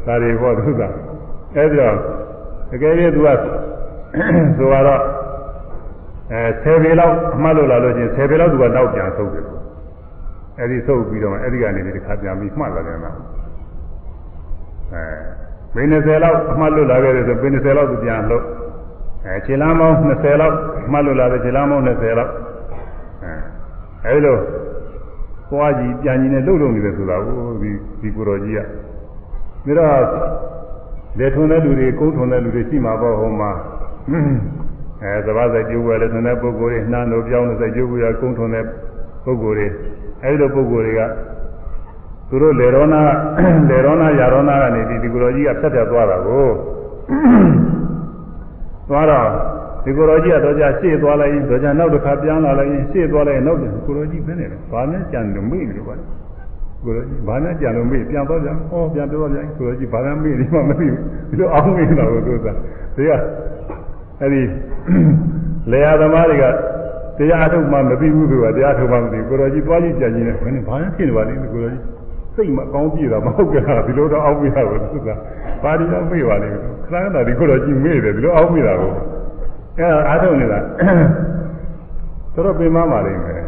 ဒါတွေပေါ်သူစားအဲဒီတော့တကယ်၍သူကဆိုတော့အဲ10ပေလောက်အမှတ်လို့လာလို့ချင်း10ပေလောက်သူကနောက်ပြန်ဆုပ်တယ်အဲဒီဆုပ်ပြီးတော့အဲဒီကနေဒီတစ်ခါပြန်ပြီးမှတ်လာတယ်နော်အဲပေ20လောက်အမှတ်လို့လာခဲ့တယ်ဆိုပေ20လောက်သူပြန်လို့အဲခြေလမ်းပေါင်း20လောက်အမှတ်လို့လာတယ်ခြေလမ်းပေါင်း20လောက် အဲအဲဒီလိုသွားကြည့်ပြန်ကြည့်နေလှုပ်လှုပ်နေတယ်ဆိုတာဟိုဒီဒီကိုတော်ကြီးကဒါတော့လက်ထွန်တဲ့လူတွေကုန်းထွန်တဲ့လူတွေရှိမှာပေါ့ဟိုမှာအဲသဘာဝစိတ်ကြိုးဝယ်လက်ထွန်တဲ့ပုဂ္ဂိုလ်တွေနှမ်းတို့ပြောင်းတဲ့စိတ်ကြိုးဝယ်ကုန်းထွန်တဲ့ပုဂ္ဂိုလ်တွေအဲဒီလိုပုဂ္ဂိုလ်တွေကသူတို့လေရောနာလေရောနာယာရောနာကနေဒီဒီကိုယ်တော်ကြီးကဖြတ်တက်သွားတာကိုသွားတော့ ဒီကိုယ်တော်ကြီးကတော့ကြာရှေ့သွားလိုက်ရင်တော့ကြာနောက်တစ်ခါပြန်လာလိုက်ရင်ရှေ့သွားလိုက်ရင်နောက်ပြန်ကိုယ်တော်ကြီးဘယ်နဲ့လဲဘာနဲ့ကြံလို့မိလို့ပါလဲကိုယ်ကြီးဘာနဲ့ကြံလို့မေ့ပြန်တော့ပြန်ဟောပြန်တော့ပြန်ကိုယ်ကြီးဘာနဲ့မေ့ဒီမှမသိဘူးဒီလိုအောင်းမေ့တာကိုသူကတရားအဲ့ဒီလေယာသမားတွေကတရားအထုတ်မှမသိဘူးသူကတရားထုတ်မှမသိဘူးကိုယ်ကြီးသွားကြည့်ကြံကြီးနေဘယ်နဲ့ဘာနဲ့ဖြစ်နေပါလိမ့်ကိုယ်ကြီးစိတ်မကောင်းပြည့်တာမဟုတ်ကြတာဒီလိုတော့အောင်းမေ့တာကိုသူကဘာဒီတော့မေ့ပါလိမ့်ခဏခဏဒီကိုယ်ကြီးမေ့တယ်ဒီလိုအောင်းမေ့တာကို အဲ့ဒါအားထုတ်နေတာတော်တော်ပင်မပါလိမ့်မယ်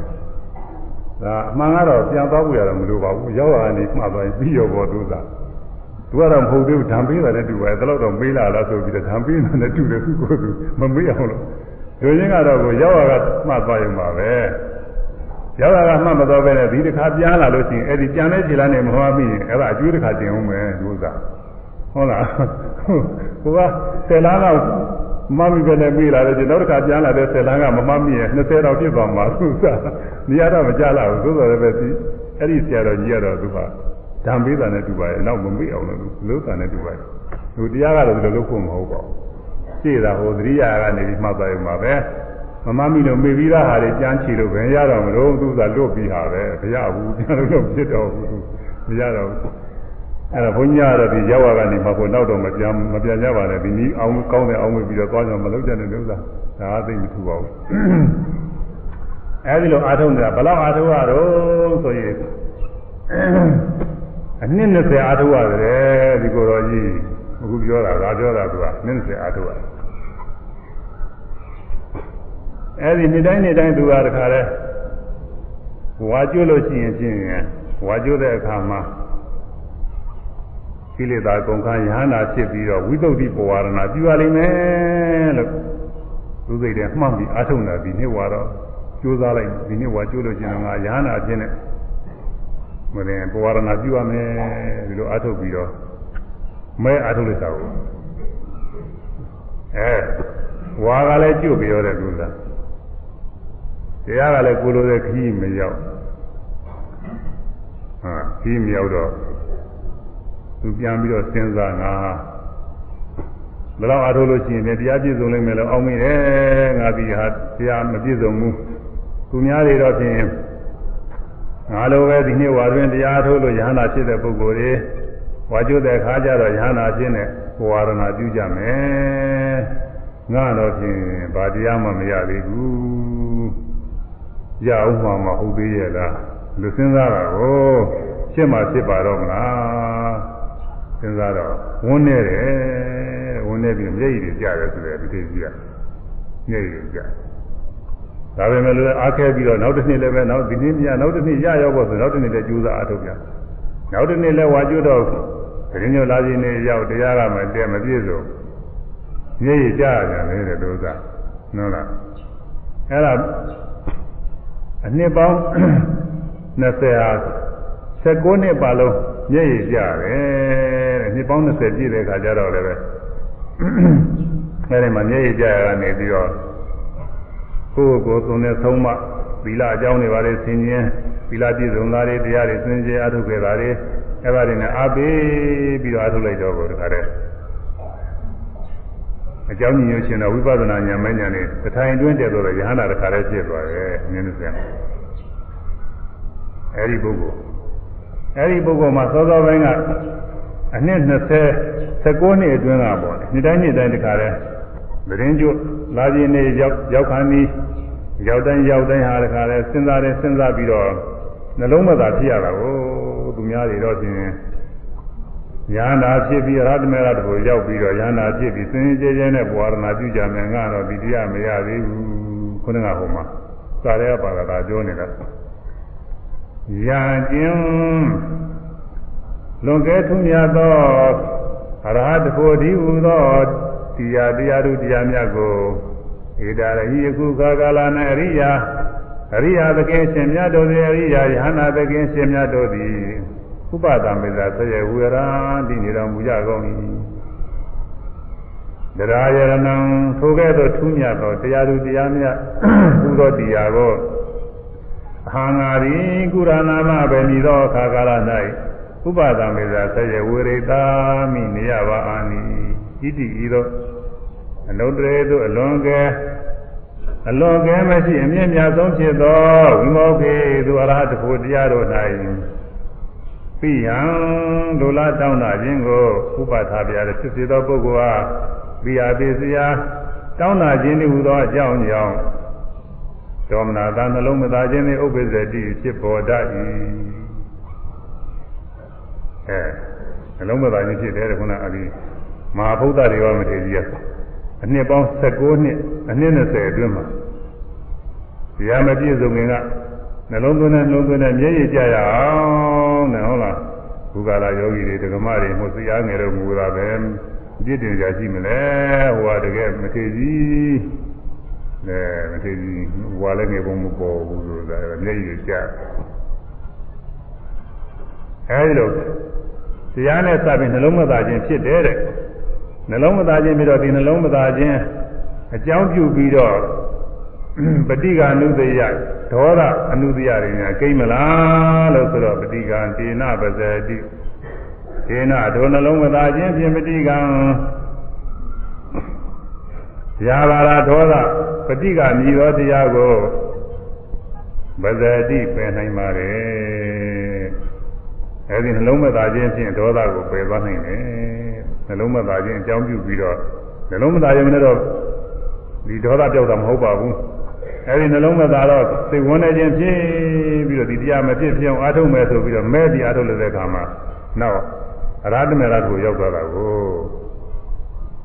ဒါအမှန်ကတော့ပြန်သွားဖို့ရတော့မလိုပါဘူးရောက်လာနေမှသွားရင်ပြီးရောပေါ်သူသာသူကတော့မဟုတ်သေးဘူးဓာန်ပေးတာနဲ့တူပဲဒါတော့တော့မေးလာလားဆိုပြီးတော့ဓာန်ပေးတာနဲ့တူတယ်သူကိုယ်သူမမေးအောင်လို့လူချင်းကတော့ကိုရောက်လာကမှတ်သွားရင်ပါပဲရောက်လာကမှတ်မသွားပဲနဲ့ဒီတစ်ခါပြန်လာလို့ရှိရင်အဲ့ဒီပြန်တဲ့ခြေလားနဲ့မဟုတ်မိရင်အဲ့ဒါအကျွေးတစ်ခါတင်အောင်မယ်သူသာဟုတ်လားကိုကဆယ်လားတော့ မမီပဲနဲ့ပြီးလာတယ်နောက်တစ်ခါပြန်လာတဲ့ဆယ်လန်းကမမမီရဲ့20တော့ပြည့်သွားမှာသူကနေရာတော့မကြလာဘူးသို့တော်လည်းပဲဒီအဲ့ဒီဆရာတော်ကြီးကတော့သူကဓာန်ပေးတာနဲ့တူပါရဲ့နောက်မမေ့အောင်လို့လို့တာနဲ့တူပါရဲ့သူတရားကတော့ဒီလိုလုပ်ဖို့မဟုတ်ပါဘူးရှေ့တာဟိုသတိရကနေပြီးမှတ်သွားရုံပါပဲမမမီလို့မေ့ပြီးသားဟာတွေကြမ်းချီလို့ပဲရတော့မလို့သူကလွတ်ပြီးဟာပဲမရဘူးပြန်လို့တော့ဖြစ်တော့ဘူးမရတော့ဘူး အဲ့ဒါဘုန်းကြီးကတော့ဒီရောက်ရကနေမှကိုနောက်တော့မပြန်မပြန်ကြပါနဲ့ဒီနည်းအောင်ကောင်းတဲ့အောင်ပြီးတော့သွားကြမလုပ်ကြတဲ့ဥစ္စာဒါအသိမထူပါဘူးအဲဒီလိုအာထုံနေတာဘယ်လောက်အာထုံရတော့ဆိုရင်အနည်း20အာထုံရတယ်ဒီကိုယ်တော်ကြီးအခုပြောတာဒါပြောတာသူကနည်း20အာထုံရတယ်အဲဒီနေ့တိုင်းနေ့တိုင်းသူကတခါလဲဝါကျွလို့ရှိရင်ဖြင့်ဝါကျွတဲ့အခါမှာ ကိလေသာကုန်ခန်းယဟနာဖြစ်ပြီးတော့ဝိသုဒ္ဓိပဝါဒနာပြုရလိမ့်မယ်လို့သူစိတ်ထဲမှတ်ပြီးအထုံတာဒီနေ့ဝါတော့ကြိုးစားလိုက်ဒီနေ့ဝါကြိုးလို့ရှင်တော့ငါယဟနာအဖြစ်နဲ့မရင်ပဝါဒနာပြုရမယ်ဒီလိုအထုပ်ပြီးတော့မဲအထုပ်လိုက်တာကိုအဲဝါကလည်းကျွတ်ပြီးရတဲ့လူသားတရားကလည်းကိုလိုတဲ့ခီးမရောက်ဟာခီးမရောက်တော့ သူပြန်ပြီးတော့စဉ်းစားငါဘယ်တော့အားထုတ်လို့ရှိရင်တရားပြည့်စုံလိမ့်မယ်လို့အောင်းမိတယ်ငါဒီဟာတရားမပြည့်စုံဘူးသူများတွေတော့ဖြင့်ငါလိုပဲဒီနေ့ဝါတွင်တရားထုတ်လို့ယဟနာဖြစ်တဲ့ပုဂ္ဂိုလ်တွေဝါကျွတ်တဲ့ခါကျတော့ယဟနာဖြစ်တဲ့ဝါရဏပြုကြမယ်ငါတော့ဖြင့်ဗာတရားမှမရသေးဘူးရအောင်မှမဟုတ်သေးရဲ့လားလူစဉ်းစားတာကိုရှင်းမှဖြစ်ပါတော့မလား စဉ်းစားတော့ဝန်းနေတယ်ဝန်းနေပြီးမျက်ရည်တွေကျတယ်ဆိုတဲ့ဒီသိကြီးကမျက်ရည်တွေကျဒါပေမဲ့လည်းအားခဲပြီးတော့နောက်တစ်နှစ်လည်းပဲနောက်ဒီနေ့မြနောက်တစ်နှစ်ရရောက်ဖို့ဆိုနောက်တစ်နှစ်လည်းကြိုးစားအားထုတ်ကြနောက်တစ်နှစ်လည်းဝါကျွတ်တော့ခရင်းညိုလာခြင်းနေရောက်တရားကမတည့်မပြည့်စုံမျက်ရည်ကျရတယ်လေတဲ့ဒုစဟုတ်လားအဲ့ဒါအနှစ်ပေါင်း20ဟာ19နှစ်ပါလုံး မျက်ရည်ကျတယ်တဲ့နှစ်ပေါင်း20ပြည့်တဲ့ခါကျတော့လည်းပဲအဲ့ဒီမှာမျက်ရည်ကျရကနေပြီးတော့ကိုယ့်ကိုယ်သုံးတဲ့ဆုံးမသီလအကြောင်းတွေပါလေဆင်ခြင်သီလပြည့်စုံတာတွေတရားတွေဆင်ခြင်အထုခဲ့တာတွေအဲ့ဒါတွေနဲ့အားပေးပြီးတော့အထုလိုက်တော့ကိုတခါတည်းအကြောင်းညွှန်ရှင်တော့ဝိပဿနာဉာဏ်မဲ့ဉာဏ်နဲ့တထိုင်တွင်းတည်းဆိုတော့ယဟနာတခါတည်းဖြစ်သွားတယ်နည်းနည်းစံအဲ့ဒီပုဂ္ဂိုလ် အဲ့ဒီပုဂ္ဂိုလ်မှာသောသောပိုင်းကအနှစ်20 19နှစ်အတွင်းကပေါ့နှစ်တိုင်းနှစ်တိုင်းတခါတည်းသတင်းကျွလာခြင်းနေရောက်ရောက်ခါနီးရောက်တိုင်းရောက်တိုင်းဟာတခါတည်းစဉ်းစားတယ်စဉ်းစားပြီးတော့နှလုံးမသာဖြစ်ရတာကိုသူများတွေတော့ရှင်ရဟန္တာဖြစ်ပြီးရဟတမေရတကိုရောက်ပြီးတော့ရဟန္တာဖြစ်ပြီးစင်ကြဲကြဲနဲ့ဘဝရဏပြုကြမယ်ငါတော့ဒီတရားမရသေးဘူးခုနကဟိုမှာစာရဲပါကတာပြောနေတာ ရာကျင်းလွန်ကဲထူးမြတ်သောအရဟတဖို့ဒီဟူသောတရားတရားတို့တရားမြတ်ကိုဧတာရဟိယခုခါကာလ၌အရိယာအရိယာသခင်ရှင်မြတ်တို့သည်အရိယာယဟနာသခင်ရှင်မြတ်တို့သည်ဥပဒမေသာဆရေဝေရာတိနေတော်မူကြကုန်၏တရားယရဏံထိုကဲ့သို့ထူးမြတ်သောတရားသူတရားမြတ်ဟူသောတရားကိုအ ဟံငါရီကုရနာမပဲမည်သောအခါကာလ၌ဥပဒမေသာဆရေဝေရိတာမိနေရပါအာနိဣတိဤသောအနုတ္တရေသို့အလွန်ကဲအလွန်ကဲမရှိအမြင့်မြတ်ဆုံးဖြစ်သောဝိမောခေသူအရဟတဖို့တရားတို့၌ပိယံဒုလားတောင်းတာခြင်းကိုဥပထာပြရတဲ့ဖြစ်စေသောပုဂ္ဂိုလ်ဟာပိယပိစရာတောင်းတာခြင်းဤဟူသောအကြောင်းကြောင့် ဒေါမနာသာနှလုံးမသားခြင်းနှင့်ဥပ္ပဇ္ဇတိဖြစ်ပေါ်တတ်၏အဲနှလုံးမသားခြင်းဖြစ်တယ်ခုနအပြီးမဟာဗုဒ္ဓတွေကမထေကြီးရအနှစ်ပေါင်း16နှစ်အနှစ်20အတွင်းမှာတရားမပြည့်စုံခင်ကနှလုံးသွင်းတဲ့နှလုံးသွင်းတဲ့မျက်ရည်ကြရအောင်နဲ့ဟုတ်လားဘုရားလာယောဂီတွေဒကမတွေမှုစီအားငယ်တော့မူတာပဲပြည့်တင်ကြရှိမလဲဟိုကတကယ်မထေကြီး အဲမထေကြီးဟိုကလည်းငယ်ပုံမပေါ်ဘူးဆိုတာမျက်ရည်ကြအဲဒီလိုတရားနဲ့စပြီးနှလုံးမသားခြင်းဖြစ်တယ်တဲ့နှလုံးမသားခြင်းပြီးတော့ဒီနှလုံးမသားခြင်းအကြောင်းပြုပြီးတော့ပฏิကာနုတယဒေါသအနုတယတွေညာကိမ့်မလားလို့ဆိုတော့ပฏิကာတေနပဇတိဒေနဒုနှလုံးမသားခြင်းဖြင့်ပฏิကံရာဘာရာဒေါသ ပฏิကာမြည်သောတရားကိုပဇတိပယ်နိုင်ပါတယ်အဲဒီနှလုံးမသားခြင်းဖြင့်ဒေါသကိုပယ်သွားနိုင်တယ်နှလုံးမသားခြင်းအကြောင်းပြုပြီးတော့နှလုံးမသားခြင်းနဲ့တော့ဒီဒေါသပြောက်တာမဟုတ်ပါဘူးအဲဒီနှလုံးမသားတော့စိတ်ဝန်းနေခြင်းဖြစ်ပြီးတော့ဒီတရားမဖြစ်ဖြစ်အောင်အားထုတ်မယ်ဆိုပြီးတော့မဲပြီးအားထုတ်လို့တဲ့အခါမှာနောက်အရဟတမေရတ်ကိုရောက်သွားတာကို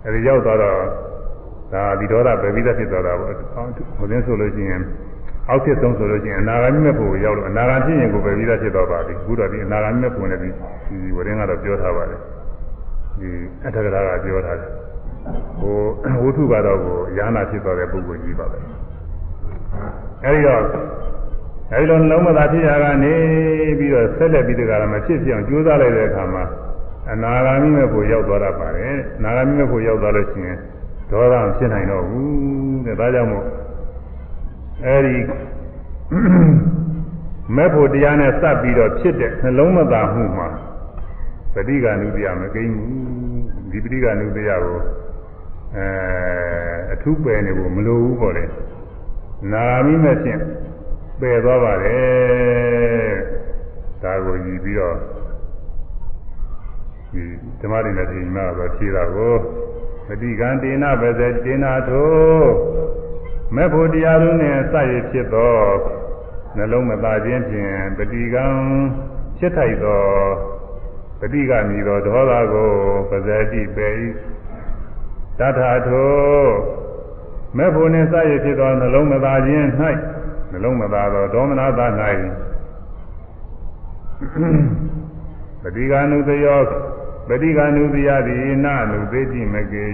အဲဒီရောက်သွားတော့ ဒါဒီဒေါသပဲပြီးသားဖြစ်သွားတာပေါ့ဟိုတင်းဆိုလို့ရှိရင်အောက်ဖြစ်ဆုံးဆိုလို့ရှိရင်အနာဂါမိမဲ့ဖို့ရောက်လို့အနာဂါဖြစ်ရင်ကိုပဲပြီးသားဖြစ်သွားပါပြီအခုတော့ဒီအနာဂါမိမဲ့ဖို့နဲ့ဒီဒီဝရင်ကတော့ပြောထားပါတယ်ဒီအထက်ကရာကပြောထားတယ်ဟိုဝုထုကတော့ကိုယာနာဖြစ်သွားတဲ့ပုဂ္ဂိုလ်ကြီးပါပဲအဲဒီတော့အဲဒီလိုနှလုံးမသာဖြစ်ရကနေပြီးတော့ဆက်လက်ပြီးတကယ်မဖြစ်ဖြစ်အောင်ကြိုးစားလိုက်တဲ့အခါမှာအနာဂါမိမဲ့ဖို့ရောက်သွားတတ်ပါတယ်အနာဂါမိမဲ့ဖို့ရောက်သွားလို့ရှိရင် ဒေါသမဖြစ်နိုင်တော့ဘူးတဲ့ဒါကြောင့်မို့အဲဒီမဲ့ဖို့တရားနဲ့စပ်ပြီးတော့ဖြစ်တဲ့နှလုံးမသာမှုမှာပဋိက္ခဏုတရားမကိန်းဘူးဒီပဋိက္ခဏုတရားကိုအဲအထုပယ်နေဖို့မလိုဘူးပေါ့လေနာမိမဲ့ဖြင့်ပယ်သွားပါတယ်ဒါကိုယူပြီးတော့ဒီဓမ္မတွေနဲ့ဒီမှာတော့ဖြေတာကို ပฏิကံတေနပဇေတေနာထိုမေဖို့တရားလုံးနဲ့စရဖြစ်သောနှလုံးမသားခြင်းဖြင့်ပฏิကံဖြစ်ထိုက်သောပฏิကမီသောဒေါသကိုပဇေတိပေ၏တထာထိုမေဖို့နှင့်စရဖြစ်သောနှလုံးမသားခြင်း၌နှလုံးမသားသောဒေါမနတာ၌ပฏิကနုတယော ပฏิကနုတယတိနာနုသေတိမကေ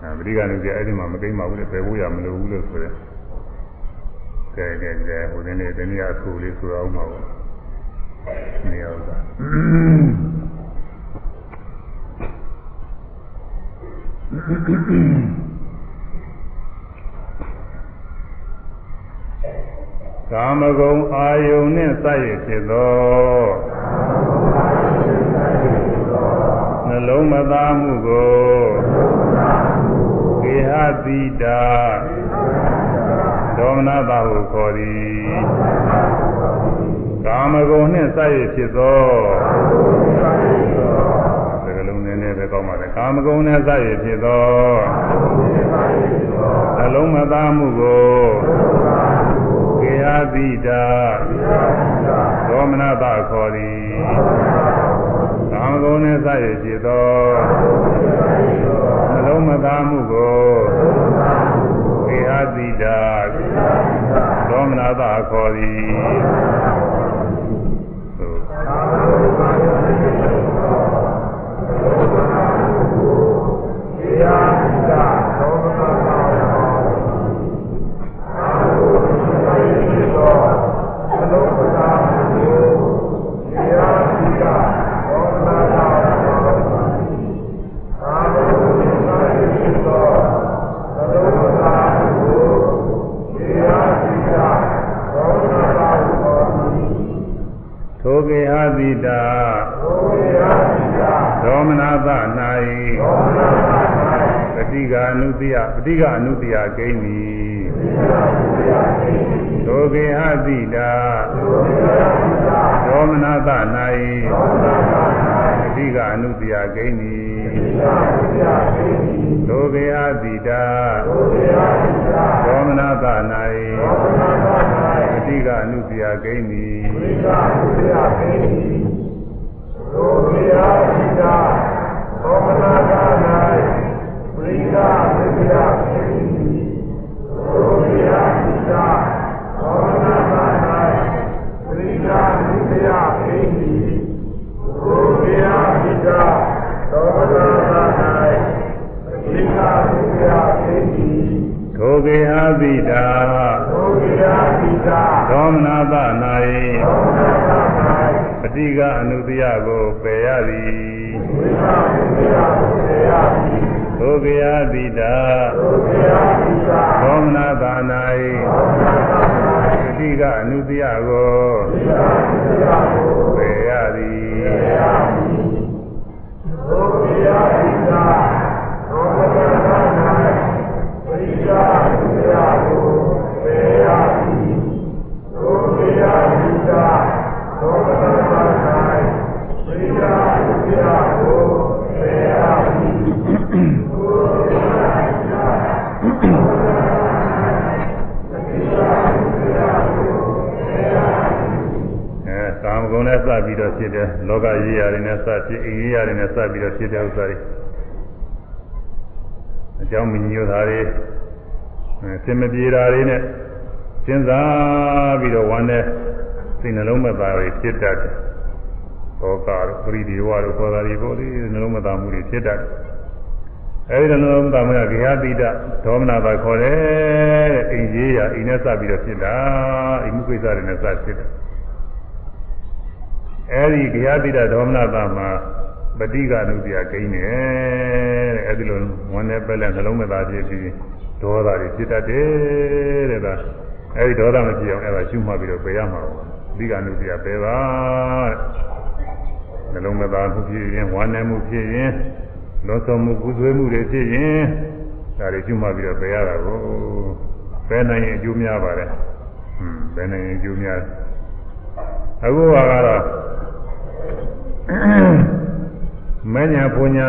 အဲပฏิကနုတယအဲ့ဒီမှာမကိမ့်ပါဘူးလေပယ်ဖို့ရမလိုဘူးလို့ဆိုရဲကဲကဲကဲဟိုဒီနေ့တနည်းအဆူလေးဆိုအောင်ပါဘူးနေရာဥစ္စာကာမဂုဏ်အာယုန်နှင့်စရဖြစ်သော နှလုံးမသားမှုကိုကေဟတိတာဒေါမနတာဟုခေါ်သည်ကာမဂုဏ်နှင့်စရဖြစ်သောစကလုံးနည်းနည်းပဲကောင်းပါလေကာမဂုဏ်နှင့်စရဖြစ်သောနှလုံးမသားမှုကိုကေဟတိတာဒေါမနတာခေါ်သည်ကာ မဂုဏ်နှင့်စရဖြစ်သောနှလုံးမသားမှုကိုကေဟတိတာဒေါမနတာခေါ်သည် ကေဟတိတာဒေါမနသ၌ပฏิကအနုတ္တိယပฏิကအနုတ္တိယဂိမ့်မီထိုကေဟတိတာဒေါမနသ၌ပฏิကအနုတ္တိယဂိမ့်မီထိုကေဟတိတာဒေါမနသ၌ပฏิကအနုတ္တိယဂိမ့်မီ ထို ပ်ပြီးတော့ဖြစ်တဲ့ဥစ္စာတွေအကြောင်းမညို့တာတွေအဲစင်မပြေတာတွေနဲ့စဉ်းစားပြီးတော့ဝမ်းနဲ့စိတ်နှလုံးမသားတွေဖြစ်တတ်တယ်သောကတို့ပရိဒီဝတို့ခေါ်တာတွေပေါ့လေနှလုံးမသားမှုတွေဖြစ်တတ်တယ်အဲဒီနှလုံးမသားမှုကဂေဟတိတဒေါမနာပါခေါ်တယ်တဲ့အိမ်ရေးရာအိမ်နဲ့စပ်ပြီးတော့ဖြစ်တာအိမ်မှုကိစ္စတွေနဲ့စပ်ဖြစ်တယ်အဲဒီဂယတိတဒေါမနတာမှာ ပฏิကနုပြဂိမ်းတယ်တဲ့အဲဒီလိုဝန်နဲ့ပဲလဲနှလုံးမသားဖြစ်ပြီးဒေါသတွေဖြစ်တတ်တယ်တဲ့ဒါအဲဒီဒေါသမဖြစ်အောင်အဲဒါရှုမှတ်ပြီးတော့ပယ်ရမှာပါပฏิကနုပြပယ်ပါနှလုံးမသားမှုဖြစ်ရင်ဝမ်းနဲ့မှုဖြစ်ရင်လောဆောမှုကုသွေးမှုတွေဖြစ်ရင်ဒါတွေရှုမှတ်ပြီးတော့ပယ်ရတာကိုပယ်နိုင်ရင်အကျိုးများပါတယ်ဟွန်းပယ်နိုင်ရင်အကျိုးများအခုကတော့ မညာပူညာ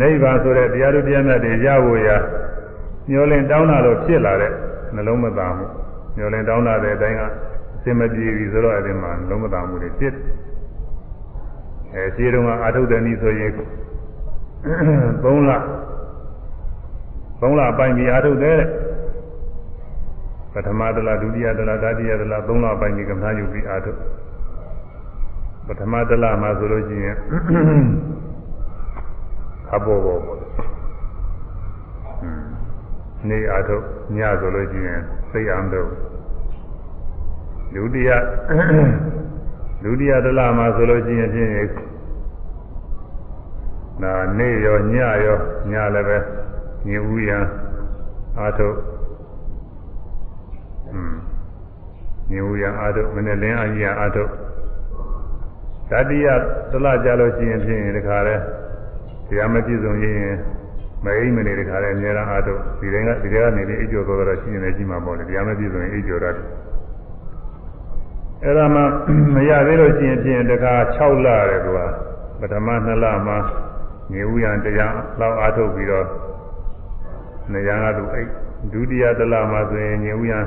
နိဗ္ဗာန်ဆိုတဲ့တရားတို့တရားမြတ်တွေရဖို့ရာမျောလင်းတောင်းတာလို့ဖြစ်လာတဲ့နှလုံးမသာမှုမျောလင်းတောင်းတာတဲ့အတိုင်းကအစင်မပြေပြီဆိုတော့အဲဒီမှာနှလုံးမသာမှုတွေဖြစ်အဲခြေတုံးကအာထုတဲ့နည်းဆိုရင်3လ3လပိုင်ပြီးအာထုတဲ့ပထမတလားဒုတိယတလားတတိယတလား3လပိုင်ပြီးကမ္ဘာယူပြီးအာထုပထမတလားမှာဆိုလို့ရှိရင် အဘောဘောပေါ့နေအာထုညဆိုလို့ရှိရင်စိတ်အောင်တော့ဒုတိယဒုတိယတလမှာဆိုလို့ရှိရင်ဖြင့်နာနေရောညရောညလည်းပဲညဦးရန်အာထုอืมညဦးရန်အာထုမနေ့လင်းအကြီးအာထုတတိယတလကြလို့ရှိရင်ဖြင့်ဒီခါလဲ တရားမပြည့်စုံရင်မအိမ်မနေတခါလဲအများအားထုတ်ဒီတိုင်းကဒီတိုင်းကနေပြီးအိပ်ကျော်သွားတော့ရှိနေတယ်ရှိမှာပေါ့လေတရားမပြည့်စုံရင်အိပ်ကျော်ရတယ်အဲ့ဒါမှမရသေးလို့ရှိရင်ဖြင့်တခါ6လရဲသူကပထမ2လမှာငြိဝရံတရားလောက်အားထုတ်ပြီးတော့နေရန်ကသူအိပ်ဒုတိယတလမှာဆိုရင်ငြိဝရံ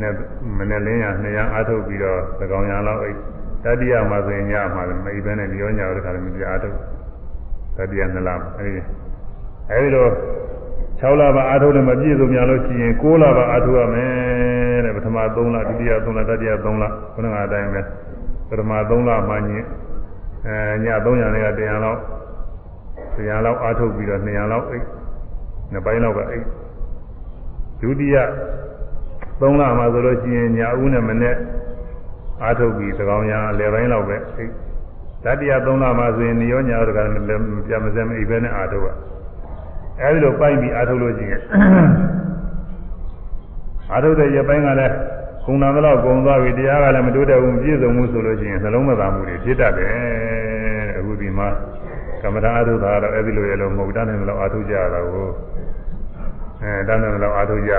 နဲ့မနေ့လင်းရ2ရန်အားထုတ်ပြီးတော့သကောင်ရန်လောက်အိပ်တတိယမှာဆိုရင်ညမှာမအိပ်ဘဲနဲ့ပြောညာတော့တခါလည်းမပြအားထုတ် တတိယ2လအဲဒီအဲဒီတော့6လပါအာထုံးနဲ့မပြည့်စုံများလို့ရှိရင်6လပါအာထုံးရမယ်တဲ့ပထမ3လဒုတိယ3လတတိယ3လခုနကအတိုင်းပဲပထမ3လမှညင်အဲည300နဲ့က100လောက်100လောက်အာထုံးပြီးတော့200လောက်အိတ်နှစ်ပိုင်းလောက်ကအိတ်ဒုတိယ3လမှဆိုလို့ရှိရင်ညဦးနဲ့မနေ့အာထုပ်ပြီးသကောင်ရအလယ်ပိုင်းလောက်ပဲတ တိယ3လမှဆိုရင်ညရောညတော့ကလည်းပြမစဲမအိပ်ပဲနဲ့အာထုပ်ကအဲဒီလိုပိုက်ပြီးအာထုတ်လို့ရှိရင်အာထုတ်တဲ့ရပိုင်းကလည်းကုံနာတော့ကုံသွားပြီတရားကလည်းမတိုးတက်ဘူးပြည့်စုံမှုဆိုလို့ရှိရင်နှလုံးမသာမှုတွေဖြစ်တတ်တယ်အခုဒီမှာကမ္မထာအာထုတ်တာတော့အဲဒီလိုရလို့မဟုတ်တတ်တယ်လို့အာထုတ်ကြရတာကိုအဲတတ်တယ်လို့အာထုတ်ကြ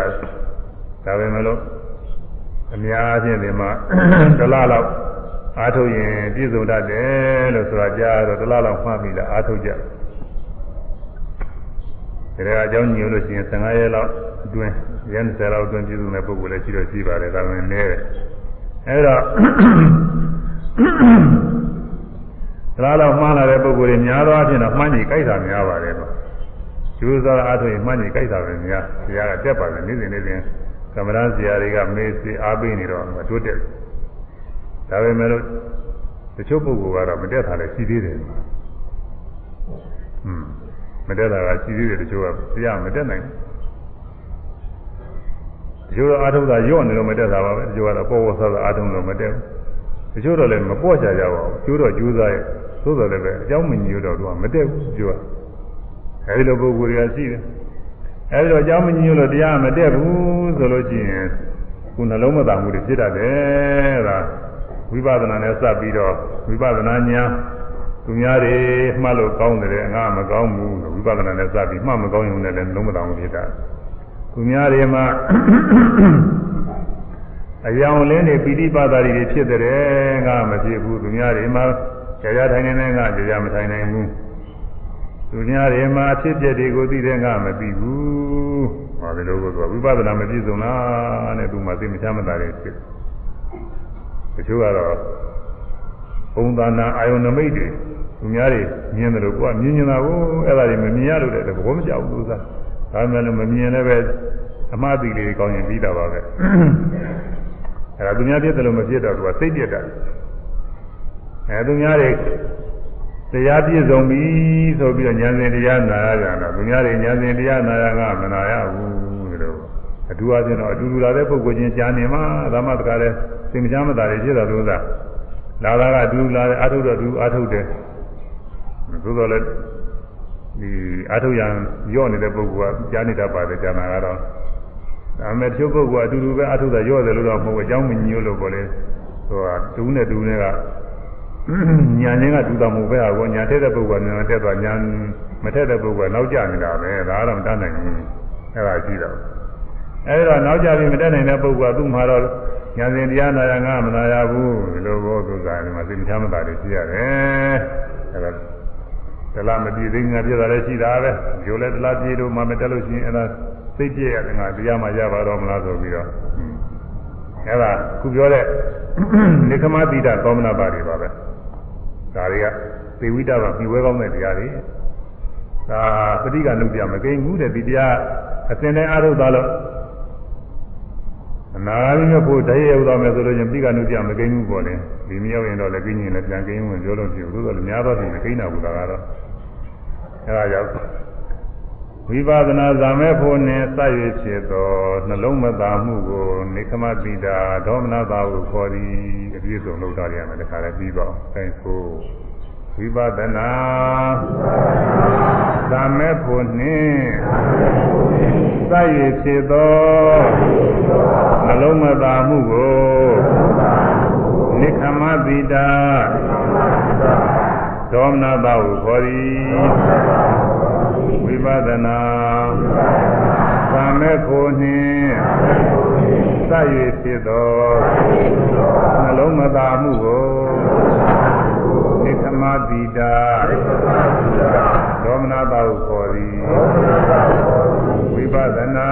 ဒါပဲမလို့အများအားဖြင့်ဒီမှာတလားလောက် အာထုတ်ရင်ပြည့်စုံတတ်တယ်လို့ဆိုတာကြားတော့တလားလောက်မှတ်ပြီးလားအာထုတ်ကြတယ်ဒါကအကြောင်းညွှန်လို့ရှိရင်15ရက်လောက်အတွင်းရက်20လောက်အတွင်းပြည်သူမဲ့ပုဂ္ဂိုလ်လည်းရှိတော့ရှိပါတယ်ဒါပေမဲ့နည်းတယ်အဲ့တော့ဒါတော့မှားလာတဲ့ပုဂ္ဂိုလ်တွေများသောအားဖြင့်တော့မှန်းကြီးကြိုက်တာများပါတယ်တော့ကျိုးစားအားထုတ်ရင်မှန်းကြီးကြိုက်တာပဲများဆရာကတက်ပါတယ်နေ့စဉ်နေ့စဉ်ကမ္မရာဆရာတွေကမေးစီအားပေးနေတော့မတိုးတက် ဒါပေမဲ့လို့တချို့ပုဂ္ဂိုလ်ကတော့မတက်တာလည်းရှိသေးတယ်อืมမတက်တာကရှိသေးတယ်တချို့ကတရားမတက်နိုင်ဘူးတချို့တော့အာထုံးတာညော့နေတော့မတက်တာပါပဲတချို့ကတော့ပေါ်ပေါ်ဆဆအာထုံးလို့မတက်ဘူးတချို့တော့လည်းမပေါ့ကြကြပါဘူးကျိုးတော့ကျိုးစားရဲ့သို့တော်လည်းပဲအเจ้าမညို့တော့သူကမတက်ဘူးကျိုးကအဲဒီလိုပုဂ္ဂိုလ်တွေကရှိတယ်အဲဒီတော့အเจ้าမညို့လို့တရားမတက်ဘူးဆိုလို့ရှိရင်ခုနှလုံးမသာမှုတွေဖြစ်တတ်တယ်ဒါ ဝိပဿနာနဲ့စပ်ပြီးတော့ဝိပဿနာဉာဏ်သူများတွေမှတ်လို့ကောင်းတယ်ငါမကောင်းဘူးလို့ဝိပဿနာနဲ့စပြီးမှတ်မကောင်းရုံနဲ့လည်းလုံးမတောင်းဖြစ်တာသူများတွေမှာအယောင်လင်းတွေပိဋိပါဒာတွေဖြစ်တယ်ငါမဖြစ်ဘူးသူများတွေမှာကြာကြာထိုင်နေငါကြာကြာမထိုင်နိုင်ဘူးသူများတွေမှာဖြစ်ပျက်တွေကိုသိတယ်ငါမသိဘူးဟောဒီလိုကိုဝိပဿနာမပြည့်စုံလားနဲ့သူမှသိမချမ်းသာတယ်ဖြစ် တချို့ကတော့ပုံသဏ္ဍာန်အာယုန်နမိတ်တွေသူများတွေမြင်တယ်လို့ကိုကမြင်နေတာကိုအဲ့ဒါတွေမမြင်ရလို့တဲ့ဘောမကြောက်ဘူးသားဒါမှလည်းမမြင်လည်းပဲအမှားတိလေးကောင်းရင်ပြီးတာပါပဲအဲ့ဒါသူများပြည့်တယ်လို့မပြည့်တော့သူကစိတ်ပြည့်တာအဲသူများတွေတရားပြည့်စုံပြီဆိုပြီးတော့ဉာဏ်စဉ်တရားနာရကြတာသူများတွေဉာဏ်စဉ်တရားနာရကမနာရဘူးလို့အတူအချင်းတော့အတူတူလာတဲ့ပုဂ္ဂိုလ်ချင်းကြားနေမှာဒါမှတကားလဲ သင်္ကြန်မသားတွေဖြစ်တာလို့သာလာတာကအတူလာတယ်အာထုတော့တူအာထုတယ်သို့တော်လည်းဒီအာထုရံရော့နေတဲ့ပုဂ္ဂိုလ်ကကြားနေတတ်ပါတယ်ကျန်တာကတော့ဒါမဲ့တချို့ပုဂ္ဂိုလ်ကအတူတူပဲအာထုတာရော့တယ်လို့တော့မဟုတ်ဘူးအကြောင်းမညို့လို့ပေါ့လေဟိုကတူးနဲ့တူးနဲ့ကညာချင်းကတူတာမဟုတ်ပဲဟာကောညာထက်တဲ့ပုဂ္ဂိုလ်ကညာတက်သွားညာမထက်တဲ့ပုဂ္ဂိုလ်ကနောက်ကျနေတာပဲဒါကတော့မတတ်နိုင်ဘူးအဲ့ဒါရှိတော့ အဲ့တော့နောက်ကျပြီးမတက်နိုင်တဲ့ပုဂ္ဂိုလ်ကသူ့မှာတော့ညာစဉ်တရားနာရငါမနာရဘူးဒီလိုဘောသူစားတယ်မှာသိမချမ်းမသာတွေရှိရတယ်အဲ့ဒါတလားမပြည့်သိငါပြည့်တာလည်းရှိတာပဲဂျိုလည်းတလားပြည့်လို့မှမတက်လို့ရှိရင်အဲ့ဒါသိပြည့်ရတယ်ငါတရားမှရပါတော့မလားဆိုပြီးတော့အဲ့ဒါခုပြောတဲ့နိခမတိတာသောမနာပါတွေပါပဲဒါတွေကသေဝိတပါပြီးဝဲကောင်းတဲ့တရားတွေဒါပဋိကနုပြမကိန်းဘူးတဲ့ဒီတရားအစဉ်တိုင်းအားထုတ်သွားလို့ အနာဂတ်မျိုးဖို့တည်းရောက်သွားမယ်ဆိုလို့ချင်းပိကနုပြမကိန်းဘူးပေါ့လေဒီမရောက်ရင်တော့လည်းကိန်းရင်လည်းပြန်ကိန်းဝင်ပြောလို့ဖြစ်ဘူးသို့တော်လည်းများသောဖြင့်ကိန်းတာဘူးဒါကတော့အဲဒါကြောင့်ဝိပဿနာဇာမဲဖို့နဲ့စရွေဖြစ်သောနှလုံးမသာမှုကိုနေခမတိတာဒေါမနတာဟုခေါ်သည်အပြည့်စုံလုပ်ထားရမယ်တခါလည်းပြီးပါအောင်အဲဆို ဝိပဿနာသမေဖို့နှင့်စရည်ဖြစ်သောနှလုံးမသာမှုကိုနိခမတိတာဒေါမနတာဟုခေါ်သည်ဝိပဿနာသမေဖို့နှင့်စရည်ဖြစ်သောနှလုံးမသာမှုကိုနိခ မတိတာဒေါမနတာဟုခေါ်သည်ဝိပဿနာ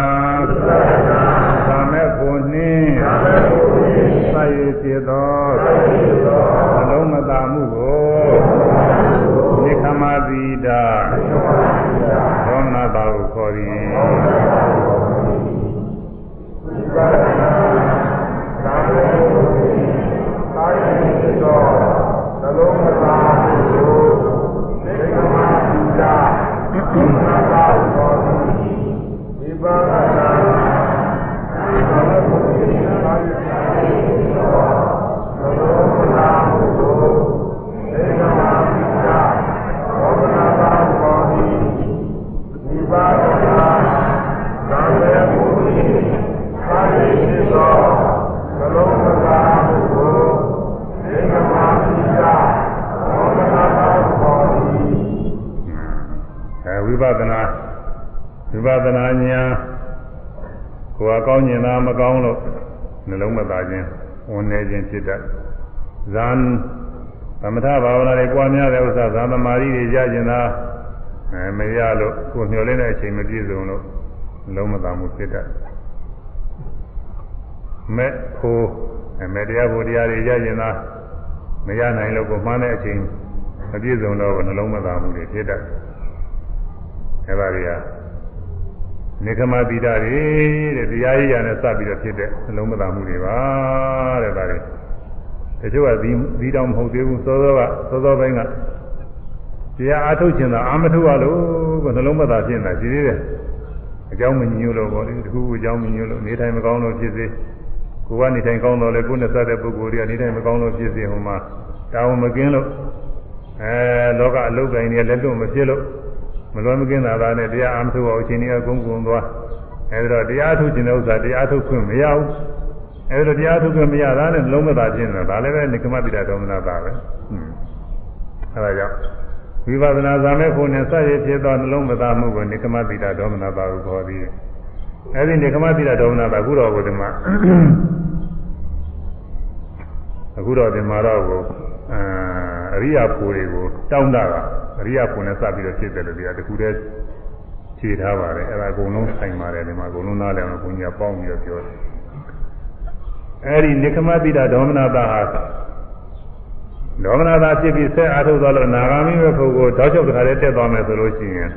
သမေဖို့နှင့်စရည်ဖြစ်သောနှလုံးမသာမှုကိုနိခမတိတာ ခြင်းဖြစ်တတ်ဇန်သမထဘာဝနာတွေကြွားများတဲ့ဥစ္စာဇာသမารီတွေရကျင်တာအဲမရလို့ကိုယ်မျှော်လင့်တဲ့အချိန်မပြည့်စုံလို့နှလုံးမသားမှုဖြစ်တတ်မဲ့ဖို့အမေတရားဖို့တရားတွေရကျင်တာမရနိုင်လို့ကိုယ်မှန်းတဲ့အချိန်မပြည့်စုံတော့နှလုံးမသားမှုတွေဖြစ်တတ်အဲ့ဒါတွေက နေကမတိတာတွေတဲ့တရားရည်ရနဲ့စပ်ပြီးတော့ဖြစ်တဲ့နှလုံးမသာမှုတွေပါတဲ့ဒါတွေတချို့ကဒီဒီတောင်မဟုတ်သေးဘူးစောစောကစောစောပိုင်းကတရားအားထုတ်ခြင်းသာအာမထုတ်ရလို့ကနှလုံးမသာဖြစ်နေတာရှိသေးတယ်အကြောင်းမညို့လို့ပေါ့လေတခုခုအကြောင်းမညို့လို့နေထိုင်မကောင်းလို့ဖြစ်စေကိုယ်ကနေထိုင်ကောင်းတော့လေကိုယ်နဲ့စတဲ့ပုဂ္ဂိုလ်တွေကနေထိုင်မကောင်းလို့ဖြစ်စေဟိုမှာတောင်းမကင်းလို့အဲလောကအလုတ်ကိုင်းတွေလက်လွတ်မဖြစ်လို့မ လွယ်မကင်းတာသာနဲ့တရားအားမထုတ်အောင်အချိန်ကြီးကုန်းကုန်းသွားအဲဒီတော့တရားထုတ်ခြင်းတဲ့ဥစ္စာတရားထုတ်ခွင့်မရဘူးအဲဒီတော့တရားထုတ်ခွင့်မရတာနဲ့လုံးမသာခြင်းတာဒါလည်းပဲနိကမတိတာဒေါမနတာပဲဟွန်းအဲဒါကြောင့်ဝိပဿနာဇာမဲ့ဖို့နဲ့စရည်ဖြစ်သောနှလုံးမသာမှုကိုနိကမတိတာဒေါမနတာကိုခေါ်သည်အဲဒီနိကမတိတာဒေါမနတာအခုတော့ဘုဒ္ဓမှာအခုတော့ဒီမှာတော့ကို အာအရိယာပူတွေကိုတောင်းတာကအရိယာပူနဲ့စပြီးတော့ဖြစ်တယ်လို့ပြောတခုတည်းခြေထားပါတယ်အဲ့ဒါအကုန်လုံးဆိုင်ပါတယ်ဒီမှာအကုန်လုံးနားလည်အောင်ဘုန်းကြီးကပေါင်းပြီးတော့ပြောတယ်အဲ့ဒီနိခမတိတာဒေါမနတာဟာဒေါမနတာဖြစ်ပြီးဆက်အားထုတ်သွားလို့နာဂာမိပဲဖို့ကိုတောက်ချုပ်တခါတည်းတက်သွားမယ်ဆိုလို့ရှိရင်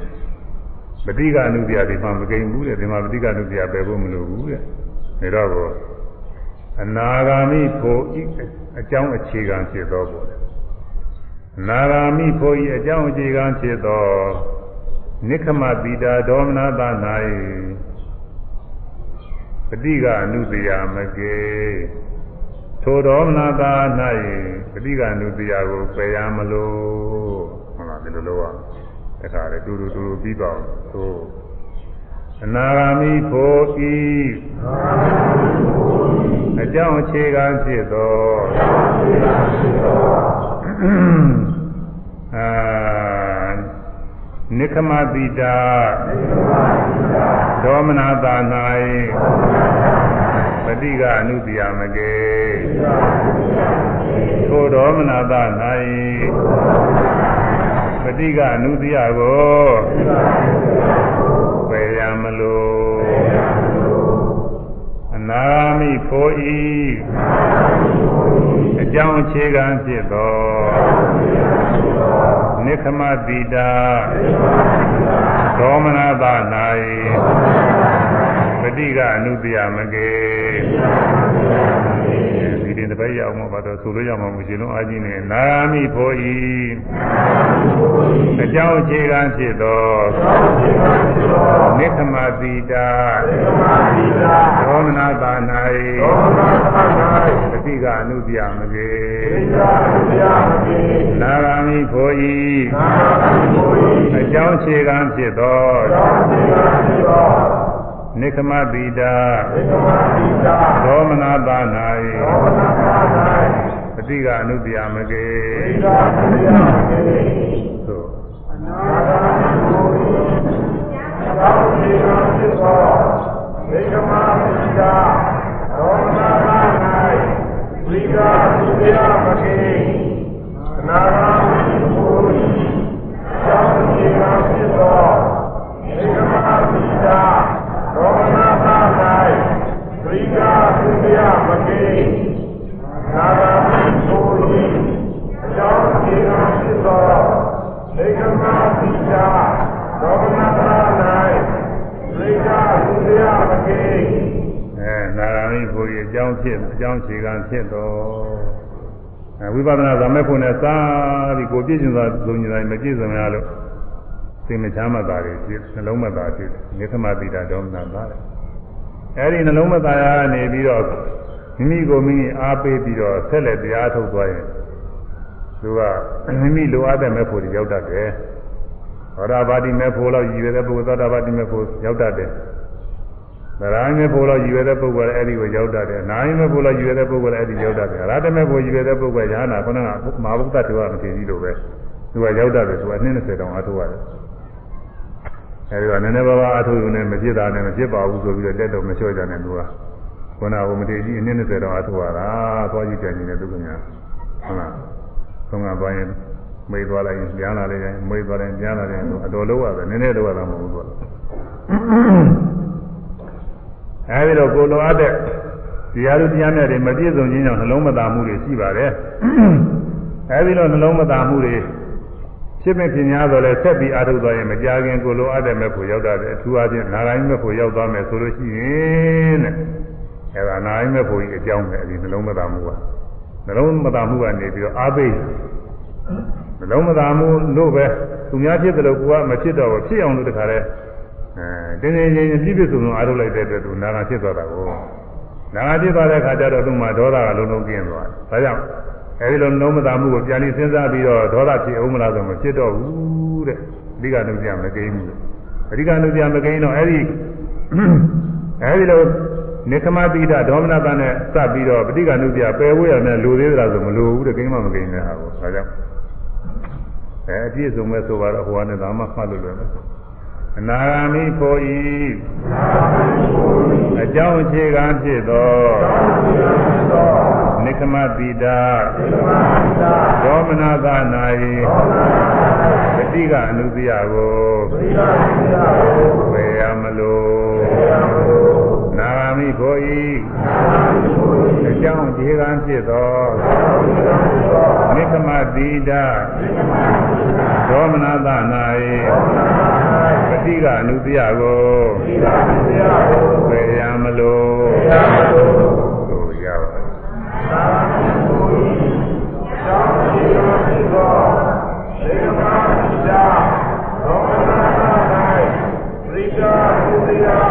ပဋိကအနုပြဒီမှာမကိန်ဘူးတဲ့ဒီမှာပဋိကအနုပြပဲဖို့မလိုဘူးတဲ့ဒါတော့အနာဂာမိဖို့ အကြောင်းအခြေခံဖြစ်သောပေါ့နာဂာမိဖို့ဤအကြောင်းအခြေခံဖြစ်သောနိခမတိတာဒေါမနတာ၌ပဋိကအနုတရာမကေထိုဒေါမနတာ၌ပဋိကအနုတရာကိုပယ်ရမလို့ဟုတ်လားဒီလိုလို့ရတခါလေတူတူတူတူပြီးပါအောင်သို့ အနာဂာမိဖို့ဤအကြောင်းအခြေခံဖြစ်သောအာနိခမတိတာဒေါမနာတာ၌ပฏิကအနုတ္တိယမကေထိုဒေါမနာတာ၌ပฏิကအနုတ္တိယကိုပယ်ရ မလို့အနာဂါမိဖို့ဤအကြောင်းအခြေခံဖြစ်သောနိခမတိတာဒေါမနတာ၌ပฏิကအနုတ္တိယမကေ ဒီတင်တပည့်ရအောင်မပါတော့ဆိုလို့ရမှာမရှိလုံးအာကြီးနေနာဂါမိဖို့ဤအကြောင်းအခြေခံဖြစ်သောနိခမတိတာဒေါမနတာ၌ပฏิကအနုတ္တိယမကေနာဂာမိဖို့ဤအကြောင်းခြေကံဖြစ်သော နိခမတိတာဒေါမနာတာ၌ပฏิကအနုတ္တိယမကေသို့အဲနာဂာမိဖို့ဤအကြောင်းဖြစ်အကြော င်းခြေကံဖြစ်သောအဲဝိပဿနာသမက်ဖို့နဲ့သာပြီးကိုပြည့်စုံသောဇုံညီတိုင်းမပြည့်စုံရလို့စိတ်မချမ်းသာတွေဖြစ်နှလုံးမသာဖြစ်နေသမတိတာဒေါမနသာတယ် အဲဒီနှလုံးမသာရနေပြီးတော့မိမိကိုမိမိအားပေးပြီးတော့ဆက်လက်တရားထုတ်သွားရင်သူကမိမိလိုအပ်တဲ့မဲ့ဖို့ရောက်တတ်တယ်ဟောတာပါတိမဲ့ဖို့လောက်ရည်ရတဲ့ပုဂ္ဂိုလ်သောတာပတိမဲ့ဖို့ရောက်တတ်တယ်သရမ်းမဲ့ဖို့လောက်ရည်ရတဲ့ပုဂ္ဂိုလ်လည်းအဲ့ဒီကိုရောက်တတ်တယ်။နာယမဲ့ဖို့လောက်ရည်ရတဲ့ပုဂ္ဂိုလ်လည်းအဲ့ဒီရောက်တတ်တယ်။ရဟတမဲ့ဖို့ရည်ရတဲ့ပုဂ္ဂိုလ်ရဟနာခုနကမဟာဗုဒ္ဓတေဝမထေရကြီးလိုပဲသူကရောက်တတ်တယ်သူကအနည်း20တောင်အထုတ်ရတယ်။ အဲဒီကနည်းနည်းပါးပါးအထုတ်ယူနေမဖြစ်တာနဲ့မဖြစ်ပါဘူးဆိုပြီးတော့တက်တော့မလျှော့ကြနဲ့သူကခုနကမထေရကြီးအနည်း20တောင်အထုတ်ရတာသွားကြည့်ကြနေတဲ့သူကညာဟုတ်လား။သုံးကပိုင်းမေးသွားလိုက်ရင်ပြန်လာလိုက်ရင်မေးသွားလိုက်ပြန်လာတယ်ဆိုအတော်လုံးရတယ်နည်းနည်းတော့ရတာမဟုတ်ဘူးသူကအဲဒီတော့ကိုလိုအပ်တဲ့တရားသူတရားမြတ်တွေမပြည့်စုံခြင်းကြောင့်နှလုံးမသာမှုတွေရှိပါတယ်အဲဒီတော့နှလုံးမသာမှုတွေ ဖြစ်မဲ့ဖြစ်များတော့လဲဆက်ပြီးအားထုတ်သွားရင်မကြခင်ကိုလိုအပ်တဲ့မဲ့ဖို့ရောက်တာတဲ့အထူးအားဖြင့်နာဂိုင်းမဲ့ဖို့ရောက်သွားမယ်ဆိုလို့ရှိရင်တဲ့အဲဒါနာဂိုင်းမဲ့ဖို့ကြီးအကြောင်းပဲအဲဒီနှလုံးမသာမှုကနှလုံးမသာမှုကနေပြီးတော့အားပေးနှလုံးမသာမှုလို့ပဲသူများဖြစ်တယ်လို့ကိုကမဖြစ်တော့ဘူးဖြစ်အောင်လို့တခါလဲအဲတင်းတင်းချင်းချင်းပြည့်ပြည့်စုံစုံအားထုတ်လိုက်တဲ့အတွက်သူနာဂဖြစ်သွားတာကိုနာဂဖြစ်သွားတဲ့အခါကျတော့သူ့မှာဒေါသကလုံးလုံးကျင်းသွားတယ်ဒါကြောင့် အဲဒီလိုနှုံးမသာမှုကိုပြန်ပြီးစဉ်းစားပြီးတော့ဒေါသဖြစ်အောင်မလားဆိုမဖြစ်တော့ဘူးတဲ့အဓိကနှုတ်ပြမကိန်းဘူးအဓိကနှုတ်ပြမကိန်းတော့အဲဒီအဲဒီလိုနေကမတိဒဒေါမနတနဲ့စပ်ပြီးတော့ပဋိက္ခဏုပြပယ်ဝေးရမယ်လူသေးသလားဆိုမလိုဘူးတဲ့ကိန်းမမကိန်းတဲ့ဟာကိုဒါကြောင့်အဲအပြည့်စုံမဲ့ဆိုတော့ဟိုကနေဒါမှမှတ်လို့လွယ်မယ် အနာဂါမိဖို့ဤအကြောင်းအခြေခံဖြစ်သောနိကမတိတာဒေါမနသနာယပฏิကအနုတ္တိယကိုဝေရမလို့နာဂါ မိဖို့ဤအကြောင်းအခြေခံဖြစ်သောနိကမတိတာဒေါမနသနာယပฏิကအနုတ္တိယကိုဝေရမလို့ဆိုရပါအဲ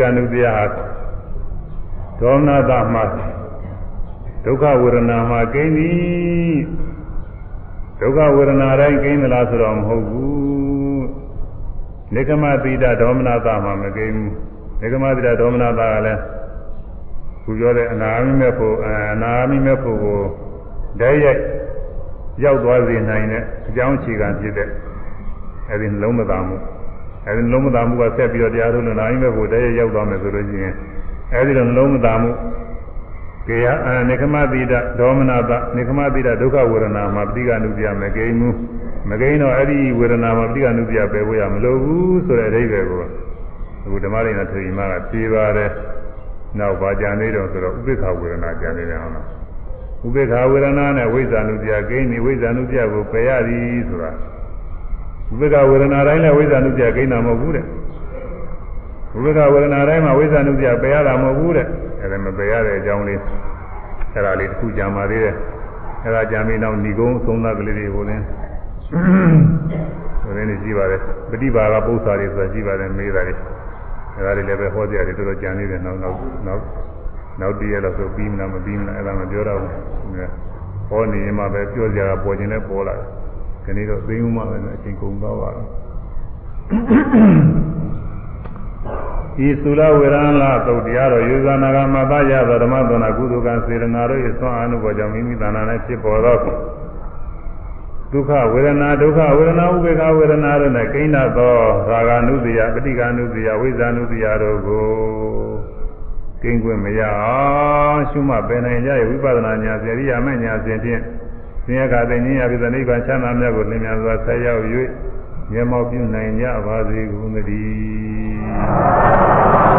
တော်တော်လေးသုံးသွားပါပြီအဲပဋိက္ခဏုတ္တယဟာဒေါမနတာမှာဒုက္ခဝေဒနာမှာကိန်းသည်ဒုက္ခဝေဒနာတိုင်းကိန်းသလားဆိုတော့မဟုတ်ဘူးနေကမတိတဒေါမနတာမှာမကိန်းဘူးနေကမတိတဒေါမနတာကလည်းခုပြောတဲ့အနာမိမဲ့ဖို့အနာမိမဲ့ဖို့ကိုဓာတ်ရိုက်ရောက်သွားစေနိုင်တဲ့အကြောင်းအခြေခံဖြစ်တဲ့အဲဒီနှလုံးမသားမှု အဲဒီနှလုံးမသားမှုကဆက်ပြီးတော့တရားထုတ်လို့နာမိမဲ့ဖို့ဓာတ်ရိုက်ရောက်သွားမယ်ဆိုလို့ရှိရင်အဲဒီလိုနှလုံးမသားမှုကေယအနိကမတိတဒေါမနတနိကမတိတဒုက္ခဝေဒနာမှာပဋိက္ခဏုပြမကိန်းမှုမကိန်းတော့အဲ့ဒီဝေဒနာမှာပဋိက္ခဏုပြပဲဖို့ရမလိုဘူးဆိုတဲ့အဓိပ္ပာယ်ကိုအခုဓမ္မရိနာထေရီမကပြေးပါတယ်နောက်ပါကြံနေတော့ဆိုတော့ဥပိ္ပခဝေဒနာကြံနေတယ်ဟုတ်လားဥပိ္ပခဝေဒနာနဲ့ဝိဇ္ဇာနုပြကိန်းဒီဝိဇ္ဇာနုပြကိုပယ်ရသည်ဆိုတာ ဥပိ္ပခဝေဒနာတိုင်းနဲ့ဝိဇ္ဇာနုပြကိန်းတာမဟုတ်ဘူးတဲ့ဥပိ္ပခဝေဒနာတိုင်းမှာဝိဇ္ဇာနုပြပယ်ရတာမဟုတ်ဘူးတဲ့အဲ့ဒါမပယ်ရတဲ့အကြောင်းလေးအဲ့ဒါလေးတစ်ခုကြံပါသေးတယ်အဲ့ဒါကြံပြီးနောက်ဏီကုန်းသုံးသပ်ကလေးတွေကိုလည်းဆိုရင်းနေကြည့်ပါလေပฏิပါကပု္ပ္ပာတွေဆိုတာကြည့်ပါတယ်မေးတာတွေအဲ့ဒါတွေလည်းပဲဟောကြတယ်တော်တော်ကြံနေတယ်နောက်နောက်နောက်နောက်တည့်ရတော့ဆိုပြီးမလားမပြီးမလားအဲ့ဒါမပြောတော့ဘူးဟောနေရင်မှပဲပြောကြတာပေါ်ခြင်းနဲ့ပေါ်လာတယ် ဒီနေ့တော့သိမ်းမှလည်းအချိန်ကုန်သွားပါတော့ဤသုလဝေရဏလာသုတ်တရားတော်ယူဇာနာကမပါရသောဓမ္မသနာကုသကံစေရနာတို့၏ဆွမ်းအာနုဘောကြောင့်မိမိတဏ္ဍာနဲ့ဖြစ်ပေါ်သောဒုက္ခဝေဒနာဒုက္ခဝေဒနာဥပေက္ခဝေဒနာတို့နဲ့ကိန်းသောရာဂ ानु တိယပဋိက္ခ ानु တိယဝိဇာနုတိယတို့ကိုကိန်းခွင့်မရအောင်ရှုမှတ်ပင်နိုင်ကြ၏ဝိပဿနာညာစေရိယာမညာစဉ်ဖြင့် သင်္ခါသိဉ္ဇာပိသနိဗ္ဗာန်ချမ်းသာမြတ်ကိုလင်းမြန်စွာဆက်ရောက်၍မျက်မှောက်ပြုနိုင်ကြပါစေကုန်သတည်း